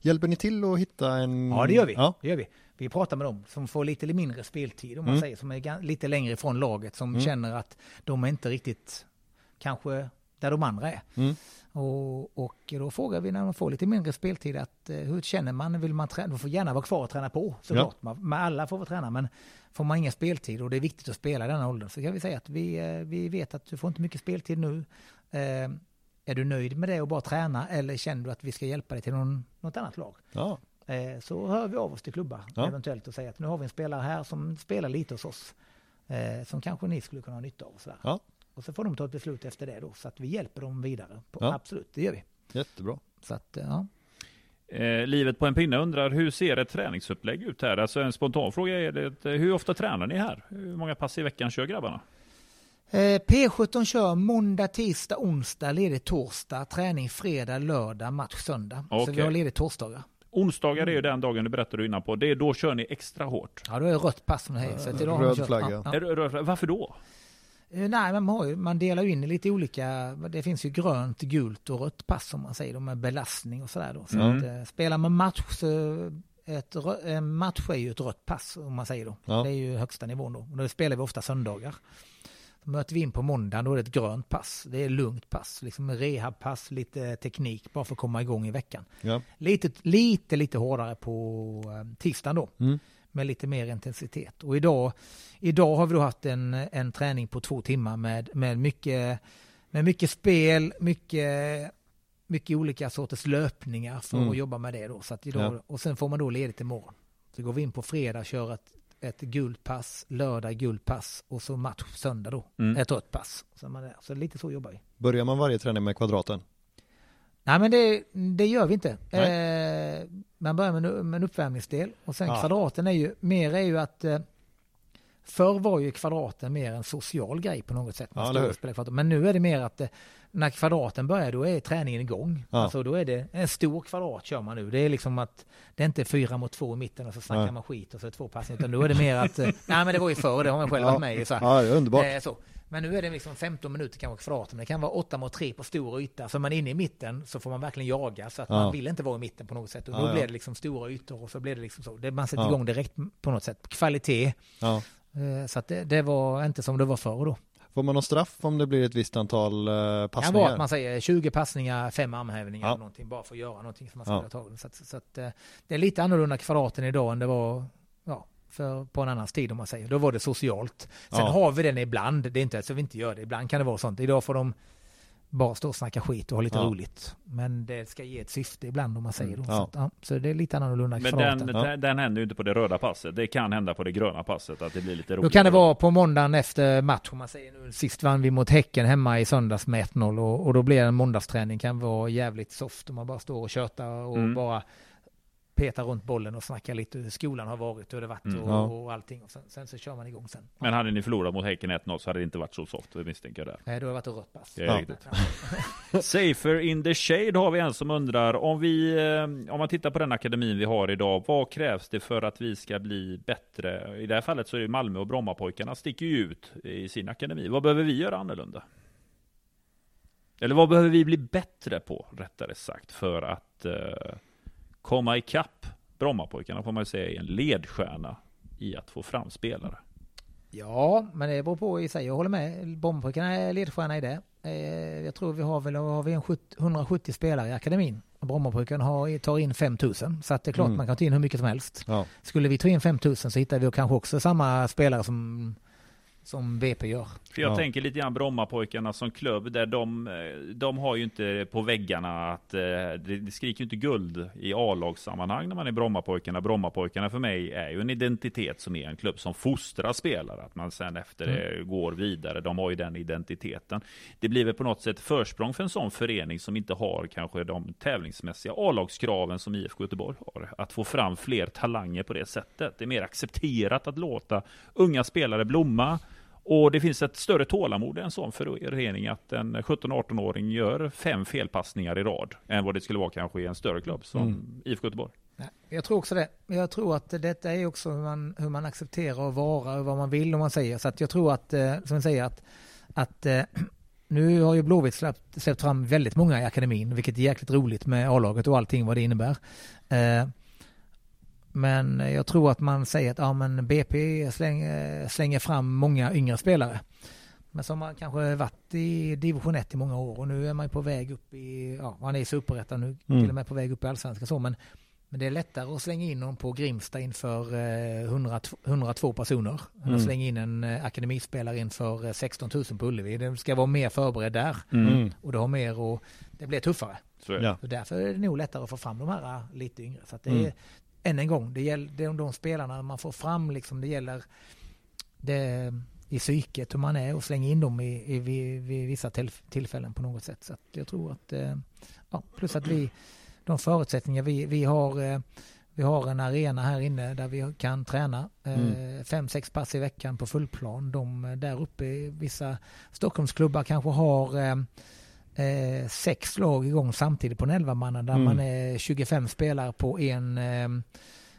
Hjälper ni till att hitta en... Ja, det gör vi. Ja. Det gör vi. Vi pratar med dem som får lite mindre speltid, om man Mm. säger, som är lite längre ifrån laget, som Mm. känner att de är inte riktigt kanske där de andra är. Mm. Och, och då frågar vi när de får lite mindre speltid att eh, hur känner man? Vill man träna? De får gärna vara kvar och träna på såklart. Man, men alla får vara träna men får man ingen speltid och det är viktigt att spela i den här åldern så kan vi säga att vi, eh, vi vet att du får inte mycket speltid nu. Eh, är du nöjd med det och bara träna eller känner du att vi ska hjälpa dig till någon, något annat lag? Ja. eh, så hör vi av oss till klubbar Ja. eventuellt och säger att nu har vi en spelare här som spelar lite hos oss. Eh, som kanske ni skulle kunna ha nytta av. Och, sådär. Och så får de ta ett beslut efter det då. Så att vi hjälper dem vidare. På, Ja. Absolut, det gör vi. Jättebra. Så att, eh, ja. Eh, livet på en pinne undrar, hur ser ett träningsupplägg ut här? Alltså en spontan fråga är det, hur ofta tränar ni här? Hur många pass i veckan kör grabbarna? Eh, P17 kör måndag, tisdag, onsdag, ledigt torsdag, träning fredag, lördag, match söndag. Så Okej. vi har ledigt torsdagar. Onsdagar är ju den dagen du berättade innan på. Det är då kör ni extra hårt. Ja, då är det rött pass. Så har vi Röd kört- flagga. Ja, Varför då? Eh, Nej, men man, har ju, man delar ju in i lite olika, det finns ju grönt, gult och rött pass som man säger, då, med belastning och sådär då. Så Mm. att, eh, spelar man match så ett, rö- en match är ju ett rött pass om man säger då. Ja. Det är ju högsta nivån då. Och då spelar vi ofta söndagar. Så möter vi in på måndagen, då är det ett grönt pass. Det är lugnt pass, liksom rehabpass, lite teknik bara för att komma igång i veckan. Ja. Lite, lite, lite hårdare på eh, tisdagen då. Mm. Med lite mer intensitet. Och idag, idag har vi då haft en, en träning på två timmar med, med, mycket, med mycket spel, mycket, mycket olika sorters löpningar för Mm. att jobba med det då. Så idag, Ja. Och sen får man då ledigt imorgon. Så går vi in på fredag och kör ett, ett gult pass, lördag gult pass och så match söndag då. Mm. Ett rött pass. Så, man, så lite så jobbar vi. Börjar man varje träning med kvadraten? Nej men det, det gör vi inte. Eh, man börjar med en, med en uppvärmningsdel och sen Ja. kvadraten är ju, mer är ju att eh, Förr var ju kvadraten mer en social grej på något sätt. Man Ja, kvadrat. Men nu är det mer att eh, när kvadraten börjar då är träningen igång. Ja. Alltså då är det en stor kvadrat kör man nu. Det är liksom att det är inte fyra mot två i mitten och så snackar Nej. man skit och så är det två passningar. Utan då är det mer att, eh, nej men det var ju förr, det har man själv varit med i. Så. Ja, underbart. Eh, så. Men nu är det liksom 15 minuter kan vara kvadraten. Det kan vara 8 mot 3 på stor yta. Så är man inne i mitten så får man verkligen jaga. Så att Ja. man vill inte vara i mitten på något sätt. Och då Ja, blir det liksom stora ytor och så blir det liksom så. Det, man sätter Ja. igång direkt på något sätt. Kvalitet. Eh, Så att det, det var inte som det var förr då. Får man någon straff om det blir ett visst antal eh, Det kan vara passningar? att man säger 20 passningar, 5 armhävningar Ja. eller någonting. Bara för att göra någonting som man ska Ja. ta. Så, att, så att eh, det är lite annorlunda kvadraten idag än det var för, på en annan tid om man säger. Då var det socialt. Sen Ja. har vi den ibland. Det är inte så vi inte gör det. Ibland kan det vara sånt. Idag får de bara stå och snacka skit och ha lite Ja. roligt. Men det ska ge ett syfte ibland om man säger. Mm, ja. Så, så det är lite annorlunda Men den, den, den händer ju inte på det röda passet. Det kan hända på det gröna passet att det blir lite roligt. Då kan det vara på måndagen efter match, om man säger nu. Sist vann vi mot Häcken hemma i söndags med 1-0 och, och då blir en måndagsträning kan vara jävligt soft om man bara står och tjötar och Mm. bara petar runt bollen och snackar lite hur skolan har varit, hur det varit Mm. och, Ja. och allting. Och sen, sen så kör man igång sen. Men hade ni förlorat mot Häcken 1-0 så hade det inte varit så soft, det misstänker jag där. Nej, då har det varit rött pass. Ja. riktigt. Safer in the shade har vi en som undrar om vi, eh, om man tittar på den akademin vi har idag, vad krävs det för att vi ska bli bättre? I det här fallet så är det Malmö och Brommapojkarna sticker ju ut i sin akademi. Vad behöver vi göra annorlunda? Eller vad behöver vi bli bättre på, rättare sagt, för att eh, komma ikapp Brommapojkarna får man ju säga är en ledstjärna i att få fram spelare. Ja, men det beror på i sig. Jag håller med. Bombpojkarna är ledstjärna i det. Eh, Jag tror vi har väl har vi en 70, 170 spelare i akademin. Och Brommapojkarna har, tar in 5000. Så att det är klart Mm. man kan ta in hur mycket som helst. Ja. Skulle vi ta in 5000 så hittar vi kanske också samma spelare som, som BP gör. För jag Ja. tänker lite grann Brommapojkarna som klubb, där de, eh, de har ju inte på väggarna att eh, det, skriker ju inte guld i A-lagssammanhang när man är Brommapojkarna. Brommapojkarna för mig är ju en identitet som är en klubb som fostrar spelare, att man sen efter det går vidare. De har ju den identiteten. Det blir väl på något sätt försprång för en sån förening som inte har kanske de tävlingsmässiga A-lagskraven som IFK Göteborg har. Att få fram fler talanger på det sättet. Det är mer accepterat att låta unga spelare blomma. Och det finns ett större tålamod i en sån förening att en 17-18-åring gör fem felpassningar i rad än vad det skulle vara kanske i en större klubb som Mm. IFK Göteborg. Nej, Jag tror också det. Jag tror att detta är också hur man, hur man accepterar att vara och vad man vill om man säger. Så att jag tror att, eh, som jag säger, att, att eh, nu har ju Blåvitt släppt, släppt fram väldigt många i akademin, vilket är jäkligt roligt med A-laget och allting vad det innebär. Eh, Men jag tror att man säger att ja, men BP slänger, slänger fram många yngre spelare. Men som har kanske varit i division 1 i många år och nu är man på väg upp i, ja, man är i superettan nu, Mm. till och med på väg upp i allsvenskan så, men men det är lättare att slänga in någon på Grimsta inför eh, 100, 102 personer. Än Mm. att slänga in en eh, akademispelare inför eh, 16 000 på Ullevi. Den ska vara mer förberedd där. Mm. Och det har mer och det blir tuffare. Så det. Ja. Så därför är det nog lättare att få fram de här lite yngre. Så att det Mm. Än en gång, det gäller de, de spelarna man får fram, liksom, det gäller det, i psyket, hur man är och slänga in dem i, i, vid, vid vissa till, tillfällen på något sätt. Så jag tror att, eh, ja, plus att vi, de förutsättningar vi, vi har, eh, vi har en arena här inne där vi kan träna eh, Mm. fem, sex pass i veckan på fullplan. De eh, där uppe, vissa Stockholmsklubbar kanske har eh, sex lag igång samtidigt på en elvamanna där Mm. man är 25 spelare på en, eh,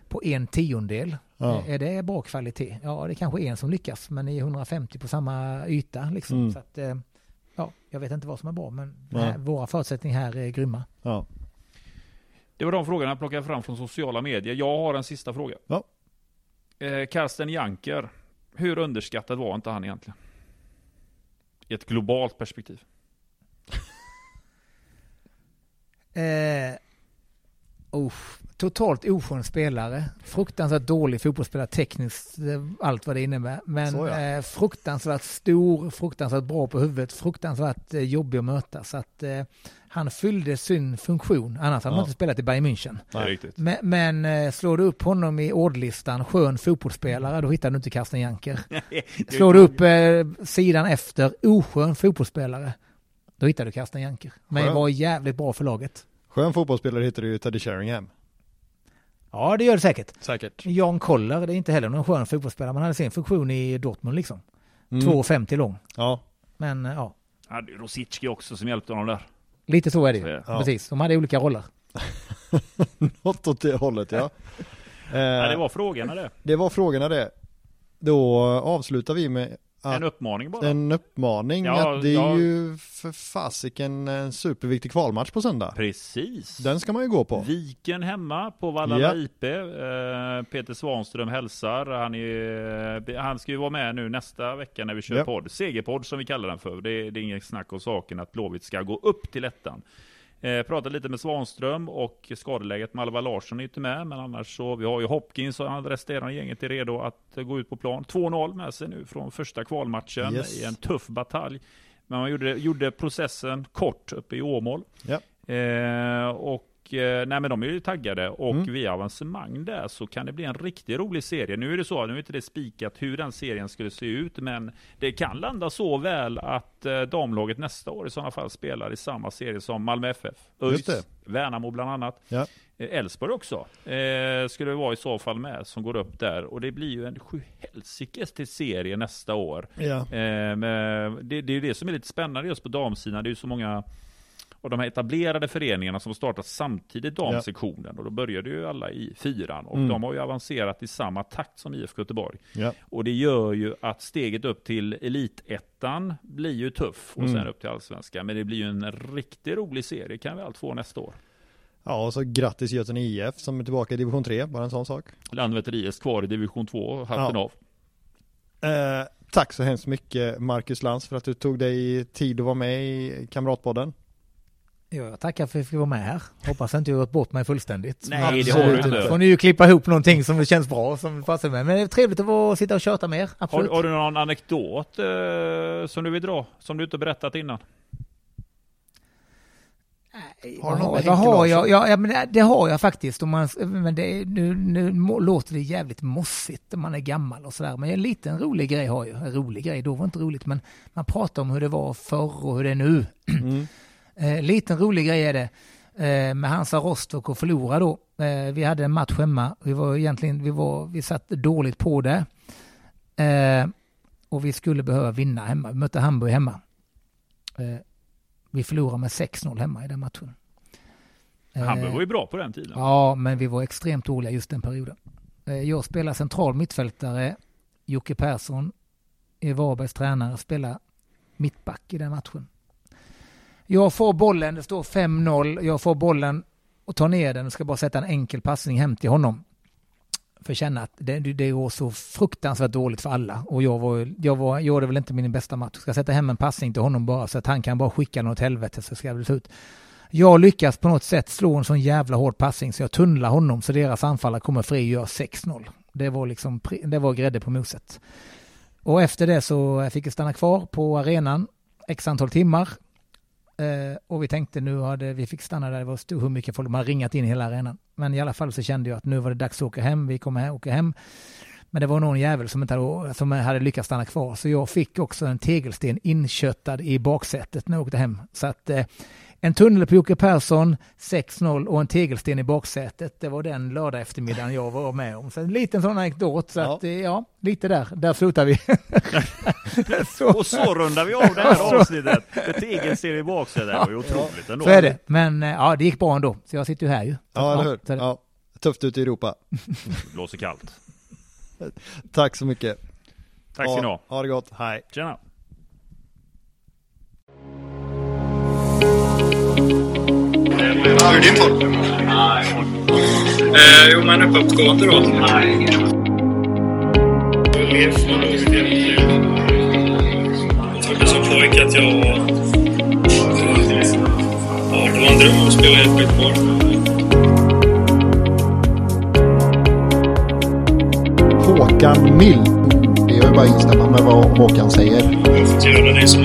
på en tiondel. Ja. Eh, Är det bra kvalitet? Ja, det är kanske en som lyckas, men ni är 150 på samma yta. Liksom. Mm. Så att, eh, ja, jag vet inte vad som är bra, men Nej. här, våra förutsättningar här är grymma. Ja. Det var de frågorna jag plockade fram från sociala medier. Jag har en sista fråga. Ja. Eh, Karsten Janker. Hur underskattad var inte han egentligen? I ett globalt perspektiv. Eh, oh, totalt oskön spelare. Fruktansvärt dålig fotbollsspelare tekniskt, eh, allt vad det innebär. Men ja. eh, fruktansvärt stor, fruktansvärt bra på huvudet, fruktansvärt eh, jobbig att möta. Så att eh, han fyllde sin funktion, annars hade Ja. man inte spelat i Bayern München. Riktigt. Men, men eh, slår du upp honom i ordlistan, skön fotbollsspelare, då hittar du inte Karsten Janker. Slår du upp eh, sidan efter, oskön fotbollsspelare, då hittar du Karsten Janker. Men Skön. var jävligt bra för laget. Skön fotbollsspelare hittar du ju Teddy Sheringham. Ja, det gör det säkert. Säkert. Jan Koller, det är inte heller någon skön fotbollsspelare. Man hade sin funktion i Dortmund liksom. Mm. 2,50 lång. Ja. Men eh, ja, hade ju Rosicki också som hjälpte honom där. lite så är det är ju. det. Ja. Precis, de hade olika roller. Något åt det hållet ja. Eh, Ja, det var frågorna det. det var frågorna det. Då avslutar vi med En uppmaning bara. en uppmaning Ja, att det är ja. ju för fasiken en superviktig kvalmatch på söndag. Precis. Den ska man ju gå på. Viken hemma på Vallala Ja. IP. Eh, Peter Svanström hälsar. Han, är, han ska ju vara med nu nästa vecka när vi kör Ja. podd. Segerpodd som vi kallar den för. Det, det är inget snack om saken att Blåvitt ska gå upp till ettan. Eh, pratade lite med Svanström och skadeläget med Alva Larsson är inte med. Men annars så, vi har ju Hopkins och resterande gänget är redo att gå ut på plan. 2-0 med sig nu från första kvalmatchen Yes. i en tuff batalj. Men man gjorde, gjorde processen kort uppe i Åmål. Ja. Eh, och nej men de är ju taggade och Mm. via avancemang där så kan det bli en riktigt rolig serie. Nu är det så, nu är inte det spikat hur den serien skulle se ut, men det kan landa så väl att eh, damlaget nästa år i sådana fall spelar i samma serie som Malmö FF, ÖIS, det. Värnamo bland annat. Ja. Eh, Elfsborg också eh, skulle vara i så fall med som går upp där och det blir ju en sjuhelsikes till serie nästa år. Ja. Eh, det, det är ju det som är lite spännande just på damsidan. Det är ju så många av de här etablerade föreningarna som startat samtidigt damsektionen. Och då började ju alla i fyran. Och Mm. de har ju avancerat i samma takt som IFK Göteborg. Ja. Och det gör ju att steget upp till elitettan blir ju tuff. Och Mm. sen upp till allsvenskan. Men det blir ju en riktigt rolig serie. kan vi allt få nästa år. ja, och så grattis Götene IF som är tillbaka i division 3, bara en sån sak. Landvetter IS kvar i division 2, hatten Ja. av. Eh, tack så hemskt mycket Marcus Lantz för att du tog dig tid att vara med i Kamratpodden. Ja, jag tackar för att jag fick vara med här. Hoppas inte jag har gått bort mig fullständigt. Nej, det har du Absolut inte. får ni ju klippa ihop någonting som känns bra, som passar med. Men det är trevligt att vara, sitta och köta med er, Har, absolut. har du någon anekdot eh, som du vill dra? Som du inte berättat innan? Nej, Har du något med har jag? Ja, ja, men det- det har jag faktiskt. Om man, men det, nu, nu låter det jävligt mossigt om man är gammal och sådär. Men en liten rolig grej har jag. En rolig grej, då var det inte roligt. Men man pratar om hur det var förr och hur det är nu. Mm. Eh, liten rolig grej är det. Eh, med Hansa Rostock och förlora då. Eh, vi hade en match hemma. Vi var egentligen, vi var, vi satt dåligt på det. Eh, och vi skulle behöva vinna hemma. Vi mötte Hamburg hemma. Eh, vi förlorade med 6-0 hemma i den matchen. Eh, Hamburg var ju bra på den tiden. Ja, men vi var extremt dåliga just den perioden. Eh, Jag spelar central mittfältare. Jocke Persson är Varbergs tränare, spelar mittback i den matchen. Jag får bollen, det står 5-0. Jag får bollen och tar ner den och ska bara sätta en enkel passning hem till honom. För att känna att det, det går så fruktansvärt dåligt för alla. Och jag, var, jag var, gjorde väl inte min bästa match. Ska sätta hem en passning till honom bara så att han kan bara skicka den åt helvete så ska det se ut. Jag lyckas på något sätt slå en sån jävla hård passning så jag tunnlar honom så deras anfallare kommer fri och gör 6-0. Det var liksom, det var grädde på moset. Och efter det så fick jag stanna kvar på arenan x antal timmar. Eh, och vi tänkte nu hade vi fick stanna där, det var stor hur mycket folk, man ringat in hela arenan. Men i alla fall så kände jag att nu var det dags att åka hem, vi kommer åka hem. Men det var någon jävel som inte hade, som hade lyckats stanna kvar. Så jag fick också en tegelsten inköttad i baksätet när jag åkte hem. Så att eh, en tunnel på Jocke Persson, 6-0 och en tegelsten i baksätet. Det var den lördag eftermiddagen jag var med om. Så en liten sån anekdot. Så ja. att eh, ja, lite där. Där slutar vi. så. Och så rundar vi av det här avsnittet. Med tegelsten i baksätet. Det var ju otroligt ändå. Så är det. Men eh, ja, det gick bra ändå. Så jag sitter ju här ju. Ja, eller hur. Ja, tufft ute i Europa. Blåser kallt. Tack så mycket. Tack ska ni ha. Ha det gott. Hej. Tjena. Hur är din form? Eh, jo, men uppåtgående då. Jag trodde som pojke att jag var... Ja, det var en dröm att spela i ett skitboll. Håkan Mill. Det är ju bara att instämma med vad Håkan säger. Jag får göra det som.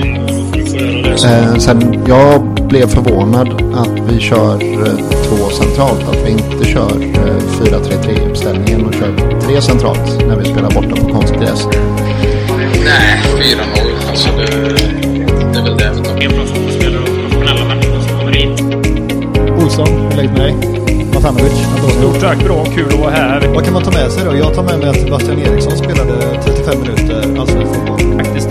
Eh, sen jag blev förvånad att vi kör eh, två centralt. Att vi inte kör eh, 4-3-3 uppställningen och kör tre centralt när vi spelar borta på konstgräs. Nej, 4-0. Alltså det, det är väl det vi tar. En bra fotbollsspelare och professionella människor som kommer hit. Olsson, hur läget med dig? Matanovic. Stort tack, bra, kul att vara här. Vad kan man ta med sig då? Jag tar med mig att Sebastian Eriksson spelade 35 minuter allsvensk fotboll.